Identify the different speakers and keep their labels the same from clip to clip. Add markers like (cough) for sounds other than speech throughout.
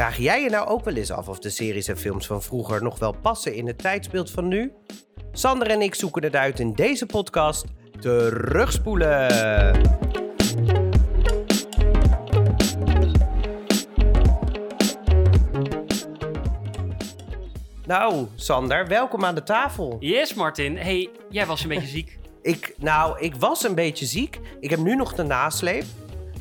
Speaker 1: Vraag jij je nou ook wel eens af of de series en films van vroeger nog wel passen in het tijdsbeeld van nu? Sander en ik zoeken het uit in deze podcast Terugspoelen. Nou, Sander, welkom aan de tafel.
Speaker 2: Yes, Martin. Hey, jij was een beetje (laughs) ziek.
Speaker 1: Ik, nou, ik was een beetje ziek. Ik heb nu nog de nasleep.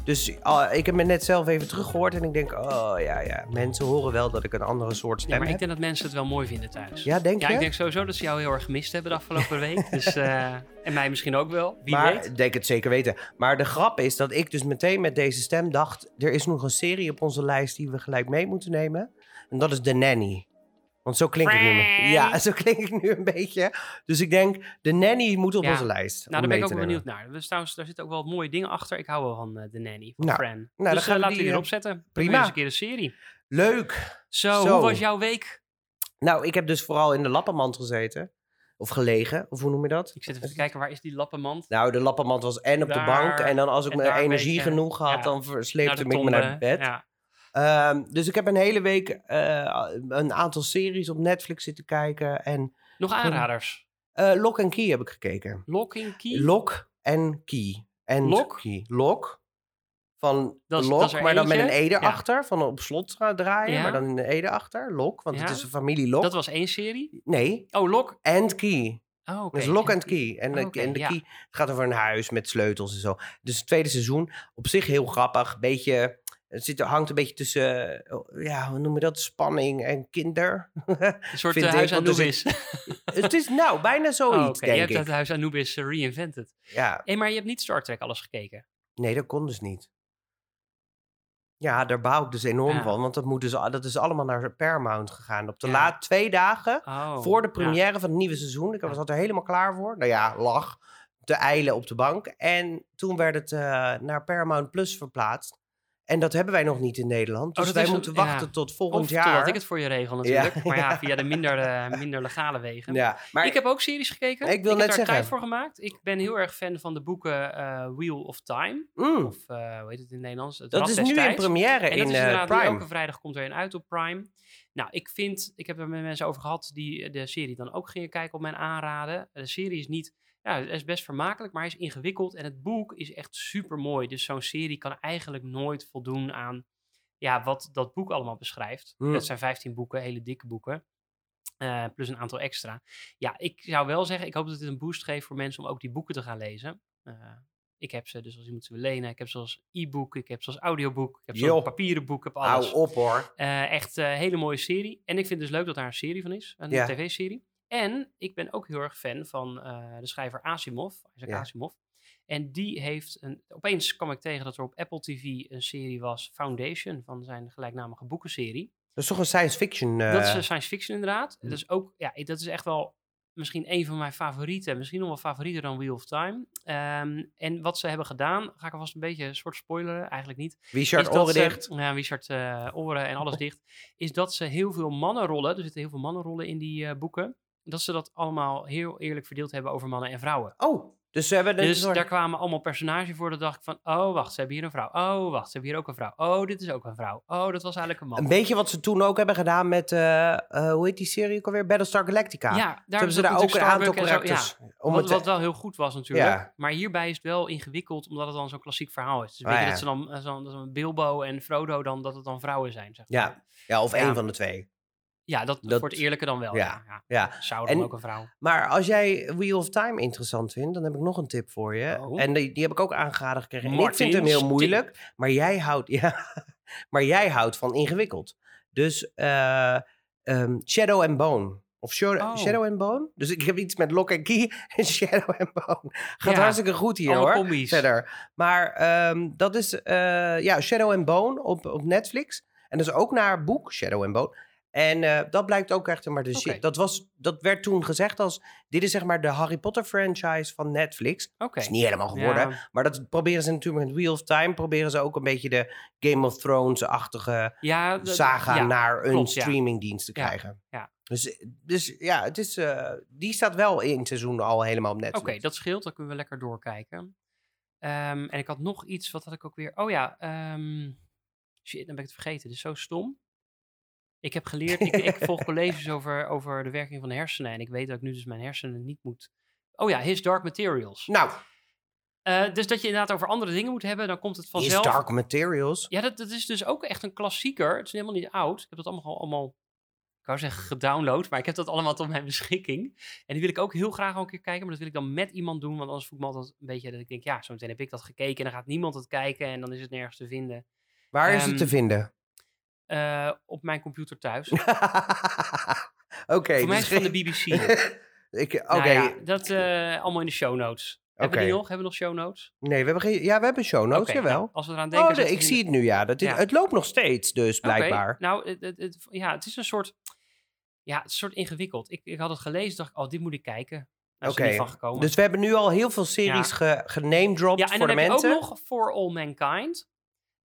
Speaker 1: Dus ah, ik heb me net zelf even teruggehoord en ik denk, oh ja, ja, mensen horen wel dat ik een andere soort stem
Speaker 2: Ja, maar ik denk dat mensen het wel mooi vinden thuis.
Speaker 1: Ja, denk
Speaker 2: ja,
Speaker 1: je?
Speaker 2: ik denk sowieso dat ze jou heel erg gemist hebben de afgelopen week. (laughs) Dus, eh, en mij misschien ook wel. Wie
Speaker 1: maar
Speaker 2: weet.
Speaker 1: ik denk het zeker weten. Maar de grap is dat ik dus meteen met deze stem dacht, er is nog een serie op onze lijst die we gelijk mee moeten nemen. En dat is The Nanny. Want zo klink ik nu. Ja, (laughs) zo klink ik nu een beetje. Dus ik denk, The Nanny moet op
Speaker 2: Ja.
Speaker 1: onze lijst.
Speaker 2: Nou, daar ben ik ook
Speaker 1: nemen.
Speaker 2: benieuwd naar. Dus trouwens, daar zitten ook wel wat mooie dingen achter. Ik hou wel van eh, de nanny, van
Speaker 1: Nou,
Speaker 2: Fran.
Speaker 1: dan
Speaker 2: dus
Speaker 1: gaan
Speaker 2: eh, laten we
Speaker 1: die, eh,
Speaker 2: erop zetten.
Speaker 1: prima.
Speaker 2: Eens een keer een serie.
Speaker 1: Leuk.
Speaker 2: Zo,
Speaker 1: Zo.
Speaker 2: hoe was jouw week?
Speaker 1: Nou, ik heb dus vooral in de lappenmand gezeten. Of gelegen, of hoe noem je dat?
Speaker 2: Ik zit even te kijken, waar is die lappenmand?
Speaker 1: Nou, de lappenmand was en op de bank. En dan als ik mijn energie
Speaker 2: beetje,
Speaker 1: genoeg had,
Speaker 2: ja,
Speaker 1: dan versleepte ik
Speaker 2: de
Speaker 1: me naar bed.
Speaker 2: Ja.
Speaker 1: Ehm, dus ik heb een hele week eh, een aantal series op Netflix zitten kijken. En
Speaker 2: Nog aanraders.
Speaker 1: eh Lock and Key heb ik gekeken.
Speaker 2: Locking Key?
Speaker 1: Lock and Key. En
Speaker 2: Lock?
Speaker 1: Key. Lock. Van
Speaker 2: Dat is-
Speaker 1: Lock,
Speaker 2: dat is
Speaker 1: maar dan met een
Speaker 2: eentje.
Speaker 1: E
Speaker 2: Ja.
Speaker 1: erachter. Van op slot draaien,
Speaker 2: Ja.
Speaker 1: maar dan een E erachter. Lock, want het is een familie Lock.
Speaker 2: Dat was één serie.
Speaker 1: Nee,
Speaker 2: Oh, Lock.
Speaker 1: and Key.
Speaker 2: Oh, oké.
Speaker 1: Dus Lock
Speaker 2: En-
Speaker 1: and Key. En de,
Speaker 2: Oké,
Speaker 1: en de
Speaker 2: ja.
Speaker 1: Key het gaat over een huis met sleutels en zo. Dus het tweede seizoen, op zich heel grappig. Beetje, het zit, hangt een beetje tussen, eh, ja, hoe noem je dat? Spanning en kinder.
Speaker 2: Een soort (laughs)
Speaker 1: ik,
Speaker 2: huis Anubis. (laughs)
Speaker 1: het is nou bijna zoiets,
Speaker 2: Oh, oké. Je hebt
Speaker 1: ik.
Speaker 2: dat huis Anubis reinvented.
Speaker 1: Ja,
Speaker 2: Hé, maar je hebt niet Star Trek alles gekeken.
Speaker 1: nee, dat kon dus niet. Ja, daar bouw ik dus enorm
Speaker 2: Ja.
Speaker 1: van. Want dat, moet dus, dat is allemaal naar Paramount gegaan. Op de
Speaker 2: Ja.
Speaker 1: laat twee dagen
Speaker 2: Oh,
Speaker 1: voor de
Speaker 2: ja.
Speaker 1: première van het nieuwe seizoen. Ik was er helemaal klaar voor. Nou ja, lag te eilen op de bank. En toen werd het eh, naar Paramount Plus verplaatst. En dat hebben wij nog niet in Nederland. Dus
Speaker 2: dat
Speaker 1: wij
Speaker 2: is
Speaker 1: moeten
Speaker 2: ja.
Speaker 1: wachten tot volgend
Speaker 2: Of
Speaker 1: jaar.
Speaker 2: totdat ik het voor je regel natuurlijk.
Speaker 1: Ja.
Speaker 2: Maar ja, via de minder, (laughs) eh, minder legale wegen.
Speaker 1: Ja, maar
Speaker 2: ik heb ook series gekeken.
Speaker 1: Ik wil
Speaker 2: heb
Speaker 1: net
Speaker 2: daar
Speaker 1: zeggen.
Speaker 2: tijd voor gemaakt. Ik ben heel erg fan van de boeken eh, Wheel of Time.
Speaker 1: Mm,
Speaker 2: Of eh, hoe heet het in het Nederlands? Het
Speaker 1: dat
Speaker 2: Rad
Speaker 1: is nu in première
Speaker 2: En dat
Speaker 1: in
Speaker 2: is
Speaker 1: eh,
Speaker 2: inderdaad
Speaker 1: Prime.
Speaker 2: elke vrijdag komt er een uit op Prime. Nou, ik vind, ik heb er met mensen over gehad die de serie dan ook gingen kijken op mijn aanraden. De serie is niet, ja, het is best vermakelijk, maar hij is ingewikkeld. En het boek is echt super mooi. Dus zo'n serie kan eigenlijk nooit voldoen aan ja, wat dat boek allemaal beschrijft.
Speaker 1: Hmm.
Speaker 2: Dat zijn 15 boeken, hele dikke boeken. eh, plus een aantal extra. Ja, ik zou wel zeggen, ik hoop dat dit een boost geeft voor mensen om ook die boeken te gaan lezen. Eh, ik heb ze, dus als iemand ze wil lenen. Ik heb ze als e-book, ik heb ze als audioboek, ik heb ze als papieren boek, ik heb alles.
Speaker 1: Hou op hoor.
Speaker 2: Eh, echt een hele mooie serie. En ik vind het dus leuk dat daar een serie van is. Een
Speaker 1: Ja.
Speaker 2: tv-serie. En ik ben ook heel erg fan van eh, de schrijver Asimov. Isaac
Speaker 1: Ja.
Speaker 2: Asimov. En die heeft een... Opeens kwam ik tegen dat er op Apple TV een serie was, Foundation, van zijn gelijkname boekenserie.
Speaker 1: Dat is toch een science fiction... eh,
Speaker 2: Dat is een science fiction inderdaad.
Speaker 1: hm.
Speaker 2: Dat is ook, ja, dat is echt wel misschien een van mijn favorieten. Misschien nog wel favorieter dan Wheel of Time. Ehm, en wat ze hebben gedaan, ga ik alvast een beetje een soort spoileren, eigenlijk niet.
Speaker 1: Richard oren
Speaker 2: ze-
Speaker 1: dicht.
Speaker 2: Ja, Richard eh, oren en alles dicht. Is dat ze heel veel mannenrollen, er zitten heel veel mannenrollen in die boeken, dat ze dat allemaal heel eerlijk verdeeld hebben over mannen en vrouwen.
Speaker 1: Oh, dus ze hebben...
Speaker 2: Dus
Speaker 1: soort-
Speaker 2: daar kwamen allemaal personages voor. Dat dacht ik van, oh wacht, ze hebben hier een vrouw. Oh wacht, ze hebben hier ook een vrouw. Oh, dit is ook een vrouw. Oh, dat was eigenlijk een man.
Speaker 1: Een beetje wat ze toen ook hebben gedaan met... eh, hoe heet die serie ook alweer? Battlestar Galactica.
Speaker 2: Ja, daar
Speaker 1: hebben ze daar ook een aantal characters. Om
Speaker 2: Wat, wel heel goed was natuurlijk.
Speaker 1: Ja.
Speaker 2: Maar hierbij is het wel ingewikkeld, omdat het dan zo'n klassiek verhaal is. Dus weet
Speaker 1: Ah,
Speaker 2: je
Speaker 1: ja.
Speaker 2: dat ze dan, eh, zo'n Bilbo en Frodo, dan, dat het dan vrouwen zijn, zeg maar.
Speaker 1: ja, ja, of één van de twee.
Speaker 2: Ja, dat,
Speaker 1: Dat-
Speaker 2: voor het eerlijke dan wel.
Speaker 1: ja.
Speaker 2: Ja. Zou dan
Speaker 1: En-
Speaker 2: ook een vrouw.
Speaker 1: Maar als jij Wheel of Time interessant vindt, dan heb ik nog een tip voor je.
Speaker 2: Oh.
Speaker 1: En die, die heb ik ook aangeraden gekregen. En ik vind hem heel moeilijk, maar jij houdt, (laughs) ja, maar jij houdt van ingewikkeld. Dus eh, ehm, Shadow and Bone. Of Shadow,
Speaker 2: Oh.
Speaker 1: Shadow and Bone? Dus ik heb iets met Lock and Key (laughs) en Shadow and Bone. Gaat
Speaker 2: Ja,
Speaker 1: hartstikke goed hier hoor.
Speaker 2: combi's.
Speaker 1: Verder. Maar ehm, dat is eh, ja, Shadow and Bone op, op Netflix. En dat is ook naar boek Shadow and Bone. En eh, dat blijkt ook echt maar de
Speaker 2: Oké.
Speaker 1: shit. Dat, was, dat werd toen gezegd als... Dit is zeg maar de Harry Potter franchise van Netflix.
Speaker 2: Oké.
Speaker 1: is niet helemaal geworden.
Speaker 2: Ja,
Speaker 1: Maar dat proberen ze natuurlijk met Wheel of Time. Proberen ze ook een beetje de Game of Thrones-achtige
Speaker 2: ja,
Speaker 1: saga
Speaker 2: ja,
Speaker 1: naar een
Speaker 2: klopt,
Speaker 1: streamingdienst te krijgen.
Speaker 2: ja.
Speaker 1: Dus, dus ja, het is, eh, die staat wel in het seizoen al helemaal op
Speaker 2: Oké,
Speaker 1: Netflix.
Speaker 2: dat scheelt. Dan kunnen we lekker doorkijken. Ehm, en ik had nog iets, wat had ik ook weer? Oh ja, ehm, shit, dan ben ik het vergeten. Dit is zo stom. Ik heb geleerd, ik, ik volg colleges over, over de werking van de hersenen. En ik weet dat ik nu dus mijn hersenen niet moet... Oh ja, His Dark Materials.
Speaker 1: Nou,
Speaker 2: Eh, dus dat je inderdaad over andere dingen moet hebben, dan komt het vanzelf.
Speaker 1: Dark Materials.
Speaker 2: Ja, dat, dat is dus ook echt een klassieker. Het is helemaal niet oud. Ik heb dat allemaal, allemaal ik wou zeggen gedownload, maar ik heb dat allemaal tot mijn beschikking. En die wil ik ook heel graag al een keer kijken, maar dat wil ik dan met iemand doen, want anders voel ik me altijd een beetje dat ik denk, ja, zometeen heb ik dat gekeken en dan gaat niemand het kijken en dan is het nergens te vinden.
Speaker 1: Waar is het te
Speaker 2: Ehm,
Speaker 1: vinden?
Speaker 2: Eh, op mijn computer thuis. (laughs)
Speaker 1: Oké.
Speaker 2: Voor mij
Speaker 1: dus
Speaker 2: is het van de BBC. (laughs)
Speaker 1: Ik- Oké.
Speaker 2: Nou ja, dat eh, allemaal in de show notes. Hebben we die
Speaker 1: Oké.
Speaker 2: nog? Hebben we nog show notes?
Speaker 1: Nee, we hebben geen... Ja, we hebben show notes,
Speaker 2: Oké,
Speaker 1: jawel.
Speaker 2: nou, als we eraan denken...
Speaker 1: oh, nee, ik zie het nu, ja. Dat is,
Speaker 2: Ja.
Speaker 1: Het loopt nog steeds, dus
Speaker 2: Oké,
Speaker 1: blijkbaar.
Speaker 2: Nou, het, het, het- ja, het is een soort... Ja, het is een soort ingewikkeld. Ik, ik had het gelezen, dacht ik, oh, dit moet ik kijken. Er
Speaker 1: Oké,
Speaker 2: niet van gekomen.
Speaker 1: Dus we hebben nu al heel veel series ge
Speaker 2: ja, en
Speaker 1: voor
Speaker 2: dan
Speaker 1: de
Speaker 2: heb
Speaker 1: mensen.
Speaker 2: je ook nog For All Mankind.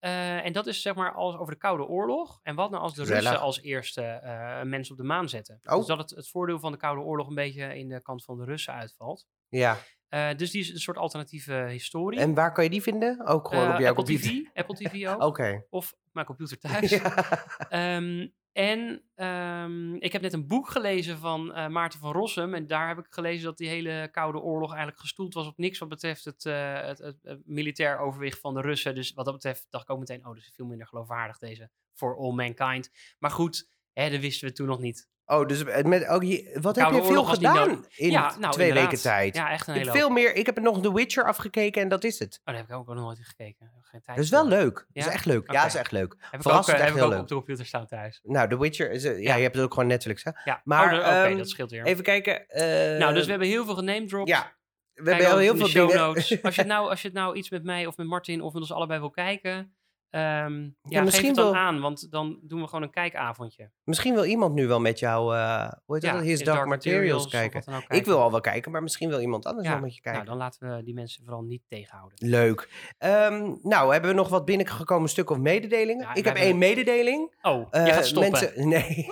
Speaker 2: Eh, en dat is zeg maar als over de Koude Oorlog. En wat nou als de. Russen als eerste eh, een mens op de maan zetten?
Speaker 1: Oh.
Speaker 2: Dus dat het, het voordeel van de Koude Oorlog een beetje in de kant van de Russen uitvalt.
Speaker 1: Ja.
Speaker 2: Eh, dus die is een soort alternatieve historie.
Speaker 1: En waar kan je die vinden? Ook gewoon op jouw
Speaker 2: Apple
Speaker 1: computer?
Speaker 2: TV, Apple TV ook. (laughs)
Speaker 1: Oké.
Speaker 2: Of op mijn computer (laughs) thuis.
Speaker 1: Ja.
Speaker 2: Ehm, en ehm, ik heb net een boek gelezen van eh, Maarten van Rossum. En daar heb ik gelezen dat die hele Koude Oorlog eigenlijk gestoeld was op niks wat betreft het, eh, het, militair overwicht van de Russen. Dus wat dat betreft dacht ik ook meteen, oh, is veel minder geloofwaardig deze For All Mankind. Maar goed, hè, dat wisten we toen nog niet.
Speaker 1: Oh, dus met, ook je, wat heb
Speaker 2: Koude
Speaker 1: je veel gedaan in
Speaker 2: Ja, nou,
Speaker 1: twee
Speaker 2: inderdaad.
Speaker 1: weken tijd?
Speaker 2: Ja, echt een hele
Speaker 1: heb veel meer. Ik heb nog The Witcher afgekeken en dat is het.
Speaker 2: Oh, daar heb ik ook nog nooit gekeken. Heb Geen tijd
Speaker 1: Dat is wel
Speaker 2: voor.
Speaker 1: leuk. Dat is echt leuk. Ja, dat is echt leuk.
Speaker 2: Heb ik ook, eh,
Speaker 1: echt
Speaker 2: heb ik ook
Speaker 1: leuk.
Speaker 2: op de computer staan thuis.
Speaker 1: Nou, The Witcher is... eh, ja, je hebt het ook gewoon Netflix, hè?
Speaker 2: Ja,
Speaker 1: Maar,
Speaker 2: oh, de-
Speaker 1: ehm,
Speaker 2: dat scheelt weer.
Speaker 1: Even kijken. eh,
Speaker 2: nou, dus we hebben heel veel genamedropt.
Speaker 1: Ja, we hebben heel veel
Speaker 2: show notes. (laughs) Als je, het nou, als je het nou iets met mij of met Martin of met ons allebei wil kijken, ehm ja, geef
Speaker 1: misschien
Speaker 2: het dan
Speaker 1: wel-
Speaker 2: aan, want dan doen we gewoon een kijkavondje.
Speaker 1: Misschien wil iemand nu wel met jou... eh hoe heet
Speaker 2: Ja,
Speaker 1: dat? His
Speaker 2: His
Speaker 1: Dark,
Speaker 2: Dark
Speaker 1: Materials, kijken. Ik wil al wel kijken, maar misschien wil iemand anders
Speaker 2: Ja,
Speaker 1: wel met je kijken.
Speaker 2: Nou, dan laten we die mensen vooral niet tegenhouden.
Speaker 1: Leuk. Ehm, nou, hebben we nog wat binnengekomen stukken of mededelingen?
Speaker 2: Ja,
Speaker 1: ik heb één mededeling.
Speaker 2: Oh,
Speaker 1: Eh,
Speaker 2: je gaat stoppen.
Speaker 1: Mensen, (laughs) nee.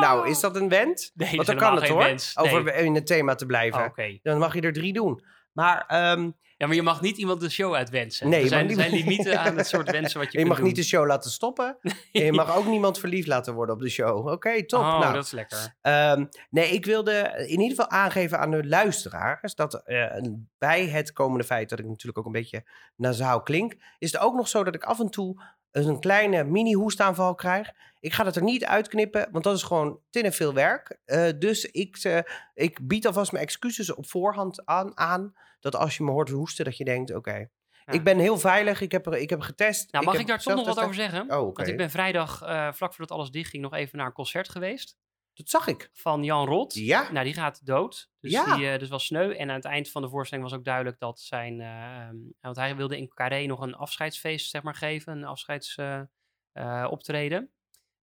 Speaker 1: nou, is dat een wens?
Speaker 2: Nee,
Speaker 1: Want dan kan het hoor. Over in het thema te blijven.
Speaker 2: Oh, Oké.
Speaker 1: Dan mag je er drie doen. Maar ehm,
Speaker 2: Ja, maar je mag niet iemand de show uitwensen.
Speaker 1: Nee,
Speaker 2: er zijn, (laughs)
Speaker 1: niet-
Speaker 2: zijn limieten aan het soort wensen wat je, (laughs)
Speaker 1: je mag niet de show laten stoppen. (laughs) En je mag ook niemand verliefd laten worden op de show. Oké, top.
Speaker 2: Oh,
Speaker 1: nou,
Speaker 2: dat is lekker.
Speaker 1: Ehm, nee, ik wilde in ieder geval aangeven aan de luisteraars dat eh, bij het komende feit dat ik natuurlijk ook een beetje nasaal klink, is het ook nog zo dat ik af en toe een kleine mini-hoestaanval krijg. Ik ga het er niet uitknippen, want dat is gewoon te veel werk. Eh, dus ik, eh, ik bied alvast mijn excuses op voorhand aan, aan. Dat als je me hoort hoesten, dat je denkt, oké.
Speaker 2: Ja.
Speaker 1: Ik ben heel veilig, ik heb, er, ik heb getest.
Speaker 2: Nou, mag ik, daar toch nog wat over zeggen?
Speaker 1: Oh.
Speaker 2: Want ik ben vrijdag, eh, vlak voordat alles dichtging, nog even naar een concert geweest.
Speaker 1: Dat zag ik.
Speaker 2: Van Jan Rot.
Speaker 1: Ja.
Speaker 2: Nou, die gaat dood. Dus
Speaker 1: Ja.
Speaker 2: die eh, dus was sneu. En aan het eind van de voorstelling was ook duidelijk dat zijn... eh, ehm, want hij wilde in Carré nog een afscheidsfeest zeg maar, geven. Een afscheidsoptreden.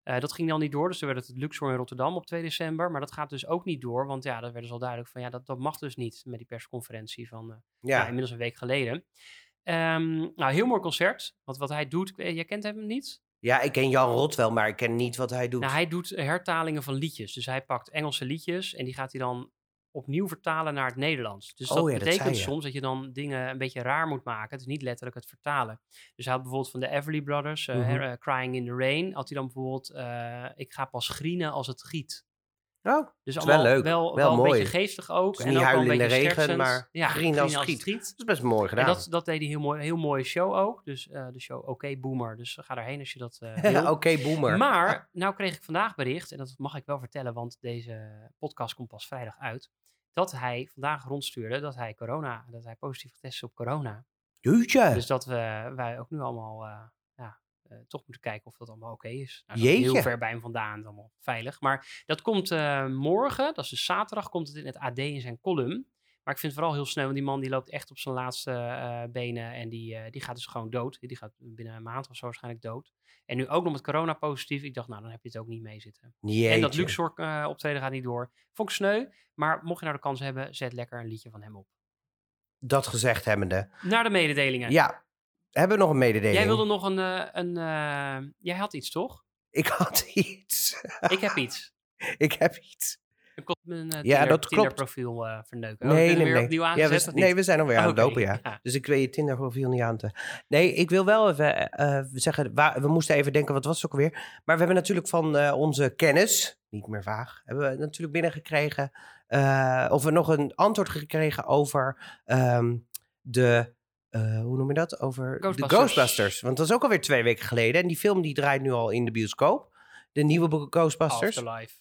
Speaker 2: Eh, dat ging dan niet door. Dus toen werd het Luxor in Rotterdam op 2 december. Maar dat gaat dus ook niet door. Want ja, dat werd dus al duidelijk van... Ja, dat, dat mag dus niet met die persconferentie van...
Speaker 1: Ja.
Speaker 2: ja, inmiddels een week geleden. Ehm, nou, heel mooi concert. Want wat hij doet... Jij kent hem niet?
Speaker 1: Ja, ik ken Jan Rot wel, maar ik ken niet wat hij doet.
Speaker 2: Nou, hij doet hertalingen van liedjes. Dus hij pakt Engelse liedjes en die gaat hij dan opnieuw vertalen naar het Nederlands. Dus
Speaker 1: Oh
Speaker 2: dat
Speaker 1: ja, dat
Speaker 2: betekent soms dat je dan dingen een beetje raar moet maken. Het is niet letterlijk het vertalen. Dus hij had bijvoorbeeld van de Everly Brothers, eh,
Speaker 1: Mhm.
Speaker 2: eh, Crying in the Rain, had hij dan bijvoorbeeld eh, Ik ga pas grienen als het giet.
Speaker 1: Oh,
Speaker 2: Dus
Speaker 1: is wel leuk,
Speaker 2: wel,
Speaker 1: wel
Speaker 2: wel een beetje geestig ook.
Speaker 1: Dus
Speaker 2: en
Speaker 1: niet huilen
Speaker 2: een
Speaker 1: in de
Speaker 2: beetje
Speaker 1: regen, maar
Speaker 2: ja,
Speaker 1: als giet.
Speaker 2: giet.
Speaker 1: dat is best mooi
Speaker 2: En
Speaker 1: gedaan.
Speaker 2: dat, dat deed hij heel mooi. Heel mooie show ook. Dus eh, de show Oké Boomer. Dus ga daarheen als je dat eh (laughs) wil.
Speaker 1: Oké, boomer.
Speaker 2: Maar, nou kreeg ik vandaag bericht, en dat mag ik wel vertellen, want deze podcast komt pas vrijdag uit, dat hij vandaag rondstuurde dat hij corona, dat hij positief getest is op corona.
Speaker 1: Jeetje.
Speaker 2: Dus dat we, wij ook nu allemaal eh, eh, toch moeten kijken of dat allemaal oké is. Nou, dat heel ver bij hem vandaan, allemaal veilig. Maar dat komt eh, morgen, dat is dus zaterdag, komt het in het AD in zijn column. Maar ik vind het vooral heel snel, want die man die loopt echt op zijn laatste eh, benen en die, die gaat dus gewoon dood. Die gaat binnen een maand of zo waarschijnlijk dood. En nu ook nog met corona positief. Ik dacht, nou, dan heb je het ook niet mee zitten.
Speaker 1: Jeetje.
Speaker 2: En dat Luxor optreden gaat niet door. Vond ik sneu, maar mocht je nou de kans hebben, zet lekker een liedje van hem op.
Speaker 1: Dat gezegd hebbende.
Speaker 2: Naar de mededelingen.
Speaker 1: Ja, hebben we nog een mededeling?
Speaker 2: Jij wilde nog een, eh, een eh, jij had iets toch?
Speaker 1: Ik had (laughs) iets.
Speaker 2: Ik heb iets. (laughs)
Speaker 1: ik heb iets.
Speaker 2: Ik kon mijn uh,
Speaker 1: Ja, dat klopt.
Speaker 2: profiel uh, verneuken. Oh,
Speaker 1: Nee,
Speaker 2: weer opnieuw
Speaker 1: Ja, we,
Speaker 2: of
Speaker 1: nee,
Speaker 2: niet?
Speaker 1: we zijn alweer aan het
Speaker 2: Oké,
Speaker 1: lopen, ja. Dus ik weet je Tinder profiel niet aan te... Nee, ik wil wel even eh, zeggen... waar- we moesten even denken, wat was het ook weer? Maar we hebben natuurlijk van eh, onze kennis, niet meer vaag... hebben we natuurlijk binnengekregen... eh, of we nog een antwoord gekregen over ehm, de... eh, hoe noem je dat? Over
Speaker 2: Ghostbusters.
Speaker 1: de Ghostbusters. Want dat is ook alweer twee weken geleden. En die film die draait nu al in de bioscoop. De nieuwe Ghostbusters.
Speaker 2: Afterlife.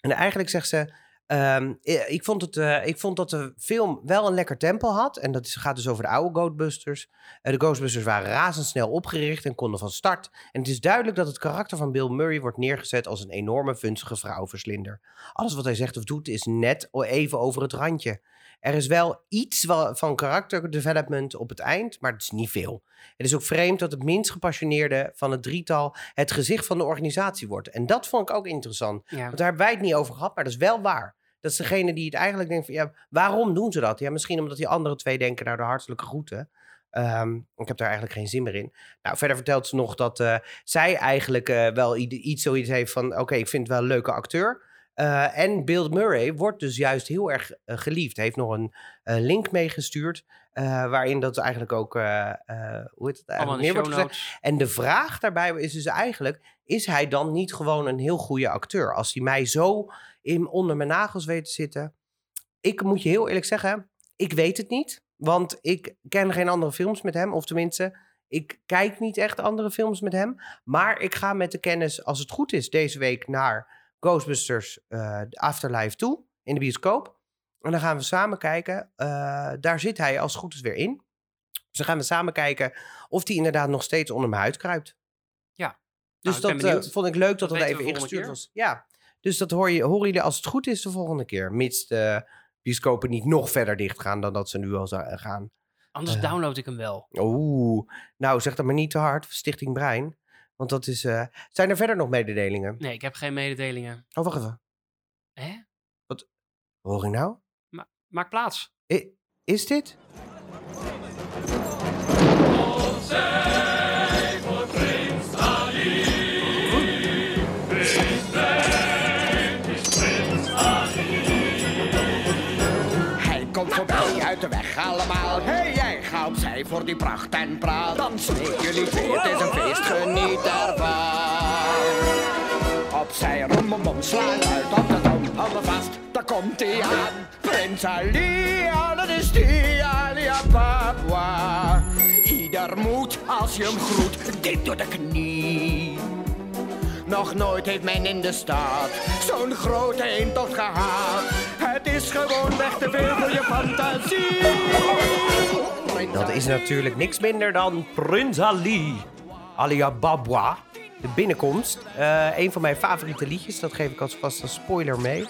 Speaker 1: En eigenlijk zegt ze. ehm, ik, vond het, eh, ik vond dat de film wel een lekker tempo had. En dat is, gaat dus over de oude Ghostbusters. Eh, de Ghostbusters waren razendsnel opgericht en konden van start. En het is duidelijk dat het karakter van Bill Murray wordt neergezet als een enorme vunzige vrouwverslinder. Alles wat hij zegt of doet is net even over het randje. Er is wel iets van character development op het eind, maar het is niet veel. Het is ook vreemd dat het minst gepassioneerde van het drietal het gezicht van de organisatie wordt. En dat vond ik ook interessant.
Speaker 2: Ja.
Speaker 1: Want daar hebben wij het niet over gehad, maar dat is wel waar. Dat is degene die het eigenlijk denkt van, ja, waarom doen ze dat? Ja, misschien omdat die andere twee denken, nou, de hartelijke groeten. Ehm, ik heb daar eigenlijk geen zin meer in. Nou, verder vertelt ze nog dat eh, zij eigenlijk eh, wel iets zoiets heeft van, oké, ik vind het wel een leuke acteur. Eh, en Bill Murray wordt dus juist heel erg eh, geliefd. Hij heeft nog een eh, link meegestuurd, waarin dat eigenlijk ook, hoe heet het eigenlijk, wordt. En de vraag daarbij is dus eigenlijk: is hij dan niet gewoon een heel goede acteur? Als hij mij zo in, onder mijn nagels weet te zitten. Ik moet je heel eerlijk zeggen, ik weet het niet. Want ik ken geen andere films met hem. Of tenminste, ik kijk niet echt andere films met hem. Maar ik ga met de kennis, als het goed is, deze week naar Ghostbusters eh, Afterlife toe. In de bioscoop. En dan gaan we samen kijken. Eh, daar zit hij als het goed is weer in. Dus dan gaan we samen kijken of hij inderdaad nog steeds onder mijn huid kruipt.
Speaker 2: Ja.
Speaker 1: Dus
Speaker 2: Nou, ben
Speaker 1: dat eh, vond ik leuk dat
Speaker 2: Dat
Speaker 1: even ingestuurd was. Ja, dus dat hoor je, horen jullie als het goed is de volgende keer. Mits de bioscopen niet nog verder dicht gaan dan dat ze nu al gaan.
Speaker 2: Anders download ik hem wel.
Speaker 1: Oeh, nou zeg dat maar niet te hard, Stichting Brein. Want dat is... eh, zijn er verder nog mededelingen?
Speaker 2: Nee, ik heb geen mededelingen.
Speaker 1: Oh, wacht even.
Speaker 2: Hè?
Speaker 1: Wat hoor ik nou?
Speaker 2: Maak plaats.
Speaker 1: I- is dit?
Speaker 3: Hij komt voorbij uit de weg allemaal. Voor die pracht en praat. Dan smeek jullie twee, het is een feest, geniet ervan. Opzij, rom, bom, bom, slaan uit op de tom. Hou me vast, daar komt hij aan. Prins Ali, dat is die Alia Papua. Ieder moet, als je hem groet, dit door de knie. Nog nooit heeft men in de stad zo'n grote eentocht gehad. Het is gewoon weg te veel voor je fantasie.
Speaker 1: Dat is natuurlijk niks minder dan Prins Ali. Alia Babwa. De binnenkomst. Eh, een van mijn favoriete liedjes. Dat geef ik als vast een spoiler mee.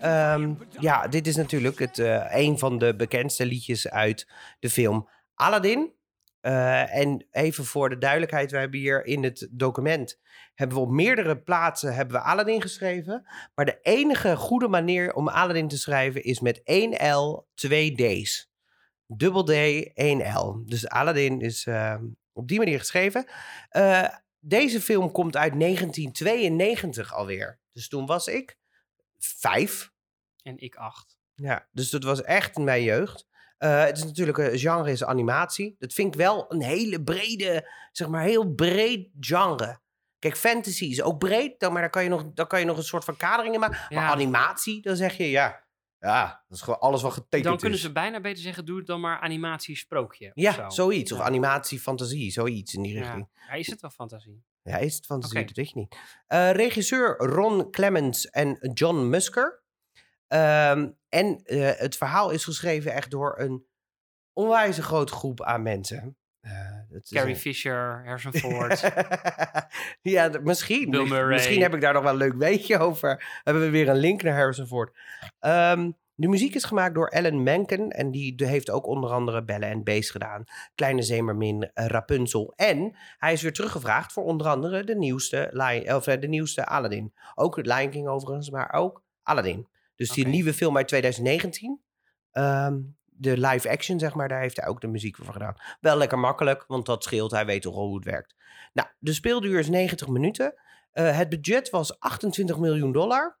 Speaker 1: Ehm, ja, dit is natuurlijk het, eh, een van de bekendste liedjes uit de film Aladdin. Eh, en even voor de duidelijkheid, we hebben hier in het document hebben we op meerdere plaatsen hebben we Aladdin geschreven. Maar de enige goede manier om Aladdin te schrijven is met 1 L, 2 D's. Dubbel D, 1 L. Dus Aladdin is eh, op die manier geschreven. Eh, deze film komt uit 1992 alweer. Dus toen was ik vijf.
Speaker 2: En ik acht.
Speaker 1: Ja, dus dat was echt mijn jeugd. Eh, het is natuurlijk een genre is animatie. Dat vind ik wel een hele brede, zeg maar, heel breed genre. Kijk, fantasy is ook breed, dan, maar daar kan, je nog, daar kan je nog een soort van kadering in maken. Maar animatie, dan zeg je ja. Ja, dat is gewoon alles wat getekend
Speaker 2: Dan kunnen
Speaker 1: is.
Speaker 2: ze bijna beter zeggen, doe het dan maar animatie-sprookje. of
Speaker 1: Ja,
Speaker 2: zo.
Speaker 1: zoiets. Of
Speaker 2: Ja.
Speaker 1: animatie, fantasie, zoiets in die richting.
Speaker 2: Ja. Is het wel fantasie?
Speaker 1: Ja, is het fantasie? Dat weet je niet. Eh, regisseur Ron Clements en John Musker. Ehm, en eh, het verhaal is geschreven echt door een onwijs grote groep aan mensen. Eh, dat is
Speaker 2: Carrie
Speaker 1: een-
Speaker 2: Fisher, Harrison (laughs) Ford.
Speaker 1: ja, misschien.
Speaker 2: Bill.
Speaker 1: Misschien heb ik daar nog wel een leuk weetje over. Hebben we weer een link naar Harrison Ford. Ehm, de muziek is gemaakt door Alan Menken. En die heeft ook onder andere Bellen en Beest gedaan. Kleine Zemermin, eh, Rapunzel. En hij is weer teruggevraagd voor onder andere de nieuwste, Lion, of, eh, de nieuwste Aladdin. Ook het Lion King overigens, maar ook Aladdin. Dus die nieuwe film uit 2019. ehm, de live action, zeg maar, daar heeft hij ook de muziek voor gedaan. Wel lekker makkelijk, want dat scheelt. Hij weet toch al hoe het werkt. Nou, de speelduur is 90 minuten. Eh, het budget was 28 miljoen dollar.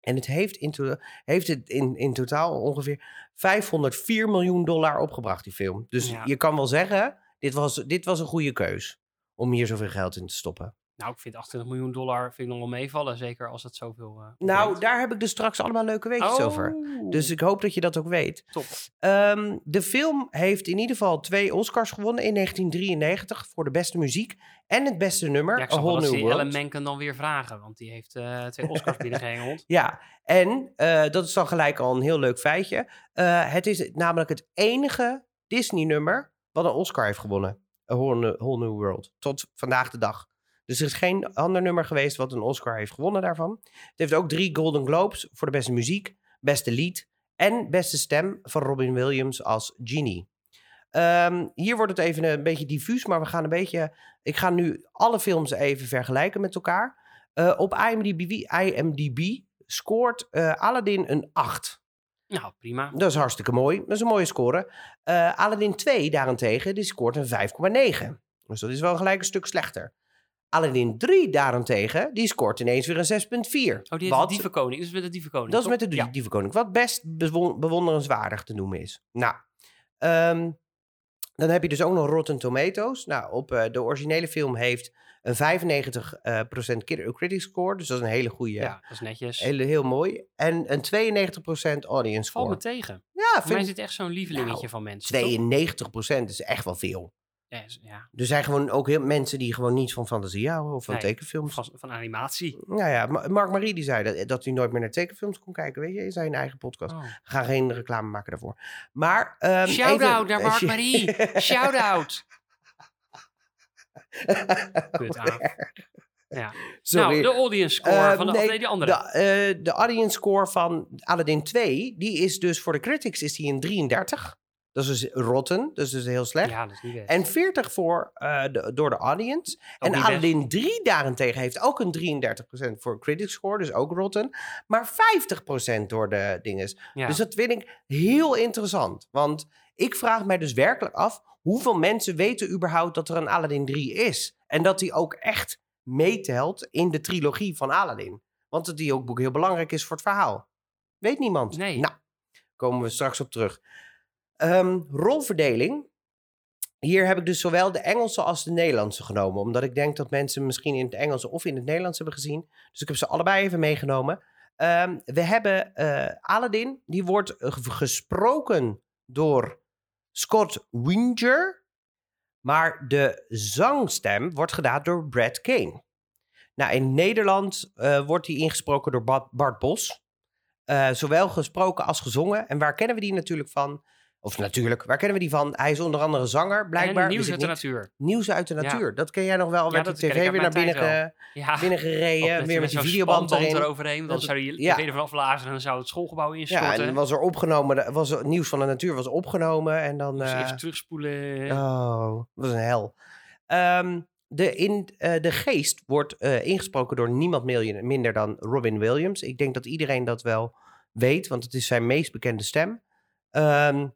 Speaker 1: En het heeft in, to- heeft het in, in totaal ongeveer 504 miljoen dollar opgebracht, die film. Dus
Speaker 2: Ja.
Speaker 1: je kan wel zeggen, dit was, dit was een goede keus om hier zoveel geld in te stoppen.
Speaker 2: Nou, ik vind 28 miljoen dollar vind ik nog wel meevallen. Zeker als het zoveel... eh,
Speaker 1: Nou, daar heb ik dus straks allemaal leuke weetjes over.
Speaker 2: Oh,
Speaker 1: Dus ik hoop dat je dat ook weet.
Speaker 2: Top.
Speaker 1: Ehm, de film heeft in ieder geval twee Oscars gewonnen in 1993 voor de beste muziek en het beste nummer,
Speaker 2: Ja, ik snap wel Ellen. Menken dan weer vragen. Want die heeft eh, twee (laughs) Oscars binnengehengeld.
Speaker 1: Ja, en eh, dat is dan gelijk al een heel leuk feitje. Het is namelijk het enige Disney-nummer wat een Oscar heeft gewonnen. A Whole New, Whole New World. Tot vandaag de dag. Dus er is geen ander nummer geweest wat een Oscar heeft gewonnen daarvan. Het heeft ook drie Golden Globes voor de beste muziek, beste lied en beste stem van Robin Williams als Genie. Ehm, hier wordt het even een beetje diffuus, maar we gaan een beetje. Ik ga nu alle films even vergelijken met elkaar. Eh, op IMDb, IMDb scoort eh, Aladdin een 8.
Speaker 2: nou, prima.
Speaker 1: Dat is hartstikke mooi. Dat is een mooie score. Eh, Aladdin 2 daarentegen, die scoort een 5,9. Dus dat is wel gelijk een stuk slechter. Aladdin 3 daarentegen, die scoort ineens weer een 6,4.
Speaker 2: Oh, die
Speaker 1: Wat-
Speaker 2: de Dievenkoning. Dat is met de Dievenkoning,
Speaker 1: dat is met de
Speaker 2: Ja.
Speaker 1: Dievenkoning. Wat best bewon- bewonderenswaardig te noemen is. Nou, ehm, dan heb je dus ook nog Rotten Tomatoes. Nou, op eh, de originele film heeft een 95% eh, procent kid- critic score. Dus dat is een hele goede,
Speaker 2: Ja, dat is netjes.
Speaker 1: hele, heel mooi. En een 92% audience
Speaker 2: Valt me
Speaker 1: score.
Speaker 2: tegen.
Speaker 1: Ja,
Speaker 2: Voor mij
Speaker 1: vind
Speaker 2: is dit echt zo'n lievelingetje
Speaker 1: Nou,
Speaker 2: van mensen. toch?
Speaker 1: 92% is echt wel veel.
Speaker 2: Ja,
Speaker 1: Er zijn gewoon ook heel mensen die gewoon niet van fantasie houden of van
Speaker 2: Nee.
Speaker 1: tekenfilms.
Speaker 2: van, van animatie.
Speaker 1: Nou ja, Ma- Mark Marie die zei dat, dat hij nooit meer naar tekenfilms kon kijken. Weet je, in zijn eigen podcast.
Speaker 2: Oh.
Speaker 1: Gaan geen reclame maken daarvoor. Maar. ehm,
Speaker 2: Shout-out naar Mark (laughs) Marie. Shout-out. (laughs) Kut aan. Ja.
Speaker 1: Sorry.
Speaker 2: Nou, de audience score
Speaker 1: Eh,
Speaker 2: van de,
Speaker 1: nee,
Speaker 2: die andere.
Speaker 1: De, eh, de audience score van Aladdin 2, die is dus voor de critics is die een 33. Dat is dus rotten, dus dat is heel slecht.
Speaker 2: ja, dat is niet best.
Speaker 1: En 40 voor, eh, de, door de audience. en. Aladdin 3 daarentegen heeft ook een 33% voor critics score, dus ook rotten. Maar 50% door de dinges.
Speaker 2: ja.
Speaker 1: Dus dat vind ik heel interessant. Want ik vraag mij dus werkelijk af... hoeveel mensen weten überhaupt dat er een Aladdin 3 is? En dat die ook echt meetelt in de trilogie van Aladdin. Want dat die ook boek heel belangrijk is voor het verhaal. Weet niemand.
Speaker 2: Nee.
Speaker 1: Nou, komen we straks op terug. Ehm, rolverdeling. Hier heb ik dus zowel de Engelse als de Nederlandse genomen. Omdat ik denk dat mensen misschien in het Engels of in het Nederlands hebben gezien. Dus ik heb ze allebei even meegenomen. Ehm, we hebben eh, Aladdin. Die wordt eh, ge- gesproken door Scott Winger. Maar de zangstem wordt gedaan door Brad Kane. Nou, in Nederland eh, wordt die ingesproken door Bart, Bos. Zowel gesproken als gezongen. En waar kennen we die natuurlijk van? Of natuurlijk, waar kennen we die van? Hij is onder andere zanger, blijkbaar.
Speaker 2: en nieuws
Speaker 1: wist
Speaker 2: uit de natuur.
Speaker 1: Nieuws uit de
Speaker 2: Ja.
Speaker 1: natuur. Dat ken jij nog wel.
Speaker 2: Ja,
Speaker 1: Werd de tv weer naar binnen, ge,
Speaker 2: Ja.
Speaker 1: binnen gereden.
Speaker 2: met,
Speaker 1: weer met die videoband erin.
Speaker 2: eroverheen. Dan zou je
Speaker 1: ja.
Speaker 2: ervan afblazen en dan zou het schoolgebouw
Speaker 1: Ja,
Speaker 2: instorten.
Speaker 1: en dan was er opgenomen. Was er, nieuws van de natuur was opgenomen. En dan.
Speaker 2: Dus
Speaker 1: eh,
Speaker 2: even terugspoelen.
Speaker 1: Oh, dat was een hel. Ehm, de, in, eh, de geest wordt eh, ingesproken door niemand minder dan Robin Williams. Ik denk dat iedereen dat wel weet, want het is zijn meest bekende stem. Ehm,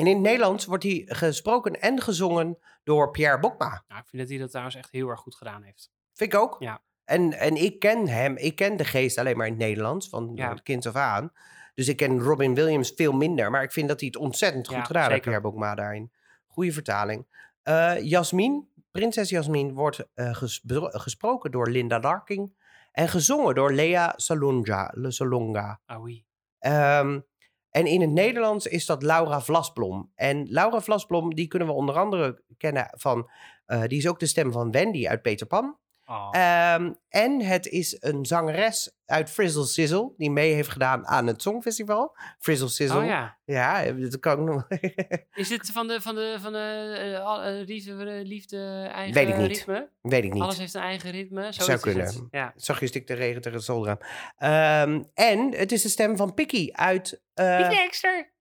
Speaker 1: en in het Nederlands wordt hij gesproken en gezongen door Pierre Bokma.
Speaker 2: Nou, ik vind dat hij dat trouwens echt heel erg goed gedaan heeft.
Speaker 1: Vind ik ook.
Speaker 2: Ja.
Speaker 1: En, en ik ken hem, ik ken de geest alleen maar in het Nederlands, van
Speaker 2: Ja.
Speaker 1: het kind af aan. Dus ik ken Robin Williams veel minder, maar ik vind dat hij het ontzettend goed
Speaker 2: Ja,
Speaker 1: gedaan heeft. Pierre Bokma daarin. Goede vertaling. Eh Jasmin, prinses Jasmin, wordt eh, gespro- gesproken door Linda Larking en gezongen door Lea Salonga. Le Salonga.
Speaker 2: Ah oui.
Speaker 1: Ehm, en in het Nederlands is dat Laura Vlasblom. En Laura Vlasblom, die kunnen we onder andere kennen van... eh, die is ook de stem van Wendy uit Peter Pan.
Speaker 2: Oh.
Speaker 1: Ehm, en het is een zangeres uit Frizzle Sizzle... die mee heeft gedaan aan het Songfestival. Frizzle Sizzle.
Speaker 2: oh ja.
Speaker 1: Ja, dat kan ik nog... (laughs)
Speaker 2: Is dit van de, van de, van de eh, eh, liefde, eh, liefde eigen
Speaker 1: Weet ik niet.
Speaker 2: ritme?
Speaker 1: Weet ik niet.
Speaker 2: Alles heeft een eigen ritme. Zo
Speaker 1: Zou
Speaker 2: is het.
Speaker 1: kunnen.
Speaker 2: Ja.
Speaker 1: Zag je stik de regen tegen het zolderraam. Ehm, en het is de stem van Picky uit... eh,
Speaker 2: Dexter.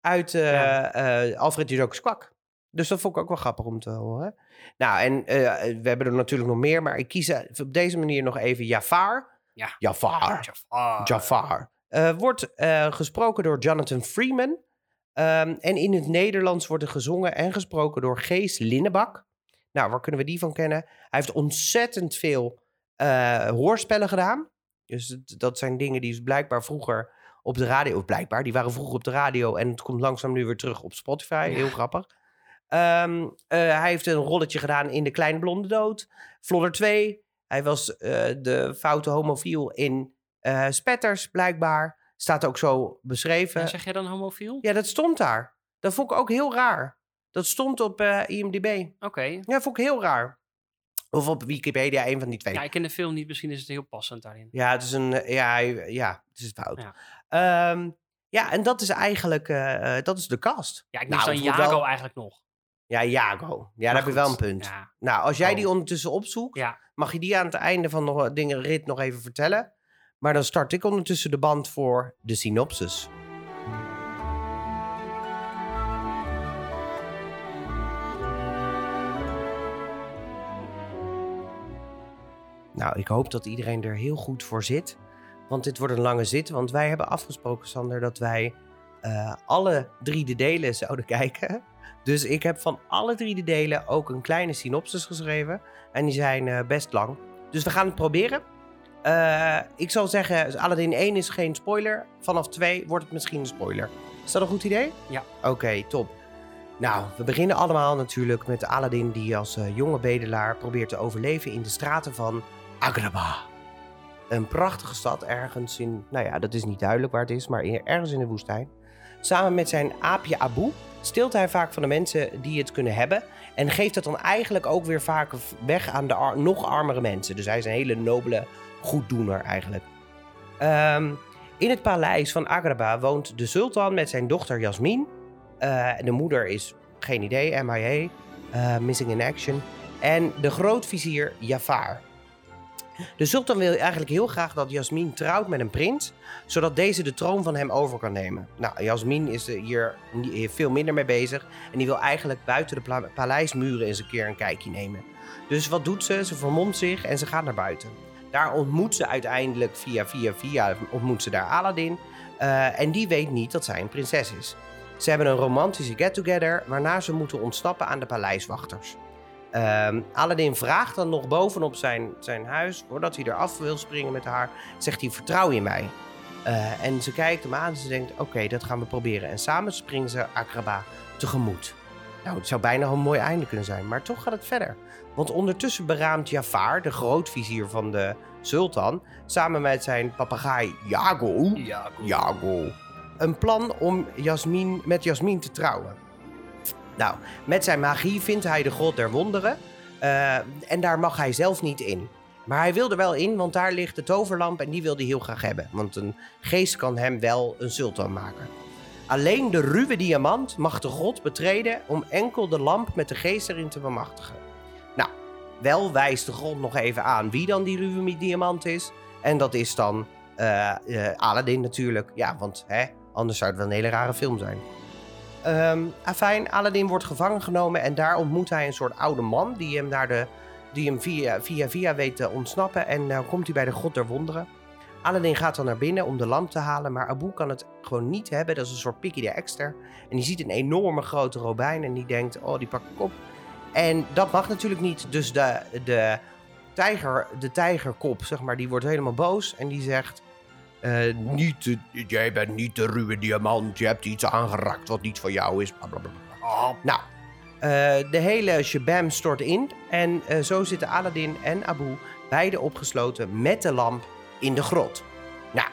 Speaker 1: uit eh,
Speaker 2: Ja.
Speaker 1: eh, Alfred Judokes Kwak. Dus dat vond ik ook wel grappig om te horen. Nou, en eh, we hebben er natuurlijk nog meer, maar ik kies eh, op deze manier nog even Jafar.
Speaker 2: Ja.
Speaker 1: Jafar.
Speaker 2: Jafar.
Speaker 1: Jafar. Eh, wordt eh, gesproken door Jonathan Freeman. Ehm, en in het Nederlands wordt er gezongen en gesproken door Gees Linnebak. Nou, waar kunnen we die van kennen? Hij heeft ontzettend veel eh, hoorspellen gedaan. Dus dat zijn dingen die dus blijkbaar vroeger op de radio... Of blijkbaar, die waren vroeger op de radio... en het komt langzaam nu weer terug op Spotify. Heel grappig. Ehm, eh, hij heeft een rolletje gedaan in De Kleine Blonde Dood. Vlodder 2. Hij was eh, de foute homofiel in eh, Spetters, blijkbaar. Staat ook zo beschreven.
Speaker 2: En zeg jij dan homofiel?
Speaker 1: Ja, dat stond daar. Dat vond ik ook heel raar. Dat stond op IMDb.
Speaker 2: Oké.
Speaker 1: Ja, vond ik heel raar. Of op Wikipedia, een van die twee.
Speaker 2: Ja, ik ken de film niet. Misschien is het heel passend daarin.
Speaker 1: Ja, het is een. Ja, ja het is fout.
Speaker 2: Ja.
Speaker 1: Ja, ja en dat is eigenlijk. dat is de cast.
Speaker 2: Ja, ik
Speaker 1: Nou,
Speaker 2: mis
Speaker 1: het
Speaker 2: dan Jago
Speaker 1: wel-
Speaker 2: eigenlijk nog.
Speaker 1: Ja, Jago. Ja, daar heb je wel een punt.
Speaker 2: Ja.
Speaker 1: Nou, als jij
Speaker 2: Oh.
Speaker 1: die ondertussen opzoekt,
Speaker 2: ja.
Speaker 1: mag je die aan het einde van de dingen rit nog even vertellen. Maar dan start ik ondertussen de band voor de synopsis. Nou, ik hoop dat iedereen er heel goed voor zit. Want dit wordt een lange zit. Want wij hebben afgesproken, Sander, dat wij eh, alle drie de delen zouden (laughs) kijken. Dus ik heb van alle drie de delen ook een kleine synopsis geschreven. En die zijn eh, best lang. Dus we gaan het proberen. Eh, ik zal zeggen, Aladdin 1 is geen spoiler. Vanaf 2 wordt het misschien een spoiler. Is dat een goed idee?
Speaker 2: Ja.
Speaker 1: Oké, top. Nou, we beginnen allemaal natuurlijk met Aladdin die als eh, jonge bedelaar probeert te overleven in de straten van Agrabah. Een prachtige stad ergens in, nou ja, dat is niet duidelijk waar het is, maar in- ergens in de woestijn. Samen met zijn aapje Abu steelt hij vaak van de mensen die het kunnen hebben. En geeft het dan eigenlijk ook weer vaak weg aan de nog armere mensen. Dus hij is een hele nobele goeddoener eigenlijk. Ehm, in het paleis van Agrabah woont de sultan met zijn dochter Jasmin. Eh, de moeder is, geen idee, MIA, eh, Missing in Action. En de grootvizier Jafar. De sultan wil eigenlijk heel graag dat Jasmin trouwt met een prins, zodat deze de troon van hem over kan nemen. Nou, Jasmin is er hier veel minder mee bezig en die wil eigenlijk buiten de paleismuren eens een keer een kijkje nemen. Dus wat doet ze? Ze vermomt zich en ze gaat naar buiten. Daar ontmoet ze uiteindelijk via via via ontmoet ze daar Aladdin. eh, en die weet niet dat zij een prinses is. Ze hebben een romantische get-together waarna ze moeten ontsnappen aan de paleiswachters. Ehm Aladdin vraagt dan nog bovenop zijn, zijn huis, voordat hij eraf wil springen met haar, zegt hij vertrouw je mij. Eh, en ze kijkt hem aan en ze denkt oké, dat gaan we proberen. En samen springen ze Agrabah tegemoet. Nou, het zou bijna een mooi einde kunnen zijn, maar toch gaat het verder. Want ondertussen beraamt Jafar, de grootvizier van de sultan, samen met zijn papegaai Jago,
Speaker 2: Ja,
Speaker 1: Jago, een plan om Jasmin, met Jasmin te trouwen. Nou, met zijn magie vindt hij de god der wonderen. eh, en daar mag hij zelf niet in. Maar hij wil er wel in, want daar ligt de toverlamp en die wil hij heel graag hebben. Want een geest kan hem wel een sultan maken. Alleen de ruwe diamant mag de god betreden om enkel de lamp met de geest erin te bemachtigen. Nou, wel wijst de god nog even aan wie dan die ruwe diamant is. En dat is dan eh, Aladdin natuurlijk. Ja, want hè, anders zou het wel een hele rare film zijn. Ehm afijn, Aladdin wordt gevangen genomen en daar ontmoet hij een soort oude man die hem, naar de, die hem via, via via weet te ontsnappen. En dan komt hij bij de God der Wonderen. Aladdin gaat dan naar binnen om de lamp te halen, maar Abu kan het gewoon niet hebben. Dat is een soort Piggy de Exter. En die ziet een enorme grote robijn en die denkt, oh, die pak ik op. En dat mag natuurlijk niet, dus de, de, tijger, de tijgerkop, zeg maar, die wordt helemaal boos en die zegt... eh, niet, jij bent niet de ruwe diamant, je hebt iets aangeraakt wat niet van jou is. Bla. Nou, eh, de hele shabam stort in en eh, zo zitten Aladdin en Abu beide opgesloten met de lamp in de grot. Nou,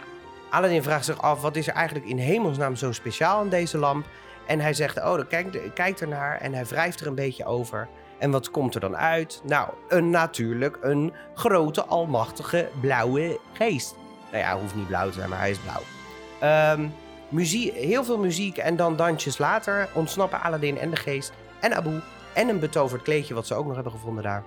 Speaker 1: Aladdin vraagt zich af, wat is er eigenlijk in hemelsnaam zo speciaal aan deze lamp? En hij zegt, oh, dan kijkt, kijkt ernaar en hij wrijft er een beetje over. En wat komt er dan uit? Nou, een, natuurlijk een grote, almachtige, blauwe geest. Nou ja, hoeft niet blauw te zijn, maar hij is blauw. Ehm, muziek, heel veel muziek en dan dansjes later ontsnappen Aladdin en de geest en Abu en een betoverd kleedje wat ze ook nog hebben gevonden daar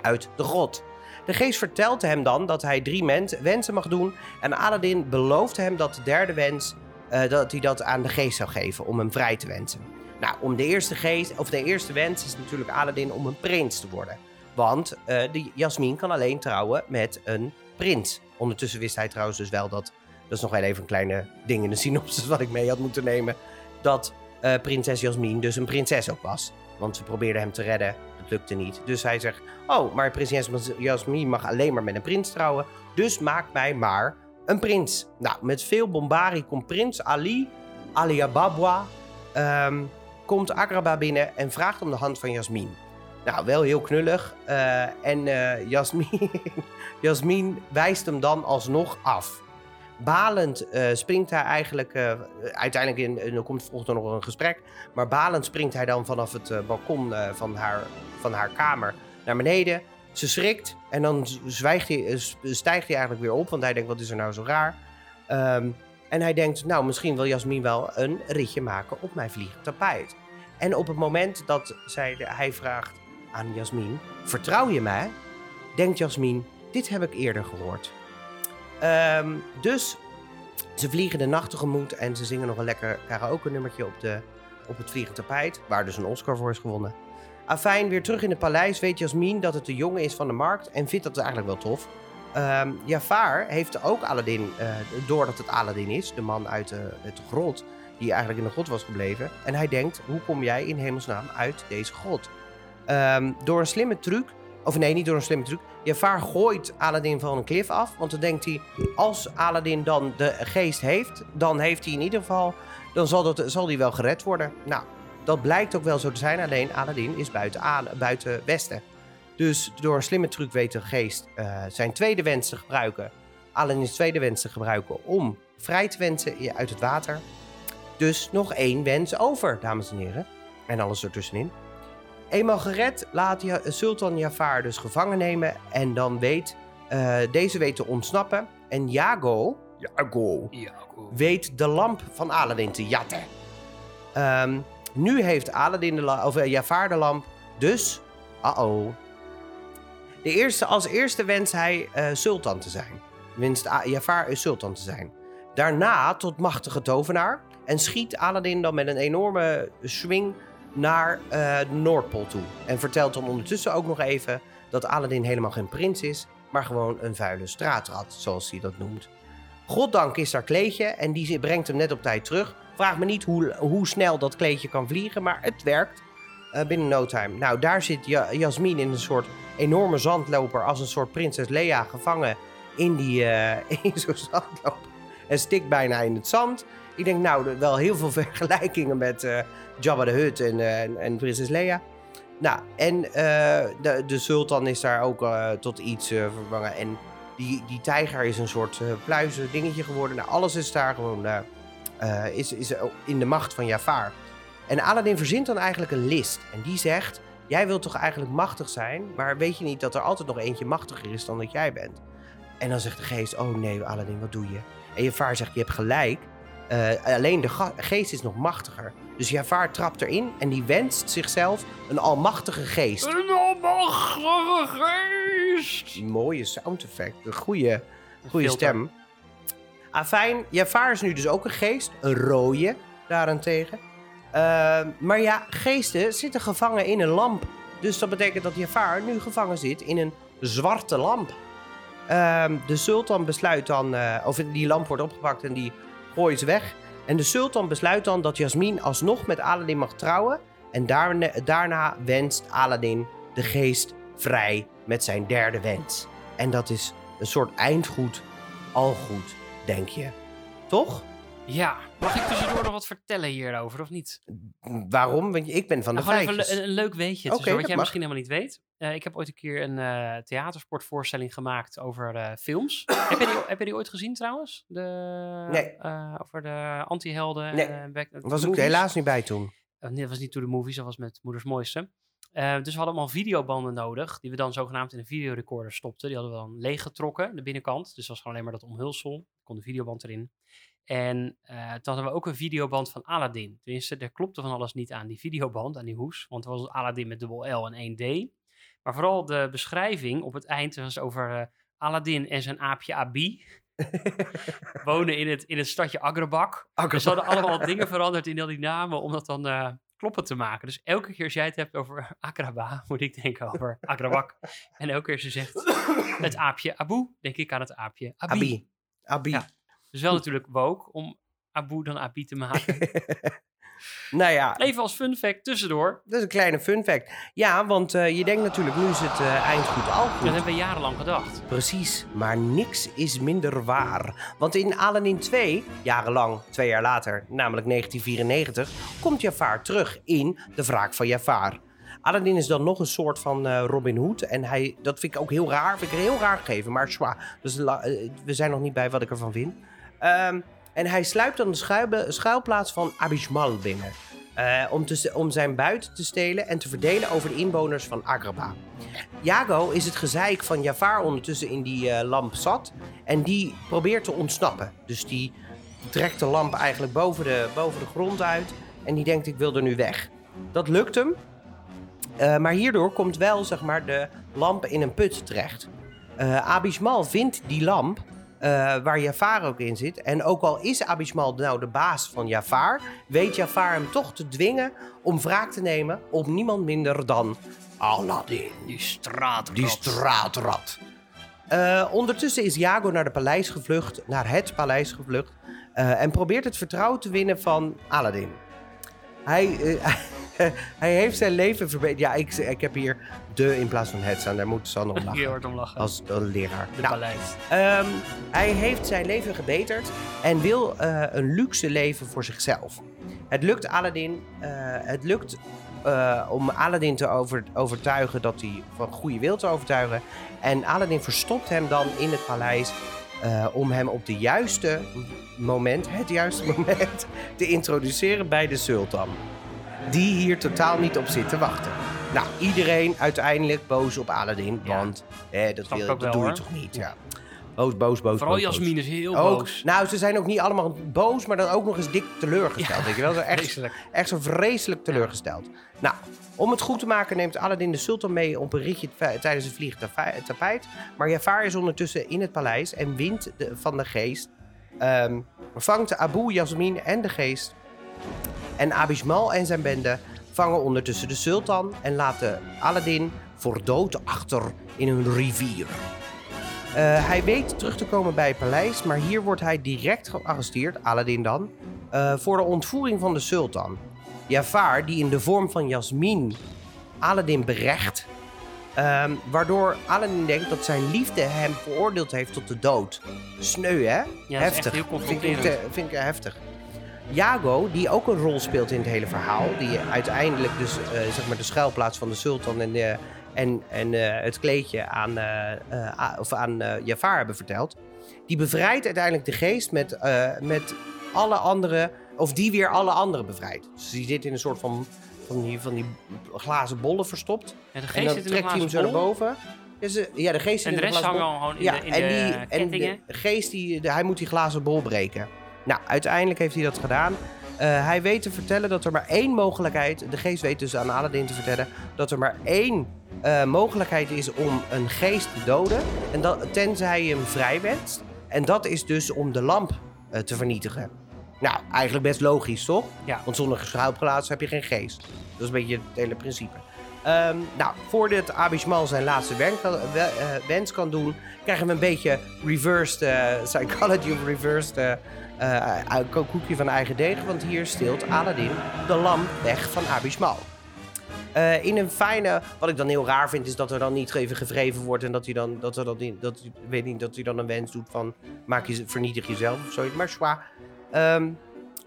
Speaker 1: uit de grot. De geest vertelt hem dan dat hij drie wensen mag doen en Aladdin belooft hem dat de derde wens eh, dat hij dat aan de geest zou geven om hem vrij te wensen. Nou, om de eerste geest of de eerste wens is natuurlijk Aladdin om een prins te worden, want eh de Jasmin kan alleen trouwen met een prins. Ondertussen wist hij trouwens dus wel dat dat is nog wel even een kleine ding in de synopsis (laughs) wat ik mee had moeten nemen. Dat eh, prinses Jasmin dus een prinses ook was. Want ze probeerden hem te redden. Het lukte niet. Dus hij zegt: Oh, maar prinses Jasmin mag alleen maar met een prins trouwen. Dus maak mij maar een prins. Nou, met veel bombarie komt prins Ali, Ali Ababwa, ehm, komt Agraba binnen en vraagt om de hand van Jasmin. Nou, wel heel knullig. eh, en eh Jasmin, (laughs) Jasmin wijst hem dan alsnog af. Balend eh, springt hij eigenlijk, uiteindelijk in, er komt volgens nog een gesprek, maar balend springt hij dan vanaf het balkon van, haar, van haar kamer naar beneden. Ze schrikt en dan zwijgt hij, stijgt hij eigenlijk weer op, want hij denkt, wat is er nou zo raar? Ehm, en hij denkt, nou, misschien wil Jasmin wel een ritje maken op mijn vliegend. En op het moment dat zij, hij vraagt aan Jasmin, vertrouw je mij? Denkt Jasmin, dit heb ik eerder gehoord. Ehm, dus ze vliegen de nacht tegemoet en ze zingen nog een lekker karaoke nummertje op, de, op het vliegend tapijt, waar dus een Oscar voor is gewonnen. Afijn, weer terug in het paleis weet Jasmin dat het de jongen is van de markt en vindt dat eigenlijk wel tof. Ehm Jafar heeft ook Aladdin, eh, doordat het Aladdin is, de man uit de, uit de grot, die eigenlijk in de grot was gebleven. En hij denkt, hoe kom jij in hemelsnaam uit deze grot? Ehm, door een slimme truc, of nee, niet door een slimme truc. Jafar gooit Aladdin van een klif af, want dan denkt hij, als Aladdin dan de geest heeft, dan heeft hij in ieder geval, dan zal, dat, zal hij wel gered worden. Nou, dat blijkt ook wel zo te zijn, alleen Aladdin is buiten, buiten Westen. Dus door een slimme truc weet de geest eh, zijn tweede wens te gebruiken. Aladdin's tweede wens te gebruiken om vrij te wensen uit het water. Dus nog één wens over, dames en heren. En alles ertussenin. Eenmaal gered laat Ja- Sultan Jafar dus gevangen nemen. En dan weet eh, deze weet te ontsnappen. En Jago, Jago
Speaker 2: Ja, cool.
Speaker 1: weet de lamp van Aladdin te jatten. Ehm, nu heeft Aladdin de of, eh, Jafar de lamp, dus, uh-oh. De eerste, als eerste wenst hij eh, sultan te zijn. Wenst A- Jafar is sultan te zijn. Daarna tot machtige tovenaar en schiet Aladdin dan met een enorme swing naar eh, de Noordpool toe. En vertelt dan ondertussen ook nog even dat Aladdin helemaal geen prins is, maar gewoon een vuile straatrat, zoals hij dat noemt. Goddank is daar kleedje en die brengt hem net op tijd terug. Vraag me niet hoe, hoe snel dat kleedje kan vliegen, maar het werkt eh, binnen no time. Nou, daar zit ja Jasmin in een soort enorme zandloper als een soort prinses Lea gevangen in, die, eh, (laughs) in zo'n zandloper. En stikt bijna in het zand. Ik denk nou, wel heel veel (laughs) vergelijkingen met eh, Jabba de Hutt en, eh, en, en prinses Lea. Nou, en eh, de, de sultan is daar ook tot iets vervangen. En die, die tijger is een soort pluizen dingetje geworden. Nou, alles is daar gewoon is, is in de macht van Jafar. En Aladdin verzint dan eigenlijk een list. En die zegt, jij wilt toch eigenlijk machtig zijn... maar weet je niet dat er altijd nog eentje machtiger is dan dat jij bent? En dan zegt de geest, oh nee Aladdin, wat doe je? En Jafar zegt, je hebt gelijk. Uh, alleen de geest is nog machtiger. Dus Jafar trapt erin en die wenst zichzelf een almachtige geest.
Speaker 2: Een almachtige geest!
Speaker 1: Mooie sound effect. Een goede, goede stem. Afijn, Jafar is nu dus ook een geest. Een rode, daarentegen. Uh, maar ja, geesten zitten gevangen in een lamp. Dus dat betekent dat Jafar nu gevangen zit in een zwarte lamp. Uh, de sultan besluit dan... Uh, of die lamp wordt opgepakt en die ze weg. En de sultan besluit dan dat Jasmin alsnog met Aladdin mag trouwen. En daarna, daarna wenst Aladdin de geest vrij met zijn derde wens. En dat is een soort eindgoed, al goed, denk je. Toch?
Speaker 2: Ja. Mag ik tussendoor nog wat vertellen hierover, of niet?
Speaker 1: Waarom? Want ik ben van de
Speaker 2: nou. Even een, een leuk weetje,
Speaker 1: okay,
Speaker 2: wat jij
Speaker 1: mag.
Speaker 2: misschien helemaal niet weet. Uh, ik heb ooit een keer een uh, theatersportvoorstelling gemaakt over uh, films. (clears throat) heb, je die, heb je die ooit gezien trouwens? De,
Speaker 1: nee.
Speaker 2: Over de anti-helden.
Speaker 1: Nee,
Speaker 2: back,
Speaker 1: was ik helaas niet bij toen.
Speaker 2: nee, dat was niet To The Movies, dat was met Moeders Mooiste. Uh, dus we hadden allemaal videobanden nodig, die we dan zogenaamd in een videorecorder stopten. Die hadden we dan leeggetrokken, de binnenkant. Dus dat was gewoon alleen maar dat omhulsel. kon de videoband erin. En uh, toen hadden we ook een videoband van Aladdin. Tenminste, er klopte van alles niet aan die videoband, aan die hoes. Want het was Aladdin met dubbel L en 1D. Maar vooral de beschrijving op het eind was over uh, Aladdin en zijn aapje Abi. (laughs) wonen in het, in het stadje Agrabak. Agrabak. Dus ze hadden allemaal dingen veranderd in al die namen om dat dan uh, kloppen te maken. Dus elke keer als jij het hebt over (laughs) Agraba, moet ik denken over Agrabak. en elke keer je zegt het aapje Abu, denk ik aan het aapje Abi.
Speaker 1: Abi. Abi.
Speaker 2: Ja. Dus wel natuurlijk woke om Abu dan Abi te maken. (laughs)
Speaker 1: Nou ja,
Speaker 2: Even als fun fact tussendoor.
Speaker 1: dat is een kleine fun fact. Ja, want eh, je denkt natuurlijk, nu is het eh, eind goed, al goed.
Speaker 2: Dat hebben we jarenlang gedacht.
Speaker 1: Precies, maar niks is minder waar. Want in Aladdin 2, jarenlang, twee jaar later, namelijk 1994, komt Jafar terug in De Wraak van Jafar. Aladdin is dan nog een soort van eh, Robin Hood. En hij, dat vind ik ook heel raar. Vind ik heel raar gegeven. Maar zwaar. Dus we zijn nog niet bij wat ik ervan vind. Ehm, en hij sluipt dan de schuil- schuilplaats van Abishmal binnen. eh, om, om zijn buit te stelen en te verdelen over de inwoners van Agrabah. Jago is het gezeik van Jafar ondertussen in die eh, lamp zat. En die probeert te ontsnappen. Dus die trekt de lamp eigenlijk boven de, boven de grond uit. En die denkt, ik wil er nu weg. Dat lukt hem. Eh, maar hierdoor komt wel zeg maar, de lamp in een put terecht. Abismal vindt die lamp, eh, waar Jafar ook in zit. En ook al is Abismal nou de baas van Jafar, weet Jafar hem toch te dwingen om wraak te nemen op niemand minder dan Aladdin.
Speaker 2: Die straat.
Speaker 1: Die straatrat. Eh, ondertussen is Jago naar, de paleis gevlucht, naar het paleis gevlucht. eh, en probeert het vertrouwen te winnen van Aladdin. Hij, eh, (laughs) hij heeft zijn leven verbeterd. Ja, ik, ik heb hier de in plaats van het staan. Daar moet Sanne om (laughs) lachen.
Speaker 2: hard om lachen.
Speaker 1: Als een leraar.
Speaker 2: de
Speaker 1: Nou,
Speaker 2: paleis.
Speaker 1: Ehm, hij heeft zijn leven gebeterd en wil eh, een luxe leven voor zichzelf. Het lukt Aladdin, het lukt om Aladdin te over, overtuigen dat hij van goede wil te overtuigen. En Aladdin verstopt hem dan in het paleis eh, om hem op de juiste moment, het juiste (laughs) moment, te introduceren bij de sultan. Die hier totaal niet op zit te wachten. Nou, iedereen uiteindelijk boos op Aladdin,
Speaker 2: Ja.
Speaker 1: want dat, wil, dat
Speaker 2: wel,
Speaker 1: doe je toch niet? Ja. Boos, boos, boos.
Speaker 2: Vooral
Speaker 1: boos.
Speaker 2: Jasmin is heel
Speaker 1: Ook,
Speaker 2: boos.
Speaker 1: nou, ze zijn ook niet allemaal boos, maar dan ook nog eens dik teleurgesteld. weet je wel? Echt,
Speaker 2: Vreselijk.
Speaker 1: echt zo vreselijk teleurgesteld. Nou, om het goed te maken neemt Aladdin de sultan mee op een ritje tijdens het vliegen tafa- tapijt. Maar Jafar is ondertussen in het paleis en wint de, van de geest. ehm, vangt Abu, Jasmin en de geest. En Abismal en zijn bende vangen ondertussen de sultan en laten Aladdin voor dood achter in een rivier. Eh, hij weet terug te komen bij het paleis, maar hier wordt hij direct gearresteerd, Aladdin dan, eh, voor de ontvoering van de sultan. Jafar, die in de vorm van Jasmin Aladdin berecht, ehm, waardoor Aladdin denkt dat zijn liefde hem veroordeeld heeft tot de dood. Sneu, hè?
Speaker 2: Ja,
Speaker 1: heftig.
Speaker 2: heel
Speaker 1: vind ik, vind ik heftig. Jago, die ook een rol speelt in het hele verhaal, die uiteindelijk dus eh, zeg maar de schuilplaats van de sultan en, de, en, en eh, het kleedje aan, eh, eh, of aan Jafar hebben verteld, die bevrijdt uiteindelijk de geest met, met alle andere, of die weer alle anderen bevrijdt. Dus die zit in een soort van, van, die, van die glazen bollen verstopt.
Speaker 2: En de
Speaker 1: en
Speaker 2: geest
Speaker 1: dan
Speaker 2: zit in
Speaker 1: trekt hij hem zo naar boven. Ja, ze- ja, de geest zit
Speaker 2: En de rest hangen gewoon in
Speaker 1: Ja,
Speaker 2: de, in
Speaker 1: en,
Speaker 2: de
Speaker 1: die, en de geest, die, de- hij moet die glazen bol breken. Nou, uiteindelijk heeft hij dat gedaan. Eh, hij weet te vertellen dat er maar één mogelijkheid... De geest weet dus aan Aladdin te vertellen... dat er maar één eh, mogelijkheid is om een geest te doden. En dat, tenzij je hem vrijwet. En dat is dus om de lamp eh, te vernietigen. Nou, eigenlijk best logisch, toch?
Speaker 2: Ja.
Speaker 1: Want zonder schuilplaats heb je geen geest. Dat is een beetje het hele principe. Ehm, nou, voordat Abismal zijn laatste kan- wens kan doen, krijgen we een beetje reversed psychology of reversed eh, eh, koekje van eigen deeg. Want hier steelt Aladdin de lamp weg van Abismal. Eh, in een fijne, wat ik dan heel raar vind, is dat er dan niet even gevreven wordt en dat hij dan, dat er dan, niet- dat, weet niet, dat hij dan een wens doet van maak je, vernietig jezelf of zoiets. Maar zwaar. Ehm,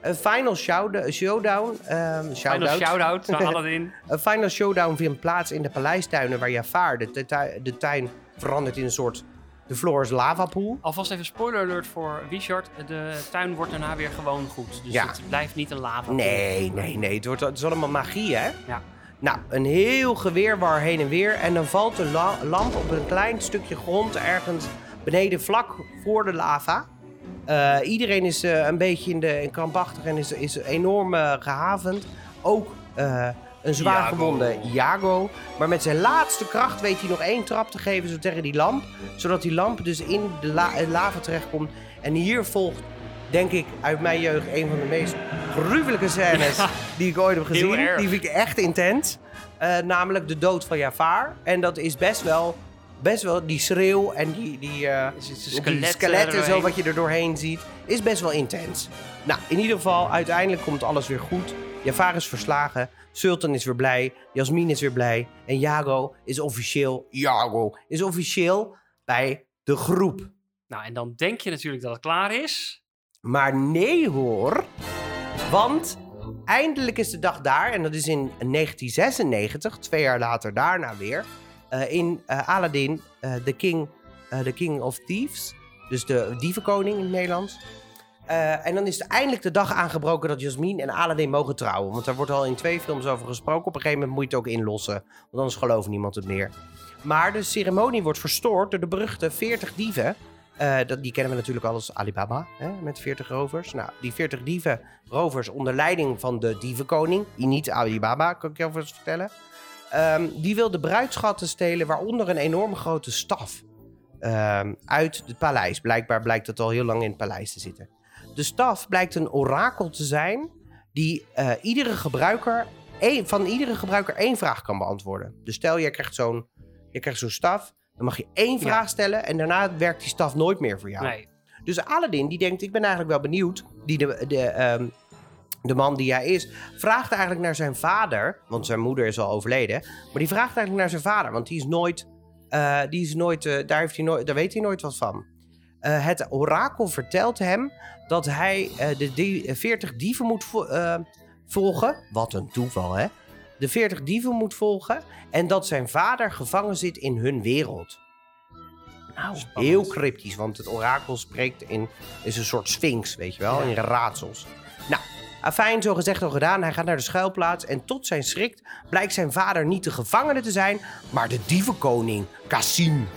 Speaker 1: een final showdown. showdown ehm,
Speaker 2: Final
Speaker 1: shout-out.
Speaker 2: shout-out naar (laughs) Aladdin.
Speaker 1: Een final showdown vindt plaats in de paleistuinen waar Jafar de, de tuin verandert in een soort de Floors lavapool.
Speaker 2: Alvast even spoiler alert voor Richard. De tuin wordt daarna weer gewoon goed. Dus
Speaker 1: Ja.
Speaker 2: het blijft niet een lava.
Speaker 1: Nee, nee, nee. Het, wordt, het is allemaal magie, hè?
Speaker 2: Ja.
Speaker 1: Nou, een heel geweerwar heen en weer. En dan valt de la- lamp op een klein stukje grond ergens beneden vlak voor de lava. Eh, iedereen is eh, een beetje in de in krampachtig en is, is enorm eh, gehavend. Ook een zwaar
Speaker 2: Iago.
Speaker 1: gewonde Iago. Maar met zijn laatste kracht weet hij nog één trap te geven zo tegen die lamp. Zodat die lamp dus in de la- eh, lava terechtkomt. En hier volgt, denk ik, uit mijn jeugd een van de meest gruwelijke scènes
Speaker 2: Ja.
Speaker 1: die ik ooit heb gezien. Die vind ik echt intens. Eh, namelijk de dood van Jafar. En dat is best wel, best wel die schreeuw en die, die,
Speaker 2: zitten
Speaker 1: die
Speaker 2: skeletten
Speaker 1: zo wat je er doorheen ziet, is best wel intens. Nou, in ieder geval, uiteindelijk komt alles weer goed. Jafar is verslagen, Sultan is weer blij, Jasmin is weer blij en Jago is officieel, Jago is officieel bij de groep.
Speaker 2: Nou, en dan denk je natuurlijk dat het klaar is.
Speaker 1: Maar nee hoor, want eindelijk is de dag daar en dat is in 1996, twee jaar later daarna weer, eh, in eh, Aladdin, eh, the, king, the King of Thieves, dus de dievenkoning in het Nederlands. Eh, en dan is eindelijk de dag aangebroken dat Jasmin en Aladdin mogen trouwen. Want daar wordt al in twee films over gesproken. Op een gegeven moment moet je het ook inlossen. Want anders gelooft niemand het meer. Maar de ceremonie wordt verstoord door de beruchte 40 dieven. Eh, dat, die kennen we natuurlijk al als Alibaba, hè, met 40 rovers. Nou, die 40 dieven, rovers onder leiding van de dievenkoning, die niet Alibaba, kan ik je alvast vertellen. Ehm, die wil de bruidschatten stelen, waaronder een enorme grote staf. ehm, uit het paleis. Blijkbaar blijkt het al heel lang in het paleis te zitten. De staf blijkt een orakel te zijn die eh, iedere gebruiker één, van iedere gebruiker één vraag kan beantwoorden. Dus stel, je krijgt zo'n zo'n staf, dan mag je één
Speaker 2: Ja.
Speaker 1: vraag stellen en daarna werkt die staf nooit meer voor jou.
Speaker 2: Nee.
Speaker 1: Dus Aladdin, die denkt, ik ben eigenlijk wel benieuwd. Die de, de, ehm, de man die hij is, vraagt eigenlijk naar zijn vader. Want zijn moeder is al overleden. Maar die vraagt eigenlijk naar zijn vader. Want die is nooit, eh, die is nooit eh, daar, heeft hij nooit daar weet hij nooit wat van. Eh, het orakel vertelt hem dat hij eh, de die, 40 dieven moet vo- eh, volgen. Wat een toeval, hè? De 40 dieven moet volgen. En dat zijn vader gevangen zit in hun wereld. Nou,
Speaker 2: Spannend.
Speaker 1: heel cryptisch, want het orakel spreekt in is een soort sphinx, weet je wel,
Speaker 2: Ja.
Speaker 1: in raadsels. Nou, afijn, zo gezegd al gedaan. Hij gaat naar de schuilplaats en tot zijn schrik blijkt zijn vader niet de gevangene te zijn, maar de dievenkoning, Cassim.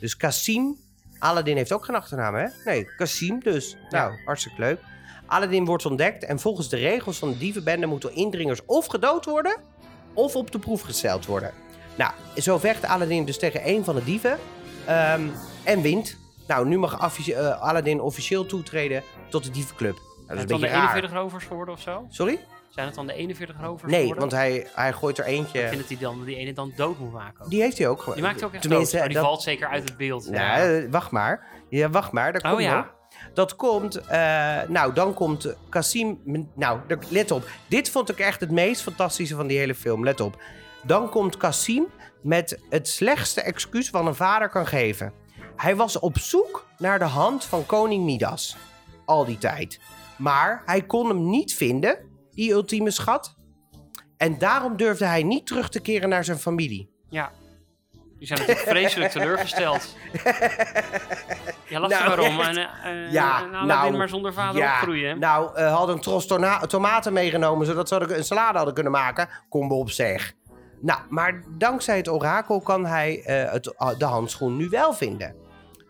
Speaker 1: Dus Cassim, Aladdin heeft ook geen achternaam, hè? Nee, Cassim dus. Nou, hartstikke leuk. Aladdin wordt ontdekt en volgens de regels van de dievenbende moeten indringers of gedood worden of op de proef gesteld worden. Nou, zo vecht Aladdin dus tegen een van de dieven ehm, en wint. Nou, nu mag eh, Aladdin officieel toetreden tot de dievenclub. Nou, dat is een
Speaker 2: het dan de
Speaker 1: beetje raar.
Speaker 2: 41 rovers geworden of zo?
Speaker 1: Sorry?
Speaker 2: Zijn het dan de 41 rovers
Speaker 1: Nee,
Speaker 2: geworden?
Speaker 1: want hij, hij gooit er
Speaker 2: Ik
Speaker 1: eentje.
Speaker 2: vind dat hij dan die ene dan dood moet maken. ook.
Speaker 1: Die heeft hij ook gewoon.
Speaker 2: Die maakt ook echt
Speaker 1: Tenminste,
Speaker 2: dood, die
Speaker 1: dat-
Speaker 2: valt zeker uit het beeld.
Speaker 1: Nou,
Speaker 2: ja.
Speaker 1: wacht maar. Ja, wacht maar. Daar
Speaker 2: Oh,
Speaker 1: komt
Speaker 2: ja.
Speaker 1: nog. Dat komt, eh, nou, dan komt Cassim. Nou, let op. Dit vond ik echt het meest fantastische van die hele film. Let op. Dan komt Cassim met het slechtste excuus wat een vader kan geven. Hij was op zoek naar de hand van koning Midas. Al die tijd. Maar hij kon hem niet vinden, die ultieme schat. En daarom durfde hij niet terug te keren naar zijn familie.
Speaker 2: ja. Die zijn natuurlijk vreselijk teleurgesteld. Ja, lacht
Speaker 1: Nou,
Speaker 2: waarom. En, eh, eh,
Speaker 1: Ja,
Speaker 2: en Aladdin
Speaker 1: nou,
Speaker 2: maar zonder vader
Speaker 1: Ja,
Speaker 2: opgroeien.
Speaker 1: Nou, eh hadden een tros tomaten meegenomen, zodat ze een salade hadden kunnen maken. Kom op zeg. Nou, maar dankzij het orakel kan hij het, de handschoen nu wel vinden.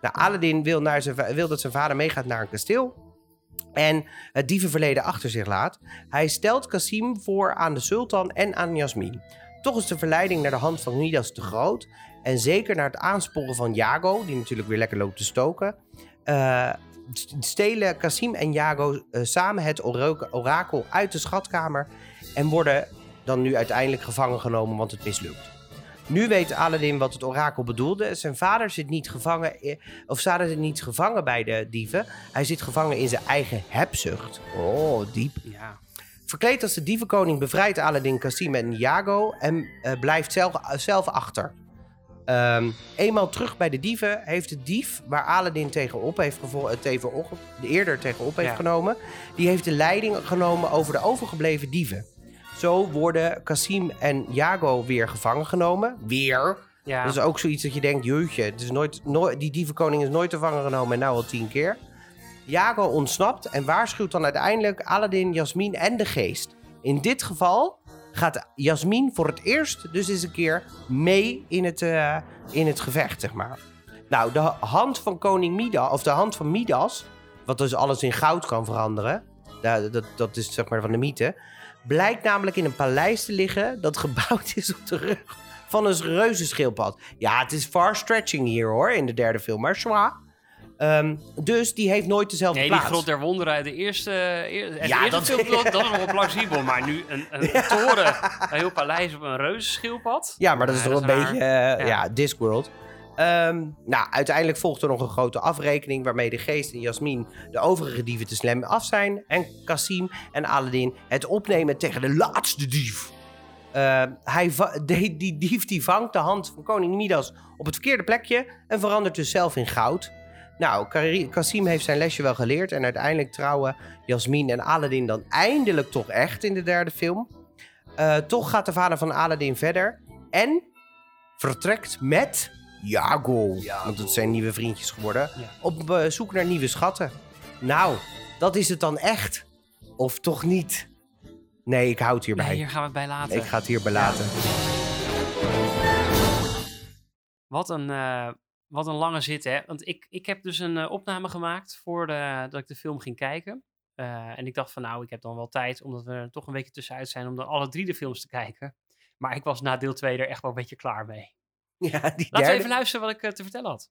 Speaker 1: Nou, Aladdin wil, naar zijn, wil dat zijn vader meegaat naar een kasteel. En het dievenverleden achter zich laat. Hij stelt Cassim voor aan de sultan en aan Jasmin. Toch is de verleiding naar de hand van Midas te groot. En zeker naar het aansporen van Jago, die natuurlijk weer lekker loopt te stoken. eh, st- stelen Cassim en Jago eh, samen het ora- orakel uit de schatkamer. En worden dan nu uiteindelijk gevangen genomen, want het mislukt. Nu weet Aladdin wat het orakel bedoelde. Zijn vader zit niet gevangen, of vader zit niet gevangen bij de dieven. Hij zit gevangen in zijn eigen hebzucht. Oh, diep.
Speaker 2: Ja.
Speaker 1: Verkleed als de dievenkoning bevrijdt Aladdin Cassim en Iago en eh, blijft zelf, zelf achter. Ehm, eenmaal terug bij de dieven heeft de dief waar Aladdin tegenop heeft gevo- eh, tegenop, eerder tegenop heeft
Speaker 2: Ja.
Speaker 1: genomen, die heeft de leiding genomen over de overgebleven dieven. Zo worden Cassim en Iago weer gevangen genomen. Weer.
Speaker 2: Ja.
Speaker 1: Dat is ook zoiets dat je denkt, jeutje, het is nooit, nooit, die dievenkoning is nooit te vangen genomen en nou al tien keer. Jago ontsnapt en waarschuwt dan uiteindelijk Aladdin, Jasmin en de geest. In dit geval gaat Jasmin voor het eerst dus eens een keer mee in het, eh, in het gevecht, zeg maar. Nou, de hand van koning Midas, of de hand van Midas, wat dus alles in goud kan veranderen, dat, dat, dat is zeg maar van de mythe, blijkt namelijk in een paleis te liggen dat gebouwd is op de rug van een reuzenschildpad. Ja, het is far stretching hier hoor, in de derde film, maar zwaar. Ehm, dus die heeft nooit dezelfde
Speaker 2: Nee, die
Speaker 1: plaats.
Speaker 2: grot der wonderen uit de eerste, eer,
Speaker 1: Ja,
Speaker 2: eerste
Speaker 1: dat-
Speaker 2: is nog wel (laughs) plausibel. Maar nu een, een toren, een heel paleis op een reuzenschildpad.
Speaker 1: Ja, maar dat is
Speaker 2: Ja,
Speaker 1: toch een
Speaker 2: is
Speaker 1: beetje, eh, ja.
Speaker 2: Ja.
Speaker 1: Discworld. Ehm, nou, uiteindelijk volgt er nog een grote afrekening waarmee de geest en Jasmin de overige dieven te slim af zijn. En Kasim en Aladdin het opnemen tegen de laatste dief. Uh, hij va- die, die dief die vangt de hand van koning Midas op het verkeerde plekje en verandert dus zelf in goud. Nou, Kasim heeft zijn lesje wel geleerd en uiteindelijk trouwen Jasmin en Aladdin dan eindelijk toch echt in de derde film. Uh, toch gaat de vader van Aladdin verder en vertrekt met Jago, want het zijn nieuwe vriendjes geworden,
Speaker 2: Ja.
Speaker 1: op uh, zoek naar nieuwe schatten. Nou, dat is het dan echt. Of toch niet? Nee, ik houd hierbij.
Speaker 2: Nee, hier gaan we het bij laten.
Speaker 1: Ik ga het hierbij laten.
Speaker 2: Wat een, eh, wat een lange zit, hè? Want ik, ik heb dus een eh, opname gemaakt voordat ik de film ging kijken. Uh, en ik dacht van nou, ik heb dan wel tijd, omdat we er toch een beetje tussenuit zijn, om dan alle drie de films te kijken. Maar ik was na deel 2 er echt wel een beetje klaar mee. (laughs)
Speaker 1: Ja, die
Speaker 2: Laten
Speaker 1: derde...
Speaker 2: we even luisteren wat ik uh, te vertellen had.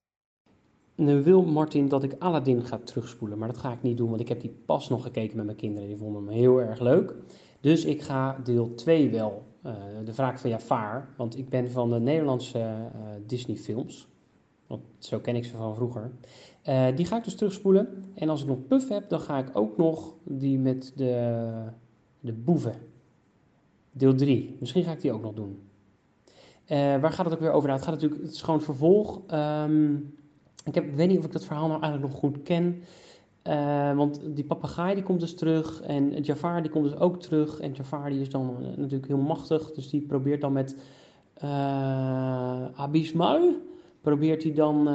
Speaker 4: Nu wil Martin dat ik Aladdin ga terugspoelen, maar dat ga ik niet doen, want ik heb die pas nog gekeken met mijn kinderen. Die vonden hem heel erg leuk. Dus ik ga deel 2 wel, uh, de wraak van Jafar, want ik ben van de Nederlandse uh, Disney films. Want zo ken ik ze van vroeger. Uh, die ga ik dus terugspoelen. En als ik nog puff heb, dan ga ik ook nog die met de, de boeven. Deel 3. Misschien ga ik die ook nog doen. Uh, waar gaat het ook weer over? Nou, het gaat natuurlijk, het is gewoon vervolg. Um, ik, heb, weet niet of ik dat verhaal nou eigenlijk nog goed ken. Uh, want die papegaai die komt dus terug en Jafar die komt dus ook terug. En Jafar die is dan uh, natuurlijk heel machtig, dus die probeert dan met uh, Abismal, probeert hij dan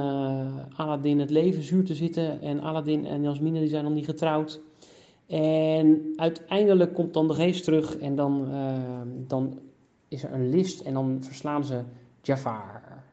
Speaker 4: Aladdin het leven zuur te zitten. En Aladdin en Jasmine die zijn nog niet getrouwd. En uiteindelijk komt dan de geest terug en dan, dan is er een list en dan verslaan ze Jafar.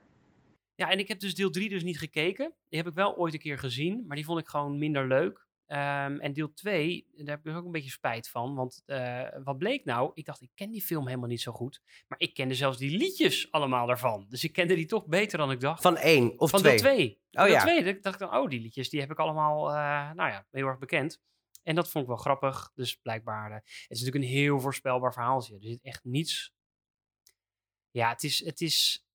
Speaker 2: Ja, en ik heb dus deel 3 dus niet gekeken. Die heb ik wel ooit een keer gezien, maar die vond ik gewoon minder leuk. Um, en deel 2, daar heb ik dus ook een beetje spijt van. Want uh, wat bleek nou? Ik dacht, ik ken die film helemaal niet zo goed. Maar ik kende zelfs die liedjes allemaal daarvan. Dus ik kende die toch beter dan ik dacht.
Speaker 1: Van één of
Speaker 2: van
Speaker 1: twee?
Speaker 2: Van deel 2.
Speaker 1: Oh
Speaker 2: deel
Speaker 1: ja.
Speaker 2: 2 dacht ik dan, oh, die liedjes, die heb ik allemaal, uh, nou ja, heel erg bekend. En dat vond ik wel grappig. Dus blijkbaar, uh, het is natuurlijk een heel voorspelbaar verhaaltje. Er zit echt niets... Ja, het is, het is,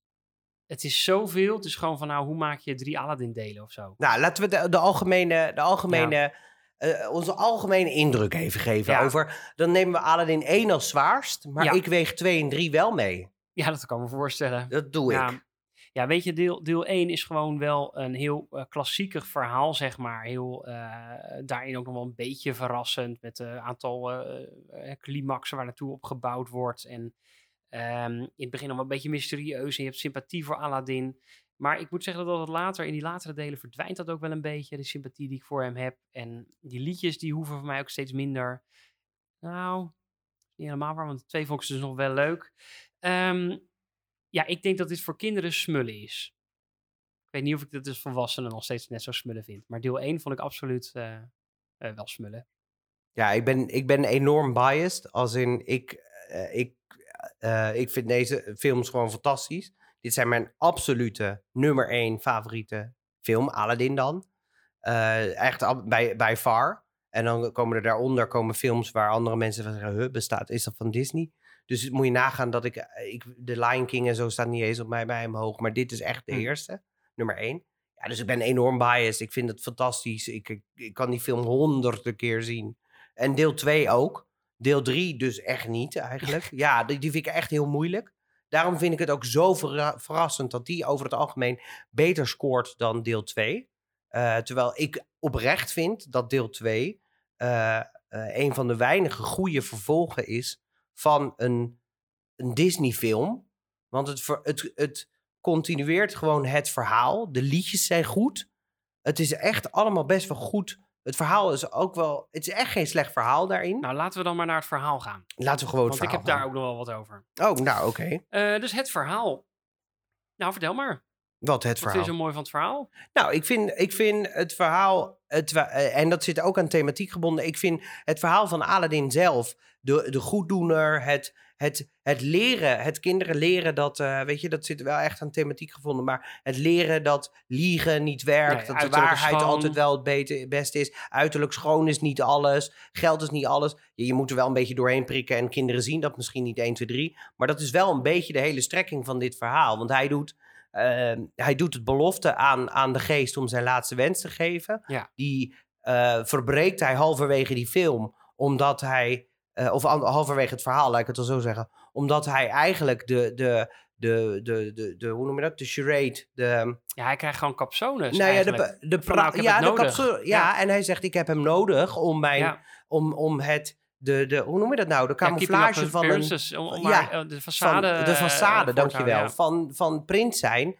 Speaker 2: het is zoveel. Het is gewoon van, nou, hoe maak je drie Aladdin-delen of zo?
Speaker 1: Nou, laten we de, de algemene, de algemene ja. uh, onze algemene indruk even geven ja. over. Dan nemen we Aladdin 1 als zwaarst, maar ja. ik weeg 2 en 3 wel mee.
Speaker 2: Ja, dat kan me voorstellen.
Speaker 1: Dat doe ik.
Speaker 2: Ja, weet je, deel, deel 1 is gewoon wel een heel uh, klassieker verhaal, zeg maar. Heel, uh, daarin ook nog wel een beetje verrassend met een aantal climaxen waar naartoe opgebouwd wordt. En um, in het begin nog een beetje mysterieus en je hebt sympathie voor Aladdin. Maar ik moet zeggen dat het later, in die latere delen verdwijnt dat ook wel een beetje, de sympathie die ik voor hem heb. En die liedjes, die hoeven voor mij ook steeds minder. Nou, niet helemaal waar, want twee vond ik dus nog wel leuk. Um, ja, ik denk dat dit voor kinderen smullen is. Ik weet niet of ik dit als volwassenen nog steeds net zo smullen vind. Maar deel 1 vond ik absoluut uh, uh, wel smullen.
Speaker 1: Ja, ik ben, ik ben enorm biased. Als in, ik, uh, ik, ik vind deze films gewoon fantastisch. Dit zijn mijn absolute nummer 1 favoriete film. Aladdin dan. echt bij, bij far. En dan komen er daaronder komen films waar andere mensen van zeggen... Huh, bestaat, is dat van Disney? Dus moet je nagaan dat ik, ik... De Lion King en zo staat niet eens op mij bij hem hoog. Maar dit is echt de eerste. Nummer één. Ja, dus ik ben enorm biased. Ik vind het fantastisch. Ik, ik, ik kan die film honderden keer zien. En deel 2 ook. Deel 3 dus echt niet eigenlijk. Ja, die, vind ik echt heel moeilijk. Daarom vind ik het ook zo verra verrassend dat die over het algemeen beter scoort dan deel 2. Uh, terwijl ik oprecht vind dat deel 2 uh, uh, een van de weinige goede vervolgen is van een, een Disney-film. Want het, ver, het, het continueert gewoon het verhaal. De liedjes zijn goed. Het is echt allemaal best wel goed. Het verhaal is ook wel... Het is echt geen slecht verhaal daarin.
Speaker 2: Nou, laten we dan maar naar het verhaal gaan.
Speaker 1: Laten we gewoon
Speaker 2: Want
Speaker 1: het
Speaker 2: ik heb daar ook nog wel wat over.
Speaker 1: Oh, nou, oké.
Speaker 2: Okay. Uh, dus het verhaal. Nou, vertel maar.
Speaker 1: Wat het
Speaker 2: Wat
Speaker 1: verhaal?
Speaker 2: vind je zo mooi van het verhaal?
Speaker 1: Nou, ik vind, ik vind het verhaal, het, uh, en dat zit ook aan thematiek gebonden. Ik vind het verhaal van Aladdin zelf, de, de goeddoener, het, het, het leren, het kinderen leren dat, uh, weet je, dat zit wel echt aan thematiek gevonden. Maar het leren dat liegen niet werkt,
Speaker 2: Nee,
Speaker 1: dat de waarheid
Speaker 2: schoon.
Speaker 1: altijd wel het beter, beste is. Uiterlijk schoon is niet alles, geld is niet alles. Je, je moet er wel een beetje doorheen prikken en kinderen zien dat misschien niet 1, 2, 3. Maar dat is wel een beetje de hele strekking van dit verhaal. Want hij doet eh, hij doet het belofte aan, aan de geest om zijn laatste wens te geven.
Speaker 2: Ja.
Speaker 1: Die eh, verbreekt hij halverwege die film, omdat hij, eh, of halverwege het verhaal, laat ik het wel zo zeggen, omdat hij eigenlijk de, de, de, de, de, de hoe noem je dat, de charade, de,
Speaker 2: Ja, hij krijgt gewoon capsones
Speaker 1: nou ja, de, de,
Speaker 2: nou,
Speaker 1: ja, de ja,
Speaker 2: Ja.
Speaker 1: en hij zegt, ik heb hem nodig om mijn,
Speaker 2: Ja.
Speaker 1: om, om het, de, de, hoe noem je dat nou, de
Speaker 2: Ja,
Speaker 1: camouflage van een,
Speaker 2: om,
Speaker 1: ja,
Speaker 2: maar, eh, de façade...
Speaker 1: de façade,
Speaker 2: te
Speaker 1: dankjewel,
Speaker 2: ja.
Speaker 1: van, van prins zijn,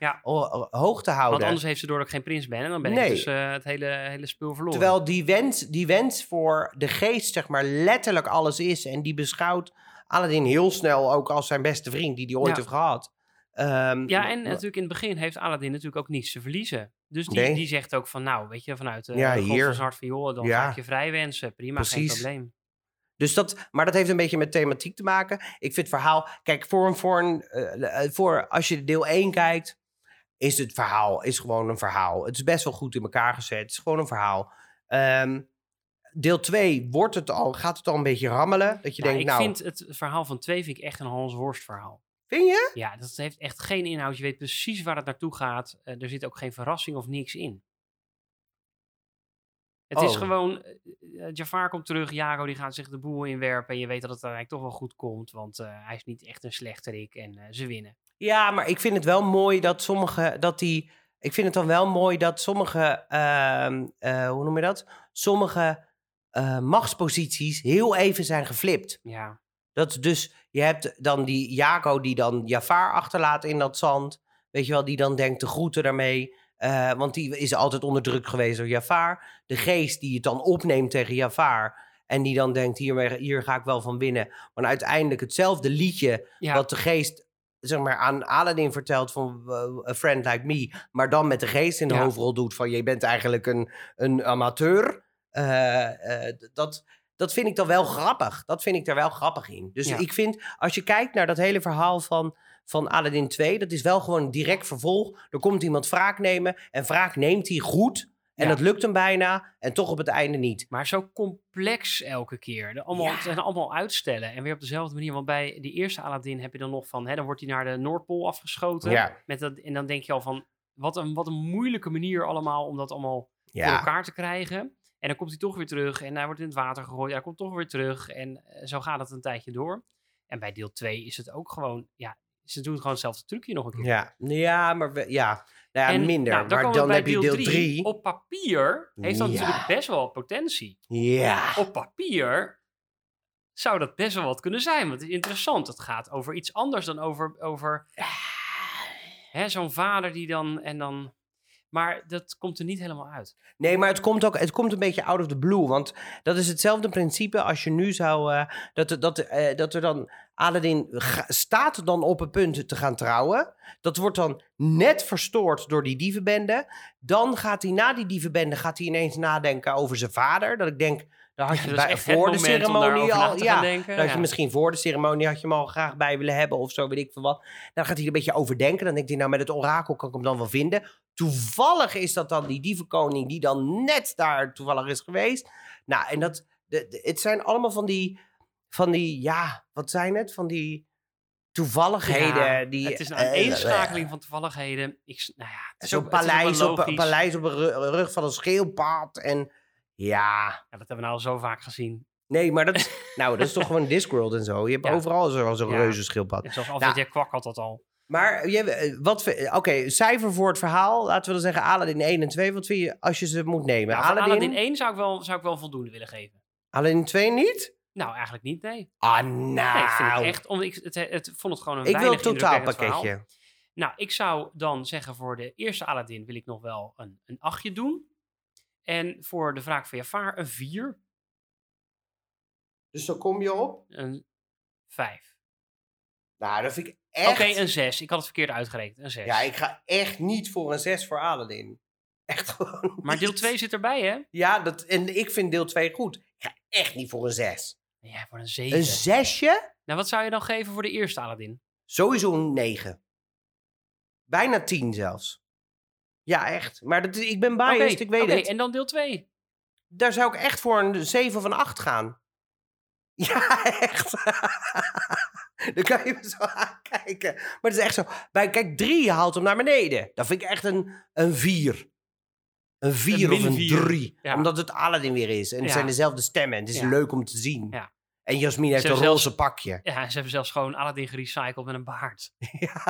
Speaker 1: hoog te houden.
Speaker 2: Want anders heeft ze door dat ik geen prins ben. En dan ben
Speaker 1: Nee.
Speaker 2: ik dus eh, het hele, hele spul verloren.
Speaker 1: Terwijl die wens, die wens voor de geest, zeg maar, letterlijk alles is. En die beschouwt Aladdin heel snel ook als zijn beste vriend die hij ooit heeft gehad. Ehm,
Speaker 2: Ja, en natuurlijk in het begin heeft Aladdin natuurlijk ook niets te verliezen. Dus die,
Speaker 1: Nee.
Speaker 2: die zegt ook van, nou, weet je, vanuit uh,
Speaker 1: Ja,
Speaker 2: God
Speaker 1: hier.
Speaker 2: van zijn hart van, joh, dan ga ik je vrij wensen. Prima, geen probleem.
Speaker 1: Dus dat, maar dat heeft een beetje met thematiek te maken. Ik vind het verhaal, kijk, voor een, voor een, eh, eh, voor als je deel 1 kijkt, is het verhaal is gewoon een verhaal. Het is best wel goed in elkaar gezet. Het is gewoon een verhaal. Ehm, deel 2 wordt het al, gaat het al een beetje rammelen. Dat je
Speaker 2: Ja,
Speaker 1: denkt,
Speaker 2: ik
Speaker 1: nou,
Speaker 2: vind het verhaal van twee vind ik echt een Hans Worst verhaal.
Speaker 1: vind je?
Speaker 2: Ja, dat heeft echt geen inhoud. Je weet precies waar het naartoe gaat. Eh, er zit ook geen verrassing of niks in. Het is
Speaker 1: Oh.
Speaker 2: gewoon, eh, Jafar komt terug, Jago die gaat zich de boel inwerpen. En je weet dat het eigenlijk toch wel goed komt, want eh, hij is niet echt een slechterik en ze winnen.
Speaker 1: Ja, maar ik vind het wel mooi dat sommige, dat die, ik vind het dan wel mooi dat sommige, ehm, eh, hoe noem je dat? Sommige machtsposities heel even zijn geflipt.
Speaker 2: Ja,
Speaker 1: Dat dus, je hebt dan die Jaco die dan Jafar achterlaat in dat zand. Weet je wel, die dan denkt te groeten daarmee. Eh, want die is altijd onder druk geweest door Jafar. De geest die het dan opneemt tegen Jafar. En die dan denkt, hier, hier ga ik wel van winnen. Maar uiteindelijk hetzelfde liedje
Speaker 2: ja.
Speaker 1: wat de geest zeg maar, aan Aladdin vertelt van uh, A Friend Like Me, maar dan met de geest in de
Speaker 2: Ja.
Speaker 1: hoofdrol doet van je bent eigenlijk een, een amateur. Eh, eh, dat, dat vind ik dan wel grappig. Dat vind ik er wel grappig in. Dus
Speaker 2: Ja.
Speaker 1: ik vind, als je kijkt naar dat hele verhaal van, van Aladdin 2, dat is wel gewoon direct vervolg. Er komt iemand wraak nemen en wraak neemt hij goed. En
Speaker 2: Ja.
Speaker 1: dat lukt hem bijna en toch op het einde niet.
Speaker 2: Maar zo complex elke keer. De allemaal,
Speaker 1: Ja.
Speaker 2: Het zijn allemaal uitstellen. En weer op dezelfde manier. Want bij die eerste Aladdin heb je dan nog van... Hè, dan wordt hij naar de Noordpool afgeschoten.
Speaker 1: Ja.
Speaker 2: Met dat, en dan denk je al van... Wat een, wat een moeilijke manier allemaal om dat allemaal voor elkaar te krijgen. En dan komt hij toch weer terug. En hij wordt in het water gegooid. Hij komt toch weer terug. En eh, zo gaat het een tijdje door. En bij deel 2 is het ook gewoon... Ja, ze doen gewoon hetzelfde trucje nog een keer.
Speaker 1: ja, ja maar we- ja. Nou ja,
Speaker 2: En,
Speaker 1: minder.
Speaker 2: nou,
Speaker 1: maar dan heb je deel 3.
Speaker 2: Op papier heeft dat
Speaker 1: Ja.
Speaker 2: natuurlijk best wel potentie
Speaker 1: Ja.
Speaker 2: op papier zou dat best wel wat kunnen zijn. Want het is interessant. Het gaat over iets anders dan over, over hè, zo'n vader die dan en dan. Maar dat komt er niet helemaal uit.
Speaker 1: Nee, maar het komt ook het komt een beetje out of the blue. Want dat is hetzelfde principe als je nu zou. eh, dat, er- dat, eh, dat er dan. Aladdin staat dan op het punt te gaan trouwen. Dat wordt dan net verstoord door die dievenbende. Dan gaat hij na die dievenbende gaat hij ineens nadenken over zijn vader. Dat ik denk, daar had je bij,
Speaker 2: echt
Speaker 1: voor de ceremonie al. Ja,
Speaker 2: denken.
Speaker 1: dat
Speaker 2: Ja.
Speaker 1: je misschien voor de ceremonie had je hem al graag bij willen hebben of zo, weet ik veel wat. Dan gaat hij er een beetje over denken. Dan denkt hij, nou met het orakel kan ik hem dan wel vinden. Toevallig is dat dan die dievenkoning die dan net daar toevallig is geweest. Nou, en dat, de, de- het zijn allemaal van die, van die, ja, wat zijn het? Van die toevalligheden.
Speaker 2: Ja,
Speaker 1: die,
Speaker 2: het is een
Speaker 1: eh,
Speaker 2: aaneenschakeling van toevalligheden. Ik, nou ja,
Speaker 1: Zo'n paleis, op, paleis op een ru- rug van een schildpad. En ja,
Speaker 2: Ja, dat hebben we nou al zo vaak gezien.
Speaker 1: nee, maar dat, is- (laughs) nou, dat is toch gewoon Discworld en zo. Je hebt
Speaker 2: Ja.
Speaker 1: overal zo'n zo'n
Speaker 2: Ja.
Speaker 1: reuzenschildpad.
Speaker 2: En zoals Alfred
Speaker 1: Nou.
Speaker 2: Jack Kwak had dat al.
Speaker 1: Maar je, eh, wat, vi- oké, cijfer voor het verhaal. Laten we dan zeggen Aladdin 1 en 2. Wat vind je als je ze moet nemen?
Speaker 2: Nou,
Speaker 1: Aladdin,
Speaker 2: Aladdin 1 zou ik, wel, zou ik wel voldoende willen geven.
Speaker 1: Aladdin 2 niet?
Speaker 2: Nou, eigenlijk niet, nee.
Speaker 1: Ah,
Speaker 2: Nee,
Speaker 1: nou.
Speaker 2: ik vind het echt, omdat ik het, het vond het gewoon een
Speaker 1: ik wil
Speaker 2: weinig
Speaker 1: een
Speaker 2: indrukwekkend verhaal.
Speaker 1: totaalpakketje.
Speaker 2: Nou, ik zou dan zeggen voor de eerste Aladdin wil ik nog wel een, een achtje doen. En voor de wraak van Jafar een 4,
Speaker 1: Dus dan kom je op?
Speaker 2: een 5.
Speaker 1: Nou, dat vind ik
Speaker 2: Oké,
Speaker 1: echt...
Speaker 2: een 6. Ik had het verkeerd uitgerekend, een 6.
Speaker 1: Ja, ik ga echt niet voor een 6 voor Aladdin. Echt (laughs) gewoon
Speaker 2: Maar deel
Speaker 1: niet.
Speaker 2: 2 zit erbij, hè?
Speaker 1: Ja, dat, en ik vind deel 2 goed. Ik ga echt niet voor een 6.
Speaker 2: Ja, voor een 7.
Speaker 1: Een zesje?
Speaker 2: Nou, wat zou je dan geven voor de eerste Aladdin?
Speaker 1: Sowieso een 9. Bijna 10 zelfs. Ja, echt. Maar dat, ik ben biased, ik weet
Speaker 2: oké,
Speaker 1: het.
Speaker 2: en dan deel 2.
Speaker 1: Daar zou ik echt voor een 7 of een 8 gaan. (laughs) Ja, echt. (laughs) Dan kan je me zo aankijken. Maar het is echt zo. Bij, kijk, drie haalt hem naar beneden. Dat vind ik echt een, een vier. Een vier of een
Speaker 2: vier.
Speaker 1: drie.
Speaker 2: Ja.
Speaker 1: Omdat het Aladdin weer is. En het
Speaker 2: Ja.
Speaker 1: zijn dezelfde stemmen. En het is
Speaker 2: Ja.
Speaker 1: leuk om te zien.
Speaker 2: Ja.
Speaker 1: En Jasmin heeft een roze pakje.
Speaker 2: Ja, ze hebben zelfs gewoon Aladdin gerecycled met een baard. (laughs)
Speaker 1: Ja.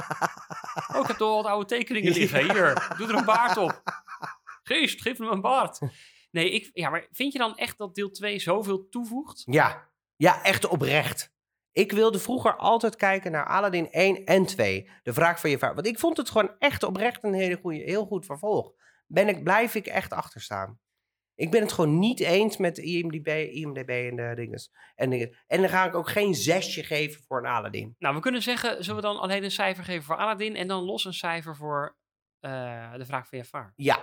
Speaker 2: Oh, ik heb toch wat oude tekeningen liggen.
Speaker 1: Ja.
Speaker 2: Hier, doe er een baard op. Geest, geef me een baard. Nee, ik, ja, maar vind je dan echt dat deel 2 zoveel toevoegt?
Speaker 1: Ja. ja, echt oprecht. Ik wilde vroeger altijd kijken naar Aladdin 1 en 2. De vraag van je vader. Want ik vond het gewoon echt oprecht een hele goede, heel goed vervolg. Ben ik, blijf ik echt achter staan. Ik ben het gewoon niet eens met IMDb, IMDb en de dinges. En, dingen. en dan ga ik ook geen zesje geven voor een Aladdin.
Speaker 2: Nou, we kunnen zeggen, zullen we dan alleen een cijfer geven voor Aladdin en dan los een cijfer voor eh, de vraag van Jafar?
Speaker 1: Ja.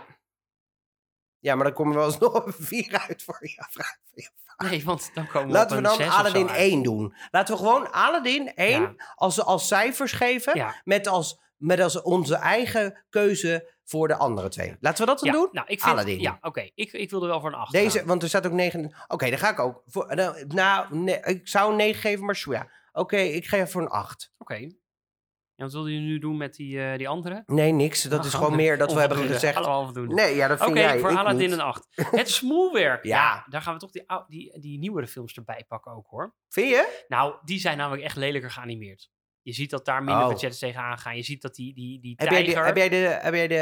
Speaker 1: Ja, maar dan kom je wel eens (laughs) nog een 4 uit voor je vraag. van je vader.
Speaker 2: Nee, want dan komen we
Speaker 1: Laten
Speaker 2: op
Speaker 1: we dan Aladdin
Speaker 2: uit.
Speaker 1: 1 doen. Laten we gewoon Aladdin 1
Speaker 2: Ja.
Speaker 1: als, als cijfers geven.
Speaker 2: Ja.
Speaker 1: Met, als, met als onze eigen keuze voor de andere twee. Laten we dat dan
Speaker 2: Ja,
Speaker 1: doen?
Speaker 2: nou, ik vind,
Speaker 1: Aladdin.
Speaker 2: Ja, oké. Ik, ik wilde wel voor een 8
Speaker 1: Deze, want er staat ook 9. Oké, dan ga ik ook. Voor, nou, nou, nee, ik zou een 9 geven, maar ja. Oké, ik ga voor een 8.
Speaker 2: Oké. En wat wilde je nu doen met die, eh, die andere?
Speaker 1: Nee, niks. Dat is gewoon meer dat we hebben gezegd. Nee, ja, dat
Speaker 2: Oké,
Speaker 1: vind jij.
Speaker 2: voor
Speaker 1: ik
Speaker 2: Aladdin een 8. Het (laughs) smoelwerk. ja.
Speaker 1: Ja.
Speaker 2: daar gaan we toch die, die, die nieuwere films erbij pakken ook hoor.
Speaker 1: Vind je?
Speaker 2: Nou, die zijn namelijk echt lelijker geanimeerd. Je ziet dat daar minder
Speaker 1: Oh.
Speaker 2: budgetten tegenaan gaan. Je ziet dat die, die, die
Speaker 1: Heb jij,
Speaker 2: tijger...
Speaker 1: de, heb, jij de, heb, jij de,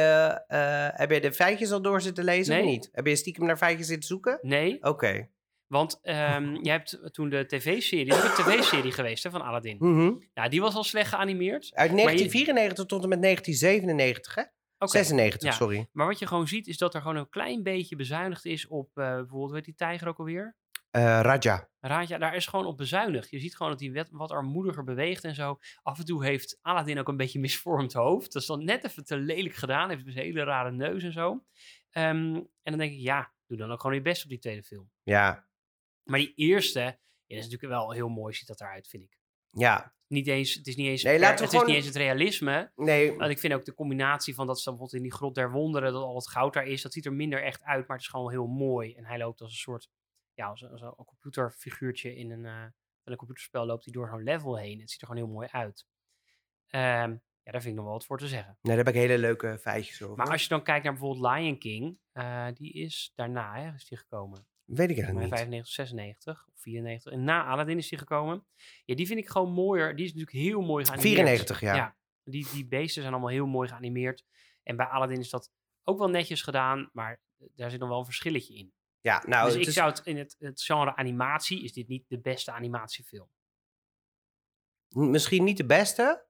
Speaker 1: eh, heb jij de feitjes al door zitten lezen of niet? Heb je stiekem naar feitjes zitten zoeken?
Speaker 2: Nee,
Speaker 1: Oké.
Speaker 2: want ehm (laughs) jij hebt toen de tv-serie... Er is een tv-serie geweest hè, van Aladdin.
Speaker 1: Mhm.
Speaker 2: Nou, die was al slecht geanimeerd.
Speaker 1: Uit
Speaker 2: je-
Speaker 1: 1994 tot en met 1997, hè?
Speaker 2: Oké.
Speaker 1: 96,
Speaker 2: ja.
Speaker 1: sorry.
Speaker 2: Maar wat je gewoon ziet, is dat er gewoon een klein beetje bezuinigd is op... eh, bijvoorbeeld, weet die tijger ook alweer?
Speaker 1: Eh, Raja.
Speaker 2: Raadja, daar is gewoon op bezuinigd. Je ziet gewoon dat hij wat, armoediger beweegt en zo. Af en toe heeft Aladdin ook een beetje misvormd hoofd. Dat is dan net even te lelijk gedaan. Heeft dus een hele rare neus en zo. Ehm, en dan denk ik, ja, doe dan ook gewoon je best op die tweede film.
Speaker 1: Ja.
Speaker 2: Maar die eerste, ja, dat is natuurlijk wel heel mooi, ziet dat eruit, vind ik.
Speaker 1: Ja.
Speaker 2: Niet eens, het is niet eens,
Speaker 1: Nee,
Speaker 2: per-
Speaker 1: laten we
Speaker 2: het
Speaker 1: gewoon-
Speaker 2: is niet eens het realisme.
Speaker 1: Nee.
Speaker 2: Want ik vind ook de combinatie van dat ze dan bijvoorbeeld in die grot der wonderen, dat al het goud daar is, dat ziet er minder echt uit, maar het is gewoon heel mooi. En hij loopt als een soort, ja, als een, als een computerfiguurtje in een, eh, een computerspel loopt hij door zo'n level heen. Het ziet er gewoon heel mooi uit. Ehm, ja, daar vind ik nog wel wat voor te zeggen.
Speaker 1: Nee, daar heb ik hele leuke feitjes over.
Speaker 2: Maar als je dan kijkt naar bijvoorbeeld Lion King, eh, die is daarna, hè, is die gekomen.
Speaker 1: Weet ik eigenlijk niet.
Speaker 2: 95, 96 of 94. En na Aladdin is die gekomen. Ja, die vind ik gewoon mooier. Die is natuurlijk heel mooi geanimeerd.
Speaker 1: 94, ja.
Speaker 2: Ja, die, die beesten zijn allemaal heel mooi geanimeerd. En bij Aladdin is dat ook wel netjes gedaan, maar daar zit nog wel een verschilletje in.
Speaker 1: Ja, nou,
Speaker 2: dus
Speaker 1: het
Speaker 2: ik
Speaker 1: is-
Speaker 2: zou het in het, het genre animatie, is dit niet de beste animatiefilm.
Speaker 1: misschien niet de beste,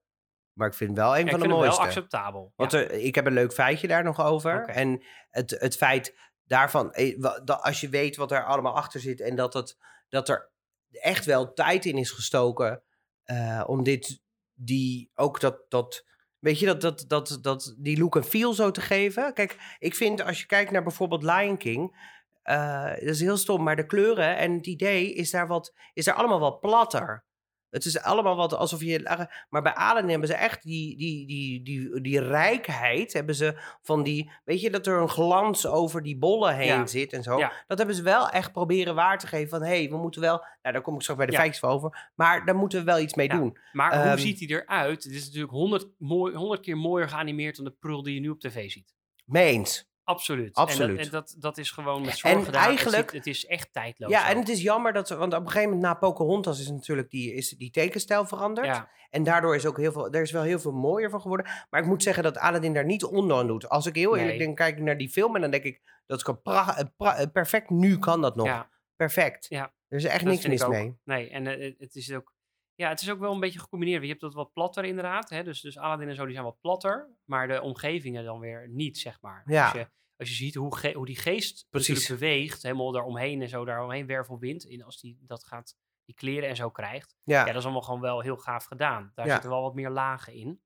Speaker 1: maar ik vind wel een
Speaker 2: Ja,
Speaker 1: van
Speaker 2: ik
Speaker 1: de
Speaker 2: vind hem wel
Speaker 1: mooiste.
Speaker 2: acceptabel.
Speaker 1: Want
Speaker 2: ja.
Speaker 1: er, ik heb een leuk feitje daar nog over. En het, het feit daarvan, eh, als je weet wat er allemaal achter zit en dat, het, dat er echt wel tijd in is gestoken eh, om dit, die, ook dat, dat, weet je, dat, dat, dat, dat, die look en feel zo te geven. Kijk, ik vind als je kijkt naar bijvoorbeeld Lion King, eh, dat is heel stom, maar de kleuren en het idee is daar, wat, is daar allemaal wat platter. Het is allemaal wat alsof je. Maar bij Aladdin hebben ze echt die, die, die, die, die rijkheid. Hebben ze van die. Weet je dat er een glans over die bollen heen
Speaker 2: Ja.
Speaker 1: zit en zo.
Speaker 2: Ja.
Speaker 1: Dat hebben ze wel echt proberen waar te geven. Van hé, hey, we moeten wel. Nou, daar kom ik straks bij de
Speaker 2: Ja.
Speaker 1: feitjes van over. Maar daar moeten we wel iets mee
Speaker 2: Ja.
Speaker 1: doen.
Speaker 2: Maar hoe
Speaker 1: ehm,
Speaker 2: ziet hij eruit? Het is natuurlijk honderd mooi- honderd keer mooier geanimeerd dan de prul die je nu op tv ziet.
Speaker 1: Mee eens.
Speaker 2: Absoluut.
Speaker 1: Absoluut.
Speaker 2: En, dat, en dat, dat is gewoon met zorg
Speaker 1: En
Speaker 2: gedaan.
Speaker 1: Eigenlijk-
Speaker 2: Het, is echt tijdloos.
Speaker 1: Ja, en het is jammer dat. ze- Want op een gegeven moment na Pocahontas is natuurlijk die, is die tekenstijl veranderd.
Speaker 2: Ja,
Speaker 1: En daardoor is ook heel veel, er is wel heel veel mooier van geworden. Maar ik moet zeggen dat Aladdin daar niet onder aan doet. Als ik heel eerlijk
Speaker 2: Nee.
Speaker 1: denk, kijk ik naar die film en dan denk ik, dat is eh, eh, perfect. Nu kan dat nog.
Speaker 2: ja,
Speaker 1: Perfect.
Speaker 2: Ja.
Speaker 1: Er is echt
Speaker 2: dat
Speaker 1: niks mis mee.
Speaker 2: Nee, en eh, het is ook... Ja, het is ook wel een beetje gecombineerd. Je hebt dat wat platter inderdaad. Hè? Dus, dus Aladdin en zo, die zijn wat platter. Maar de omgevingen dan weer niet, zeg maar.
Speaker 1: Ja.
Speaker 2: Als, je, als je ziet hoe, ge- hoe die geest
Speaker 1: Precies.
Speaker 2: beweegt, helemaal daaromheen en zo, daaromheen wervelwind. In, als die dat gaat, die kleren en zo krijgt.
Speaker 1: Ja.
Speaker 2: Ja, dat is allemaal gewoon wel heel gaaf gedaan. Daar
Speaker 1: Ja.
Speaker 2: zitten wel wat meer lagen in.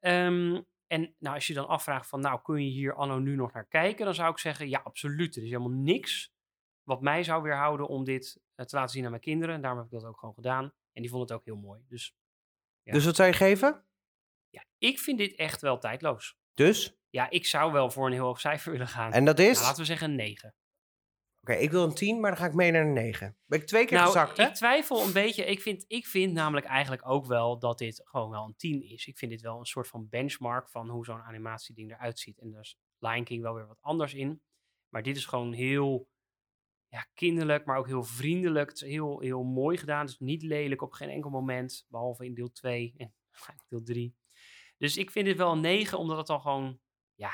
Speaker 2: Ehm, en nou, als je dan afvraagt van, nou, kun je hier anno nu nog naar kijken? Dan zou ik zeggen, ja, absoluut. Er is helemaal niks wat mij zou weerhouden om dit eh, te laten zien aan mijn kinderen. En daarom heb ik dat ook gewoon gedaan. En die vonden het ook heel mooi. Dus Ja.
Speaker 1: Dus wat zou je geven?
Speaker 2: ja, ik vind dit echt wel tijdloos.
Speaker 1: Dus?
Speaker 2: Ja, ik zou wel voor een heel hoog cijfer willen gaan.
Speaker 1: En dat is?
Speaker 2: Nou, laten we zeggen een 9.
Speaker 1: Oké, ik wil een 10, maar dan ga ik mee naar een 9. Ben ik twee keer
Speaker 2: nou,
Speaker 1: gezakt, hè?
Speaker 2: ik twijfel een beetje. Ik vind, ik vind namelijk eigenlijk ook wel dat dit gewoon wel een 10 is. Ik vind dit wel een soort van benchmark van hoe zo'n animatieding eruit ziet. En daar is Lion King wel weer wat anders in. Maar dit is gewoon heel ja, kinderlijk, maar ook heel vriendelijk. Het is heel, heel mooi gedaan. Het is niet lelijk op geen enkel moment. Behalve in deel 2 en (laughs) deel 3. Dus ik vind dit wel een 9, omdat het dan gewoon, ja,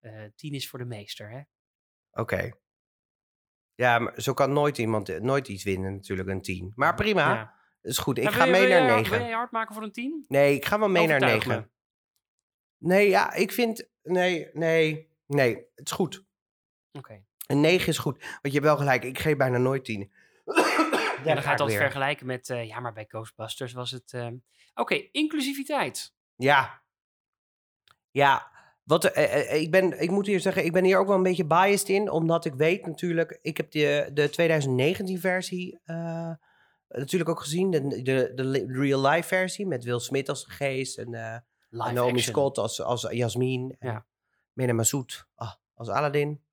Speaker 2: eh 10 is voor de meester. Hè?
Speaker 1: Oké. Ja, maar zo kan nooit iemand eh, nooit iets winnen, natuurlijk, een 10. Maar prima,
Speaker 2: Ja.
Speaker 1: is goed. Ik
Speaker 2: Nou,
Speaker 1: ga
Speaker 2: je-
Speaker 1: mee naar
Speaker 2: je-
Speaker 1: 9.
Speaker 2: Wil je hard maken voor een 10?
Speaker 1: Nee, ik ga wel mee naar
Speaker 2: Overtuig
Speaker 1: 9.
Speaker 2: me.
Speaker 1: Nee, ja, ik vind... Nee, nee, nee. Het is goed.
Speaker 2: Oké.
Speaker 1: Een 9 is goed. Want je hebt wel gelijk, ik geef bijna nooit 10. (coughs)
Speaker 2: En dan ga je vergelijken met, eh, ja, maar bij Ghostbusters was het... eh, Oké, inclusiviteit.
Speaker 1: Ja. Ja. Wat, eh, eh, ik, ben, ik moet hier zeggen, ik ben hier ook wel een beetje biased in. Omdat ik weet natuurlijk, ik heb de, de 2019 versie eh, natuurlijk ook gezien. De, de, de real life versie met Will Smith als geest. En eh, Naomi
Speaker 2: action.
Speaker 1: Scott als, als Jasmine. En
Speaker 2: Ja.
Speaker 1: Mena Massoud ah, als Aladdin.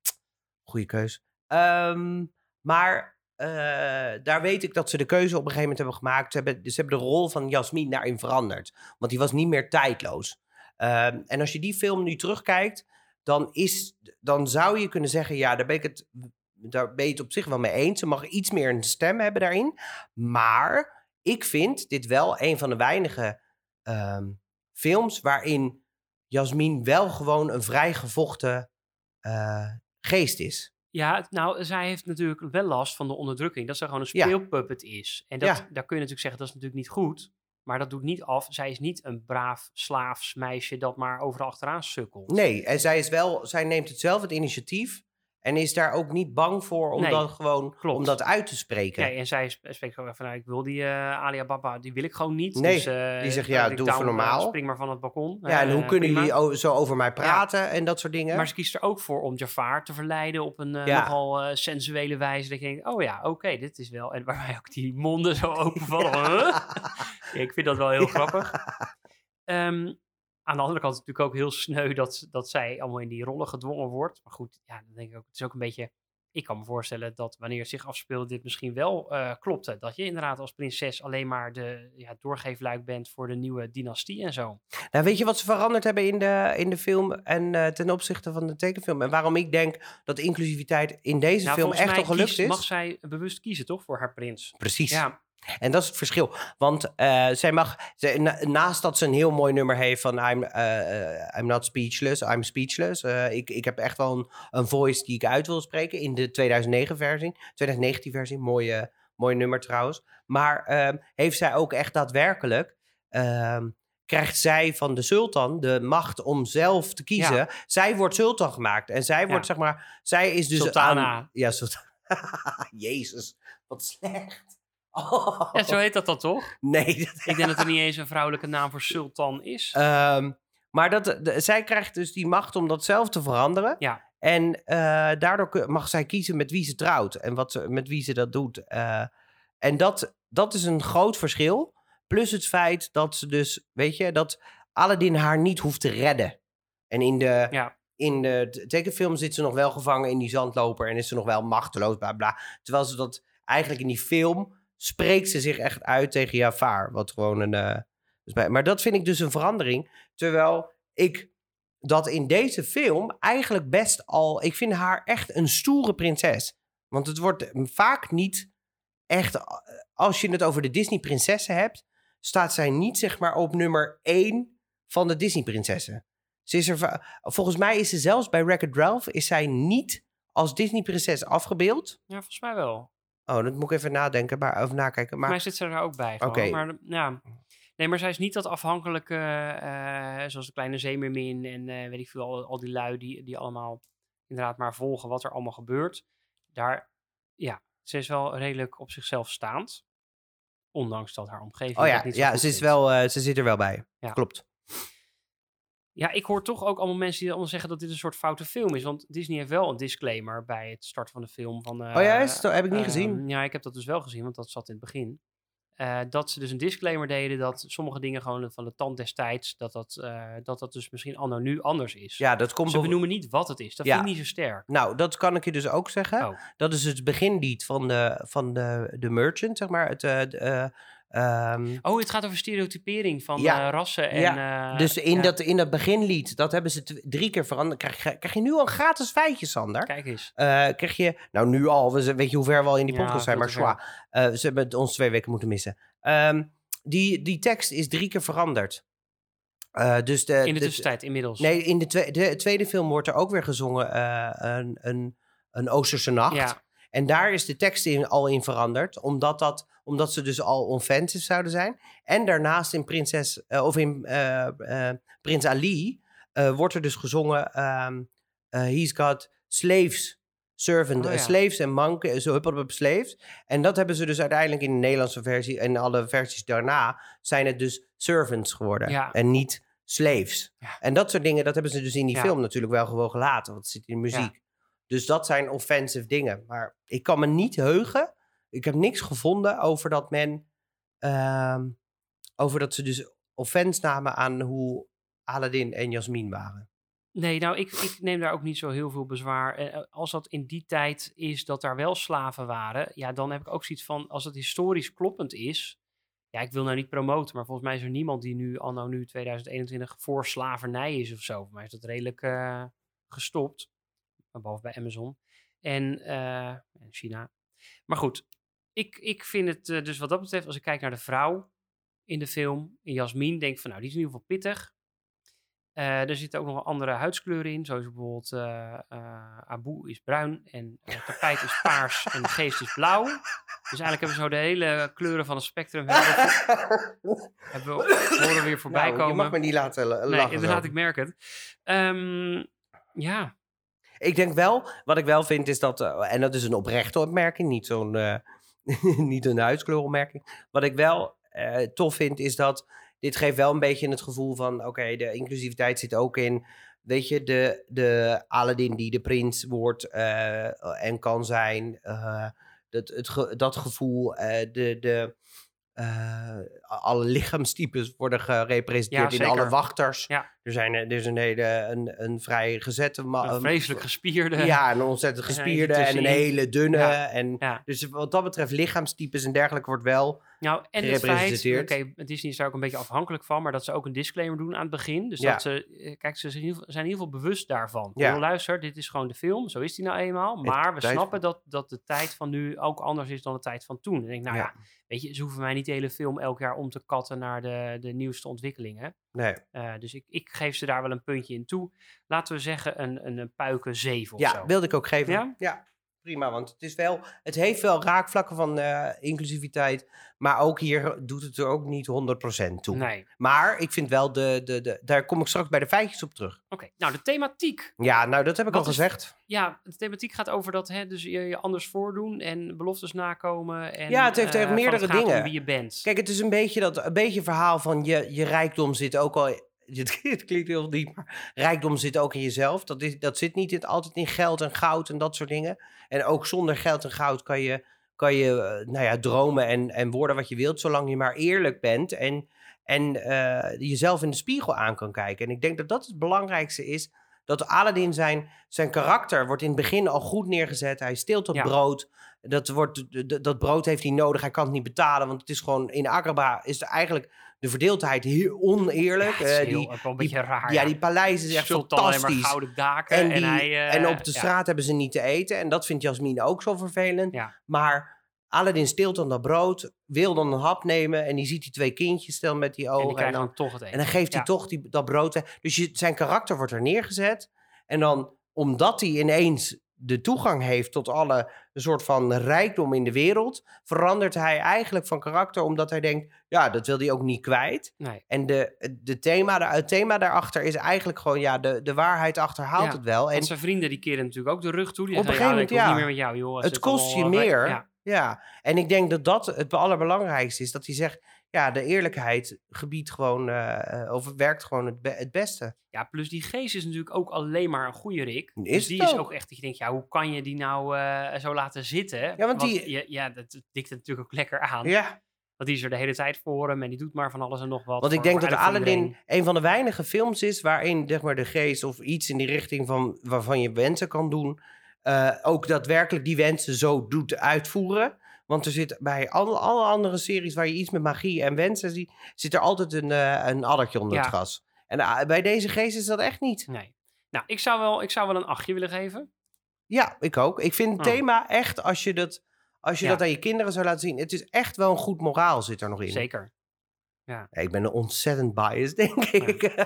Speaker 1: Goeie keus. Ehm, maar eh, daar weet ik dat ze de keuze op een gegeven moment hebben gemaakt. Ze hebben, ze hebben de rol van Jasmine daarin veranderd. Want die was niet meer tijdloos. Ehm, en als je die film nu terugkijkt, dan, is, dan zou je kunnen zeggen: ja, daar ben, ik het, daar ben je het op zich wel mee eens. Ze mag iets meer een stem hebben daarin. Maar ik vind dit wel een van de weinige ehm, films waarin Jasmine wel gewoon een vrij gevochten eh, geest is.
Speaker 2: Ja, nou, zij heeft natuurlijk wel last van de onderdrukking. Dat ze gewoon een
Speaker 1: Ja.
Speaker 2: speelpuppet is. En dat,
Speaker 1: Ja.
Speaker 2: daar kun je natuurlijk zeggen, dat is natuurlijk niet goed. Maar dat doet niet af. Zij is niet een braaf slaafs meisje dat maar overal achteraan sukkelt.
Speaker 1: Nee, en zij, is wel, zij neemt het zelf het initiatief. En is daar ook niet bang voor om,
Speaker 2: Nee,
Speaker 1: dat, gewoon,
Speaker 2: klopt.
Speaker 1: om dat uit te spreken.
Speaker 2: Nee, en zij sp- spreekt gewoon van, nou, ik wil die eh Alia Baba, die wil ik gewoon niet.
Speaker 1: Nee,
Speaker 2: dus, eh,
Speaker 1: die zegt,
Speaker 2: nou,
Speaker 1: ja, doe
Speaker 2: down,
Speaker 1: even
Speaker 2: eh,
Speaker 1: normaal.
Speaker 2: spring maar van het balkon.
Speaker 1: ja, en
Speaker 2: Eh,
Speaker 1: hoe kunnen
Speaker 2: prima.
Speaker 1: jullie zo over mij praten en dat soort dingen?
Speaker 2: Maar ze kiest er ook voor om Jafar te verleiden op een eh,
Speaker 1: Ja.
Speaker 2: nogal eh, sensuele wijze. Dat je denkt, oh ja, oké, dit is wel... En waarbij ook die monden zo openvallen. (laughs) Ja, ik vind dat wel heel grappig. Ehm, aan de andere kant is het natuurlijk ook heel sneu dat, dat zij allemaal in die rollen gedwongen wordt. Maar goed, ja, dan denk ik ook, het is ook een beetje... Ik kan me voorstellen dat wanneer het zich afspeelde, dit misschien wel eh, klopte. Dat je inderdaad als prinses alleen maar de ja, doorgeefluik bent voor de nieuwe dynastie en zo.
Speaker 1: Nou, weet je wat ze veranderd hebben in de, in de film en eh, ten opzichte van de tekenfilm? En waarom ik denk dat inclusiviteit in deze
Speaker 2: Nou,
Speaker 1: film echt al gelukt
Speaker 2: kiest-
Speaker 1: is?
Speaker 2: mag zij bewust kiezen, toch, voor haar prins?
Speaker 1: Precies.
Speaker 2: Ja,
Speaker 1: En dat is het verschil. Want eh, zij mag, zij, na- naast dat ze een heel mooi nummer heeft van I'm, eh, eh, I'm not speechless, I'm speechless. ik, ik heb echt wel een, een voice die ik uit wil spreken in de 2009 versie. 2019 versie, mooie, mooi nummer trouwens. Maar ehm, heeft zij ook echt daadwerkelijk, ehm, krijgt zij van de sultan de macht om zelf te kiezen. Zij wordt sultan gemaakt. En zij wordt, zeg maar, zij is dus...
Speaker 2: Sultana.
Speaker 1: aan- ja, sultan. (laughs) Jezus, wat slecht. Oh.
Speaker 2: Ja, zo heet dat dan toch? (laughs)
Speaker 1: Nee, dat,
Speaker 2: Ik denk dat er niet eens een vrouwelijke naam voor sultan is.
Speaker 1: Ehm, maar dat, de- zij krijgt dus die macht om dat zelf te veranderen.
Speaker 2: Ja.
Speaker 1: En eh, daardoor mag zij kiezen met wie ze trouwt en wat ze, met wie ze dat doet. Eh, en dat, dat is een groot verschil. Plus het feit dat ze dus, weet je, dat Aladdin haar niet hoeft te redden. En in de,
Speaker 2: ja,
Speaker 1: in de tekenfilm zit ze nog wel gevangen in die zandloper en is ze nog wel machteloos, bla bla. Terwijl ze dat eigenlijk in die film spreekt ze zich echt uit tegen Jafar. Wat gewoon een. eh, bij- maar dat vind ik dus een verandering. Terwijl ik dat in deze film eigenlijk best al. Ik vind haar echt een stoere prinses. Want het wordt vaak niet echt. Als je het over de Disney-prinsessen hebt, staat zij niet zeg maar op nummer 1 van de Disney-prinsessen. Ze is er, volgens mij is ze zelfs bij Wreck-It Ralph is zij niet als Disney-prinses afgebeeld.
Speaker 2: ja, volgens mij wel.
Speaker 1: Oh, dat moet ik even nadenken, maar, of nakijken.
Speaker 2: Maar
Speaker 1: Maar
Speaker 2: mij zit ze er ook bij.
Speaker 1: Oké.
Speaker 2: Maar ja. Nee, maar zij is niet dat afhankelijke, eh, zoals de kleine zeemermin en eh, weet ik veel, al, al die lui die, die allemaal inderdaad maar volgen wat er allemaal gebeurt. Daar, ja, ze is wel redelijk op zichzelf staand. Ondanks dat haar omgeving
Speaker 1: oh ja,
Speaker 2: dat niet zo
Speaker 1: ja ze, is wel, eh, ze zit er wel bij.
Speaker 2: Ja.
Speaker 1: Klopt.
Speaker 2: Ja, ik hoor toch ook allemaal mensen die allemaal zeggen dat dit een soort foute film is. Want Disney heeft wel een disclaimer bij het starten van de film. Van,
Speaker 1: oh ja, is het, heb ik niet
Speaker 2: Ehm,
Speaker 1: gezien.
Speaker 2: Ja, ik heb dat dus wel gezien, want dat zat in het begin. eh, dat ze dus een disclaimer deden dat sommige dingen gewoon van de tand destijds, dat dat, eh, dat, dat dus misschien anno nu anders is.
Speaker 1: Ja, dat komt
Speaker 2: Ze benoemen niet wat het is. Dat
Speaker 1: Ja.
Speaker 2: vind ik niet zo sterk.
Speaker 1: Nou, dat kan ik je dus ook zeggen.
Speaker 2: Oh.
Speaker 1: Dat is het beginlied van de, van de, de merchant, zeg maar. Het, eh, eh, ehm,
Speaker 2: Oh, het gaat over stereotypering van
Speaker 1: Ja.
Speaker 2: eh, rassen en... eh,
Speaker 1: dus in,
Speaker 2: ja.
Speaker 1: dat, in dat beginlied, dat hebben ze drie keer veranderd. Krijg je, krijg je nu al een gratis feitje, Sander?
Speaker 2: Kijk eens.
Speaker 1: Eh, krijg je, nou nu al, we, weet je hoe ver we al in die
Speaker 2: Ja,
Speaker 1: podcast zijn, maar. Eh, ze hebben het ons twee weken moeten missen. Ehm, die, die tekst is drie keer veranderd. Dus de,
Speaker 2: In de
Speaker 1: de-
Speaker 2: tussentijd inmiddels.
Speaker 1: Nee, in de, twe- de tweede film wordt er ook weer gezongen een, een, een Oosterse nacht. En daar is de tekst in, al in veranderd, omdat, dat, omdat ze dus al offensive zouden zijn. En daarnaast in Prinses, eh, of in eh, eh, Prins Ali wordt er dus gezongen: ehm, eh, He's got slaves, servant,
Speaker 2: Oh, ja.
Speaker 1: slaves en monkeys, zo huppel op slaves. En dat hebben ze dus uiteindelijk in de Nederlandse versie en alle versies daarna zijn het dus servants geworden
Speaker 2: Ja.
Speaker 1: en niet slaves.
Speaker 2: Ja.
Speaker 1: En dat soort dingen, dat hebben ze dus in die film natuurlijk wel gewoon gelaten, want het zit in de muziek. Dus dat zijn offensive dingen. Maar ik kan me niet heugen. Ik heb niks gevonden over dat men. ehm, over dat ze dus offense namen aan hoe Aladdin en Jasmin waren.
Speaker 2: Nee, nou, ik, ik neem daar ook niet zo heel veel bezwaar. Eh, als dat in die tijd is dat daar wel slaven waren, ja, dan heb ik ook zoiets van, als het historisch kloppend is, ja, ik wil nou niet promoten, maar volgens mij is er niemand die nu, anno nu 2021, voor slavernij is of zo. Voor mij is dat redelijk eh, gestopt, behalve bij Amazon en, eh, en China. Maar goed, ik, ik vind het eh, dus wat dat betreft, als ik kijk naar de vrouw in de film, in Jasmin, denk ik van, nou, die is in ieder geval pittig. Eh, er zitten ook nog wel andere huidskleuren in, zoals bijvoorbeeld Abu is bruin en eh, tapijt is paars en de geest is blauw. Dus eigenlijk hebben we zo de hele kleuren van het spectrum hebben we, horen we weer voorbij
Speaker 1: Nou,
Speaker 2: komen.
Speaker 1: Je mag me niet laten la-
Speaker 2: nee,
Speaker 1: lachen.
Speaker 2: inderdaad, ik merk het. Ehm, ja,
Speaker 1: Ik denk wel, wat ik wel vind is dat, eh, en dat is een oprechte opmerking, niet zo'n, eh, (laughs) niet een huidskleuropmerking. Wat ik wel eh, tof vind is dat dit geeft wel een beetje het gevoel van, oké, de inclusiviteit zit ook in, weet je, de, de Aladdin die de prins wordt en kan zijn, dat, het dat gevoel, de, de, eh, alle lichaamstypes worden gerepresenteerd
Speaker 2: Ja,
Speaker 1: in alle wachters.
Speaker 2: Ja.
Speaker 1: Er, zijn, er is een hele, een, een vrij gezette...
Speaker 2: een vreselijk gespierde.
Speaker 1: ja, een ontzettend gespierde en een hele dunne.
Speaker 2: Ja.
Speaker 1: En. Dus wat dat betreft, lichaamstypes en dergelijke wordt wel...
Speaker 2: Nou, en het feit, oké, Disney is daar ook een beetje afhankelijk van, maar dat ze ook een disclaimer doen aan het begin. Dus
Speaker 1: Ja.
Speaker 2: dat ze, eh, kijk, ze zijn in ieder geval- bewust daarvan.
Speaker 1: Ja.
Speaker 2: Ja. luister, dit is gewoon de film, zo is die nou eenmaal. Maar we
Speaker 1: tijd-
Speaker 2: snappen dat, dat de tijd van nu ook anders is dan de tijd van toen. En ik denk, nou ja,
Speaker 1: Ja.
Speaker 2: weet je, ze hoeven mij niet de hele film elk jaar om te katten naar de, de nieuwste ontwikkelingen.
Speaker 1: Nee.
Speaker 2: Eh, dus ik, ik geef ze daar wel een puntje in toe. Laten we zeggen een, een, een puiken 7 of
Speaker 1: Ja,
Speaker 2: zo.
Speaker 1: wilde ik ook geven.
Speaker 2: Ja?
Speaker 1: Prima. Want het, is wel, het heeft wel raakvlakken van eh, inclusiviteit. Maar ook hier doet het er ook niet 100% toe.
Speaker 2: Nee.
Speaker 1: Maar ik vind wel, de, de, de, daar kom ik straks bij de feitjes op terug.
Speaker 2: Oké, nou de thematiek.
Speaker 1: Ja, nou dat heb ik
Speaker 2: Wat
Speaker 1: al
Speaker 2: is-
Speaker 1: gezegd.
Speaker 2: Ja, de thematiek gaat over dat hè, dus je, je anders voordoen en beloftes nakomen. En,
Speaker 1: Ja, het heeft
Speaker 2: eh,
Speaker 1: echt
Speaker 2: van
Speaker 1: meerdere dingen.
Speaker 2: wie je bent.
Speaker 1: Kijk, het is een beetje dat een beetje verhaal van je, je rijkdom zit ook al. (laughs) Het, klinkt heel diep, maar rijkdom zit ook in jezelf. Dat, is, dat zit niet in, altijd in geld en goud en dat soort dingen. En ook zonder geld en goud kan je, kan je eh, nou ja, dromen en, en worden wat je wilt, zolang je maar eerlijk bent en, en eh, jezelf in de spiegel aan kan kijken. En ik denk dat dat het belangrijkste is. Dat Aladdin zijn, zijn karakter wordt in het begin al goed neergezet. Hij steelt dat
Speaker 2: Ja.
Speaker 1: brood. Dat, wordt, dat brood heeft hij nodig. Hij kan het niet betalen. Want het is gewoon in Agrabah is er eigenlijk de verdeeldheid heel oneerlijk.
Speaker 2: Ja,
Speaker 1: Eh,
Speaker 2: heel,
Speaker 1: die,
Speaker 2: een
Speaker 1: die-
Speaker 2: beetje raar.
Speaker 1: ja, die paleizen is echt
Speaker 2: Sultan alleen maar
Speaker 1: fantastisch.
Speaker 2: gouden daken.
Speaker 1: En,
Speaker 2: En, hij, eh,
Speaker 1: en op de straat hebben ze niet te eten. En dat vindt Jasmine ook zo vervelend. Maar Aladdin steelt dan dat brood. Wil dan een hap nemen. En die ziet die twee kindjes stel met die
Speaker 2: En
Speaker 1: ogen.
Speaker 2: die krijgen
Speaker 1: dan,
Speaker 2: dan toch het eten.
Speaker 1: en dan geeft hij
Speaker 2: Ja.
Speaker 1: toch die, dat brood. Dus je, zijn karakter wordt er neergezet. En dan, omdat hij ineens de toegang heeft tot alle soort van rijkdom in de wereld, verandert hij eigenlijk van karakter, omdat hij denkt, ja, dat wil hij ook niet kwijt.
Speaker 2: Nee.
Speaker 1: En de, de thema, daar- het thema daarachter is eigenlijk gewoon, ja, de, de waarheid achterhaalt
Speaker 2: Ja,
Speaker 1: het wel. En
Speaker 2: zijn vrienden die keren natuurlijk ook de rug toe. Die
Speaker 1: Op een gegeven moment, ja.
Speaker 2: niet meer met jou, joh.
Speaker 1: het kost je meer.
Speaker 2: Ja.
Speaker 1: Ja, en ik denk dat dat het allerbelangrijkste is. Dat hij zegt, ja, de eerlijkheid gebiedt gewoon, eh, of werkt gewoon het, be- het beste.
Speaker 2: ja, plus die geest is natuurlijk ook alleen maar een goede Rick.
Speaker 1: Is
Speaker 2: dus die is
Speaker 1: ook.
Speaker 2: echt dat je denkt, ja, hoe kan je die nou eh, zo laten zitten?
Speaker 1: Ja, want die-
Speaker 2: Ja, ja, dat dikt het natuurlijk ook lekker aan.
Speaker 1: Ja,
Speaker 2: Want die is er de hele tijd voor hem en die doet maar van alles en nog wat.
Speaker 1: Want ik denk dat Aladdin een van de weinige films is waarin zeg maar, de geest of iets in die richting van waarvan je wensen kan doen, ook daadwerkelijk die wensen zo doet uitvoeren. Want er zit bij alle, alle andere series waar je iets met magie en wensen ziet, zit er altijd een, eh, een addertje onder het gras. En eh, bij deze geest is dat echt niet.
Speaker 2: Nee. Nou, ik zou, wel, ik zou wel een achtje willen geven.
Speaker 1: Ja, ik ook. Ik vind het
Speaker 2: Oh.
Speaker 1: thema echt, als je, dat, als je
Speaker 2: Ja.
Speaker 1: dat aan je kinderen zou laten zien, het is echt wel een goed moraal zit er nog in.
Speaker 2: Zeker.
Speaker 1: Ja, ik ben een ontzettend biased, denk ik. (laughs)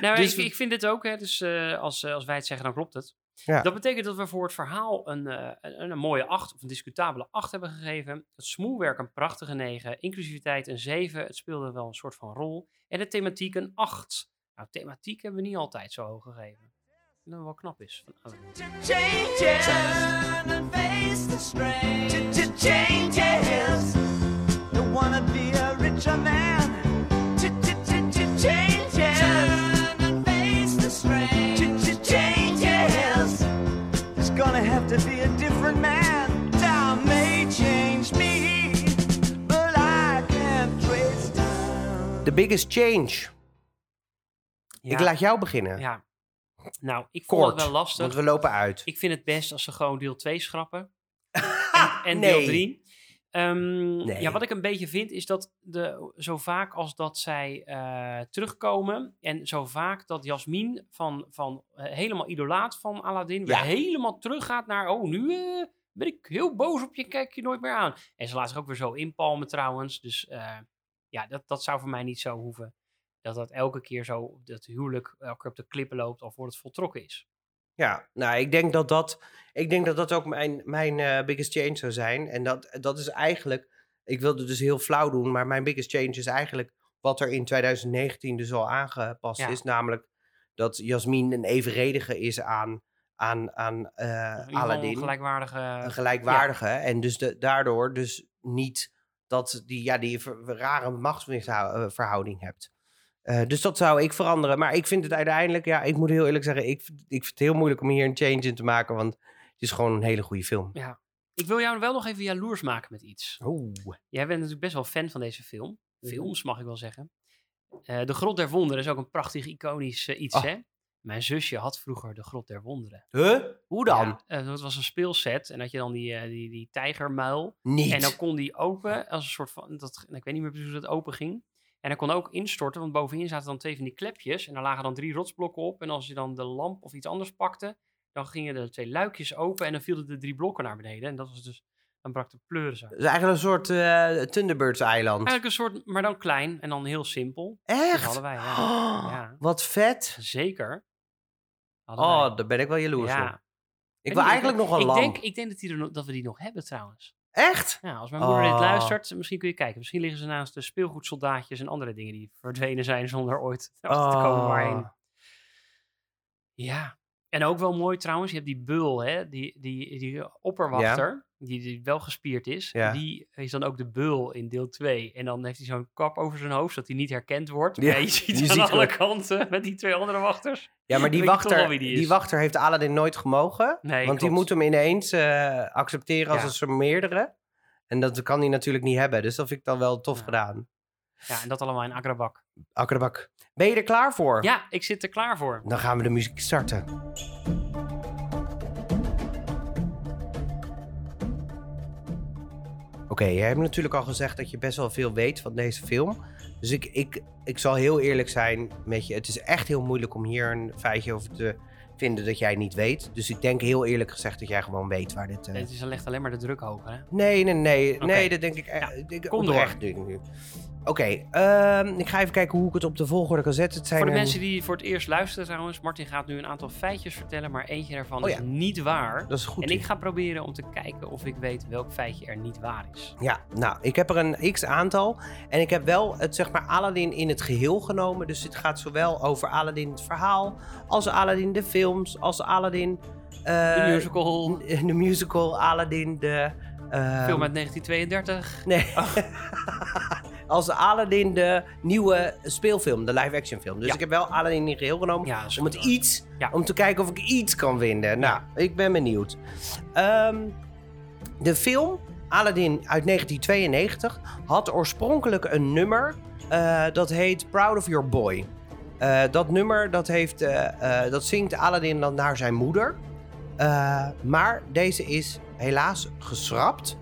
Speaker 2: Nou,
Speaker 1: Dus
Speaker 2: ik, vind dit ook, hè, dus eh, als, als wij het zeggen, dan klopt het.
Speaker 1: Ja.
Speaker 2: Dat betekent dat we voor het verhaal een, eh, een, een mooie 8 of een discutabele 8 hebben gegeven. Het smoelwerk een prachtige 9, inclusiviteit een 7. Het speelde wel een soort van rol. En de thematiek een 8. Nou, thematiek hebben we niet altijd zo hoog gegeven. Dat wel knap is. Van
Speaker 5: changes. Don't wanna be a richer man. The
Speaker 1: biggest change. Ik laat jou beginnen.
Speaker 2: Ja. Nou, ik vond
Speaker 1: Kort,
Speaker 2: het wel lastig.
Speaker 1: want we lopen uit.
Speaker 2: Ik vind het best als ze gewoon deel 2 schrappen. (laughs) en en
Speaker 1: Nee.
Speaker 2: deel 3. Ehm,
Speaker 1: Nee.
Speaker 2: Ja, wat ik een beetje vind is dat de, zo vaak als dat zij eh, terugkomen en zo vaak dat Jasmin van, van eh, helemaal idolaat van Aladdin weer helemaal teruggaat naar, oh nu eh, ben ik heel boos op je, kijk je nooit meer aan. En ze laat zich ook weer zo inpalmen trouwens, dus ja, dat, dat zou voor mij niet zo hoeven. Dat dat elke keer zo, dat huwelijk elke keer op de klippen loopt al voordat het voltrokken is.
Speaker 1: Ja, nou, ik denk dat dat, ik denk dat, dat ook mijn, mijn eh, biggest change zou zijn. En dat, dat is eigenlijk, ik wilde dus heel flauw doen, maar mijn biggest change is eigenlijk wat er in 2019 dus al aangepast
Speaker 2: Ja.
Speaker 1: is. Namelijk dat Jasmin een evenredige is aan, aan, aan
Speaker 2: geval
Speaker 1: Aladdin.
Speaker 2: Een gelijkwaardige...
Speaker 1: een gelijkwaardige. En dus de, daardoor dus niet dat die, ja, die rare machtsverhouding hebt. Eh, dus dat zou ik veranderen. Maar ik vind het uiteindelijk, ja, ik moet heel eerlijk zeggen, ik, vind- ik vind het heel moeilijk om hier een change in te maken, want het is gewoon een hele goede film.
Speaker 2: Ja. Ik wil jou wel nog even jaloers maken met iets.
Speaker 1: Oeh.
Speaker 2: Jij bent natuurlijk best wel fan van deze film.
Speaker 1: Mhm.
Speaker 2: Films, mag ik wel zeggen. Eh, de Grot der Wonderen is ook een prachtig iconisch eh, iets,
Speaker 1: Ah.
Speaker 2: hè? Mijn zusje had vroeger de Grot der Wonderen.
Speaker 1: Huh? Hoe dan?
Speaker 2: Ja, eh, dat was een speelset en had je dan die, eh, die, die tijgermuil.
Speaker 1: Niet.
Speaker 2: En dan kon die open als een soort van, dat, ik weet niet meer precies hoe dat open ging. En hij kon ook instorten, want bovenin zaten dan twee van die klepjes. En daar lagen dan drie rotsblokken op. En als je dan de lamp of iets anders pakte, dan gingen de twee luikjes open en dan vielen de drie blokken naar beneden. En dat was dus, dan brak de pleuris uit.
Speaker 1: Het is eigenlijk een soort eh Thunderbirds-eiland.
Speaker 2: Eigenlijk een soort, maar dan klein en dan heel simpel. Dat
Speaker 1: Echt?
Speaker 2: hadden wij, ja.
Speaker 1: Oh, (gasps)
Speaker 2: Ja.
Speaker 1: Wat vet.
Speaker 2: Zeker. Hadden wij.
Speaker 1: Oh, daar ben ik wel jaloers
Speaker 2: ja.
Speaker 1: op. Ik wil eigenlijk nog een
Speaker 2: ik
Speaker 1: lamp.
Speaker 2: Denk, ik denk dat, die er, nog- dat we die nog hebben trouwens.
Speaker 1: Echt?
Speaker 2: Ja, als mijn moeder dit
Speaker 1: Oh.
Speaker 2: luistert, misschien kun je kijken. Misschien liggen ze naast de speelgoedsoldaatjes en andere dingen die verdwenen zijn zonder ooit (laughs) achter te komen waarheen.
Speaker 1: Oh.
Speaker 2: Ja. En ook wel mooi trouwens, je hebt die bul, hè, die, die, die opperwachter, die, die wel gespierd is.
Speaker 1: Ja.
Speaker 2: Die is dan ook de bul in deel 2. En dan heeft hij zo'n kap over zijn hoofd, zodat hij niet herkend wordt.
Speaker 1: Ja,
Speaker 2: je ziet
Speaker 1: je
Speaker 2: aan
Speaker 1: ziet
Speaker 2: alle kanten (laughs) met die twee andere wachters.
Speaker 1: Ja, maar die wachter,
Speaker 2: die
Speaker 1: wachter heeft Aladdin nooit gemogen.
Speaker 2: Nee,
Speaker 1: want die moet hem ineens eh, accepteren als
Speaker 2: Ja.
Speaker 1: een meerdere. En dat kan hij natuurlijk niet hebben. Dus dat vind ik dan wel tof
Speaker 2: Ja.
Speaker 1: gedaan.
Speaker 2: Ja, en dat allemaal in Agrabak.
Speaker 1: Akkerbak. Ben je er klaar voor?
Speaker 2: Ja, ik zit er klaar voor.
Speaker 1: Dan gaan we de muziek starten. Oké, jij hebt natuurlijk al gezegd dat je best wel veel weet van deze film. Dus ik, ik, ik zal heel eerlijk zijn met je. Het is echt heel moeilijk om hier een feitje over te vinden dat jij niet weet. Dus ik denk heel eerlijk gezegd dat jij gewoon weet waar dit... eh,
Speaker 2: Het is, legt alleen maar de druk hoger, hè?
Speaker 1: Nee, nee, nee. Nee, dat denk ik, eh,
Speaker 2: Ja,
Speaker 1: ik
Speaker 2: kom
Speaker 1: oprecht nu. nu. Oké, ehm, ik ga even kijken hoe ik het op de volgorde kan zetten. Het zijn
Speaker 2: Voor de
Speaker 1: een-
Speaker 2: mensen die voor het eerst luisteren trouwens, Martin gaat nu een aantal feitjes vertellen, maar eentje daarvan
Speaker 1: Oh
Speaker 2: is niet waar.
Speaker 1: Dat is goed.
Speaker 2: En ik ga proberen om te kijken of ik weet welk feitje er niet waar is.
Speaker 1: Ja, nou, ik heb er een x aantal. En ik heb wel het, zeg maar, Aladdin in het geheel genomen. Dus het gaat zowel over Aladdin het verhaal, als Aladdin de films, als Aladdin... eh,
Speaker 2: De musical,
Speaker 1: De musical, Aladdin de... eh,
Speaker 2: film uit 1932.
Speaker 1: Nee. (laughs) als Aladdin de nieuwe speelfilm, de live-action film. Dus
Speaker 2: Ja.
Speaker 1: ik heb wel Aladdin in geheel genomen.
Speaker 2: Ja,
Speaker 1: om het iets,
Speaker 2: Ja.
Speaker 1: om te kijken of ik iets kan vinden. Nou, ik ben benieuwd. Ehm, de film Aladdin uit 1992 had oorspronkelijk een nummer eh, dat heet Proud of Your Boy. Eh, dat nummer dat heeft, eh, dat zingt Aladdin dan naar zijn moeder. Maar deze is helaas geschrapt.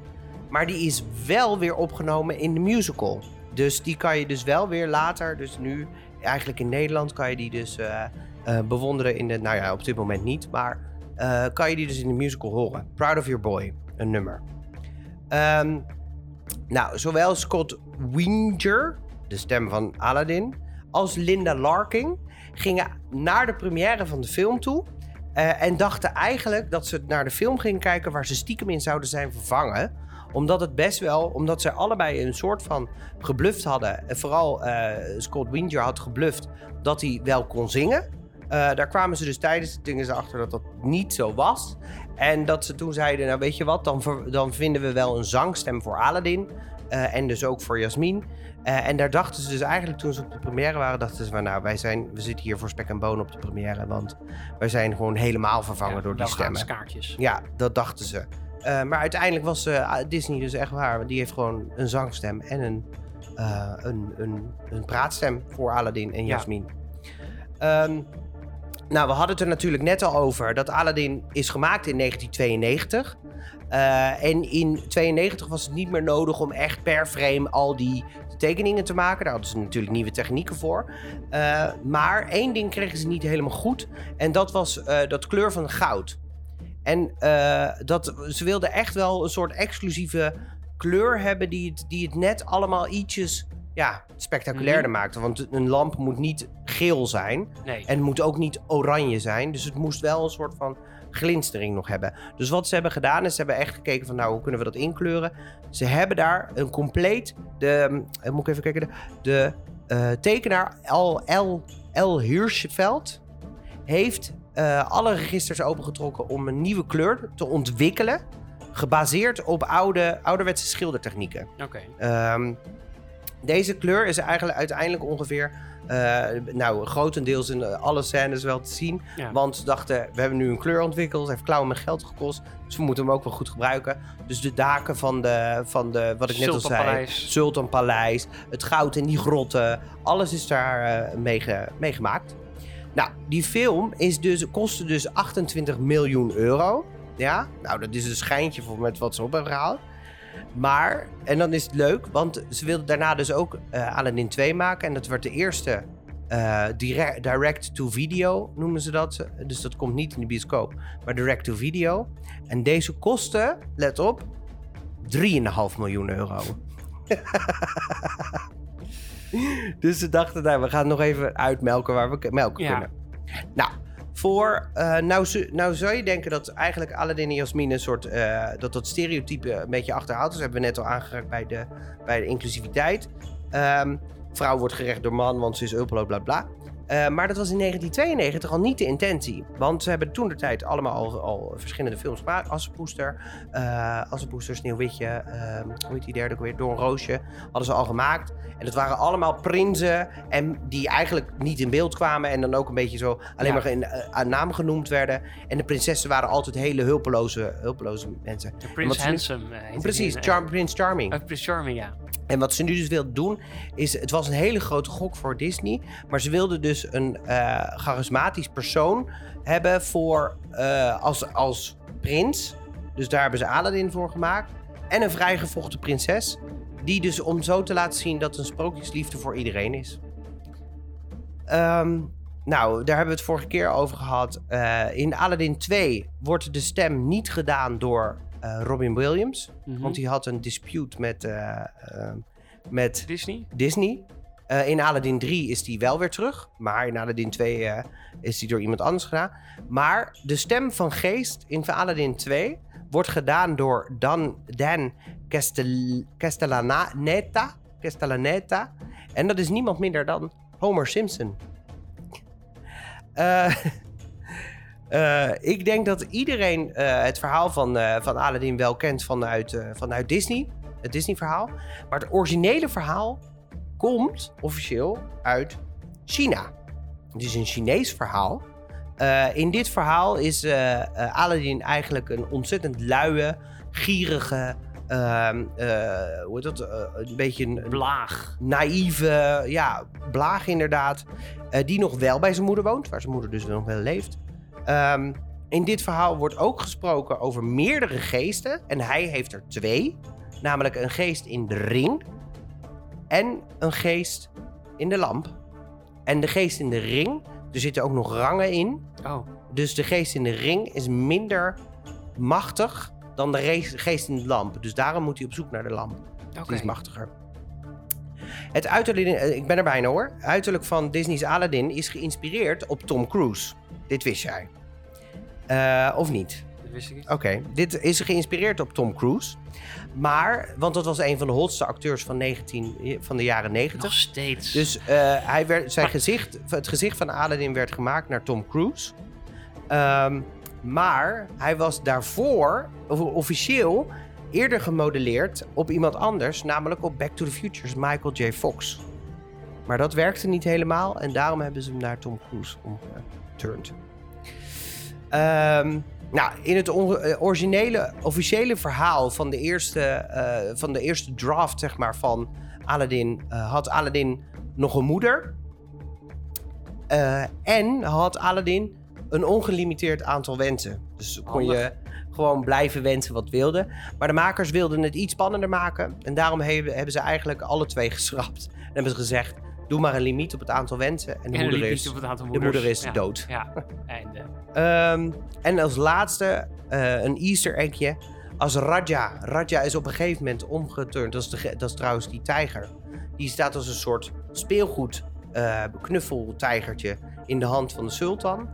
Speaker 1: Maar die is wel weer opgenomen in de musical. Dus die kan je dus wel weer later, dus nu eigenlijk in Nederland, kan je die dus eh, eh, bewonderen in de, nou ja, op dit moment niet, maar eh, kan je die dus in de musical horen. Proud of Your Boy, een nummer. Ehm, nou, zowel Scott Winger, de stem van Aladdin, als Linda Larking gingen naar de première van de film toe. Eh, en dachten eigenlijk dat ze naar de film gingen kijken waar ze stiekem in zouden zijn vervangen. Omdat het best wel, omdat ze allebei een soort van gebluft hadden. En vooral eh, Scott Winger had gebluft dat hij wel kon zingen. Eh, daar kwamen ze dus tijdens de dingen achter dat dat niet zo was. En dat ze toen zeiden, nou weet je wat, dan, dan vinden we wel een zangstem voor Aladdin. Eh, en dus ook voor Jasmin. Eh, en daar dachten ze dus eigenlijk toen ze op de première waren, dachten ze van nou, wij zijn, we zitten hier voor spek en bonen op de première. Want wij zijn gewoon helemaal vervangen
Speaker 2: Ja,
Speaker 1: door die stemmen.
Speaker 2: kaartjes.
Speaker 1: Ja, dat dachten ze. Eh, maar uiteindelijk was eh, Disney dus echt waar. Want die heeft gewoon een zangstem en een, een, een, een praatstem voor Aladdin en
Speaker 2: Ja.
Speaker 1: Jasmin. Ehm, nou, we hadden het er natuurlijk net al over dat Aladdin is gemaakt in 1992. Eh, en in 92 was het niet meer nodig om echt per frame al die tekeningen te maken. Daar hadden ze natuurlijk nieuwe technieken voor. Eh, maar één ding kregen ze niet helemaal goed. En dat was eh, dat kleur van goud. En dat, ze wilden echt wel een soort exclusieve kleur hebben die het, die het net allemaal ietsjes ja, spectaculairder maakte. Want een lamp moet niet geel zijn
Speaker 2: Nee.
Speaker 1: en moet ook niet oranje zijn. Dus het moest wel een soort van glinstering nog hebben. Dus wat ze hebben gedaan is ze hebben echt gekeken van nou hoe kunnen we dat inkleuren. Ze hebben daar een compleet, de, eh, moet ik even kijken, de, de eh, tekenaar L, L, L. Hirschveld heeft eh, alle registers opengetrokken om een nieuwe kleur te ontwikkelen. Gebaseerd op oude, ouderwetse schildertechnieken.
Speaker 2: Oké.
Speaker 1: Ehm, deze kleur is eigenlijk uiteindelijk ongeveer, eh, nou, grotendeels in eh, alle scènes wel te zien.
Speaker 2: Ja.
Speaker 1: Want ze dachten, we hebben nu een kleur ontwikkeld, het heeft klauwen met geld gekost, dus we moeten hem ook wel goed gebruiken. Dus de daken van de, van de wat ik net al zei,
Speaker 2: Sultanpaleis.
Speaker 1: Het goud in die grotten, alles is daar eh, mee, ge- mee gemaakt. Nou, die film is dus, kostte dus 28 miljoen euro. Ja, nou dat is een schijntje voor met wat ze op hebben gehaald. Maar, en dan is het leuk, want ze wilden daarna dus ook eh Aladdin 2 maken. En dat werd de eerste eh, dire- direct-to-video, noemen ze dat. Dus dat komt niet in de bioscoop, maar direct-to-video. En deze kostte, let op, 3,5 miljoen euro. (laughs) dus ze dachten, nou, we gaan nog even uitmelken waar we melken
Speaker 2: Ja.
Speaker 1: kunnen. Nou, voor, eh, nou, nou zou je denken dat eigenlijk Aladdin en Jasmine een soort, eh, dat dat stereotype een beetje achterhaald is. Dat hebben we net al aangeraakt bij de, bij de inclusiviteit. Ehm, vrouw wordt gerecht door man, want ze is uppelo, bla bla. Eh, maar dat was in 1992 al niet de intentie. Want ze hebben toen de tijd allemaal al, al verschillende films gemaakt. Assenpoester, eh Assenpoester, Sneeuwwitje, ehm, hoe heet die derde ook weer? Door een Roosje. Hadden ze al gemaakt. En dat waren allemaal prinsen. En die eigenlijk niet in beeld kwamen. En dan ook een beetje zo alleen
Speaker 2: Ja.
Speaker 1: maar in, eh, aan naam genoemd werden. En de prinsessen waren altijd hele hulpeloze, hulpeloze mensen.
Speaker 2: De Prince
Speaker 1: nu-
Speaker 2: Handsome.
Speaker 1: Precies, Char Prince Charming.
Speaker 2: Prince Charming, ja.
Speaker 1: En wat ze nu dus wilden doen, is... Het was een hele grote gok voor Disney. Maar ze wilden dus een eh, charismatisch persoon hebben voor, eh, als, als prins. Dus daar hebben ze Aladdin voor gemaakt. En een vrijgevochten prinses. Die dus om zo te laten zien dat een sprookjesliefde voor iedereen is. Ehm, nou, daar hebben we het vorige keer over gehad. Eh, in Aladdin 2 wordt de stem niet gedaan door Robin Williams.
Speaker 2: Mhm.
Speaker 1: Want die had een dispute met, met
Speaker 2: Disney?
Speaker 1: Disney. Eh, in Aladdin 3 is die wel weer terug. Maar in Aladdin 2 eh, is die door iemand anders gedaan. Maar de stem van Geest in Aladdin 2 wordt gedaan door Dan, Dan Castel, Castellaneta. En dat is niemand minder dan Homer Simpson. Eh, (laughs) eh, ik denk dat iedereen het verhaal van, van Aladdin wel kent vanuit, vanuit Disney. Het Disney-verhaal. Maar het originele verhaal komt officieel uit China. Het is een Chinees verhaal. Eh, in dit verhaal is eh, Aladdin eigenlijk een ontzettend luie, gierige ehm, eh, hoe heet dat? Een beetje een,
Speaker 2: Blaag.
Speaker 1: naïeve, ja, blaag inderdaad. die nog wel bij zijn moeder woont, waar zijn moeder dus nog wel leeft. Ehm, in dit verhaal wordt ook gesproken over meerdere geesten. En hij heeft er twee. Namelijk een geest in de ring en een geest in de lamp. En de geest in de ring, er zitten ook nog rangen in.
Speaker 2: Oh,
Speaker 1: Dus de geest in de ring is minder machtig dan de geest in de lamp. Dus daarom moet hij op zoek naar de lamp. Die is machtiger. Het uiterlijk, eh, ik ben er bijna hoor. Uiterlijk van Disney's Aladdin is geïnspireerd op Tom Cruise. Dit wist jij. Eh, of niet?
Speaker 2: Dat wist ik niet.
Speaker 1: Oké, dit is geïnspireerd op Tom Cruise. Maar, want dat was een van de hotste acteurs van, 19, van de jaren 90.
Speaker 2: Nog steeds.
Speaker 1: Dus eh, hij werd, zijn gezicht, het gezicht van Aladdin werd gemaakt naar Tom Cruise. Ehm, maar hij was daarvoor of- officieel eerder gemodelleerd op iemand anders, namelijk op Back to the Future's Michael J. Fox. Maar dat werkte niet helemaal en daarom hebben ze hem naar Tom Cruise omgeturnd. Ehm, nou, in het eh, originele, officiële verhaal van de eerste, eh, van de eerste draft, zeg maar, van Aladdin, eh, had Aladdin nog een moeder. En had Aladdin een ongelimiteerd aantal wensen. Dus kon je gewoon blijven wensen wat wilde. Maar de makers wilden het iets spannender maken. En daarom hebben ze eigenlijk alle twee geschrapt. En hebben ze gezegd, doe maar een limiet op het aantal wensen. En de,
Speaker 2: en er
Speaker 1: moeder, is, de moeder is
Speaker 2: Ja,
Speaker 1: dood.
Speaker 2: Ja, (laughs) einde.
Speaker 1: Ehm, en als laatste eh, een easter eggje. Als Raja. Raja is op een gegeven moment omgeturnd. Dat is, de, dat is trouwens die tijger. Die staat als een soort speelgoed eh knuffeltijgertje in de hand van de sultan.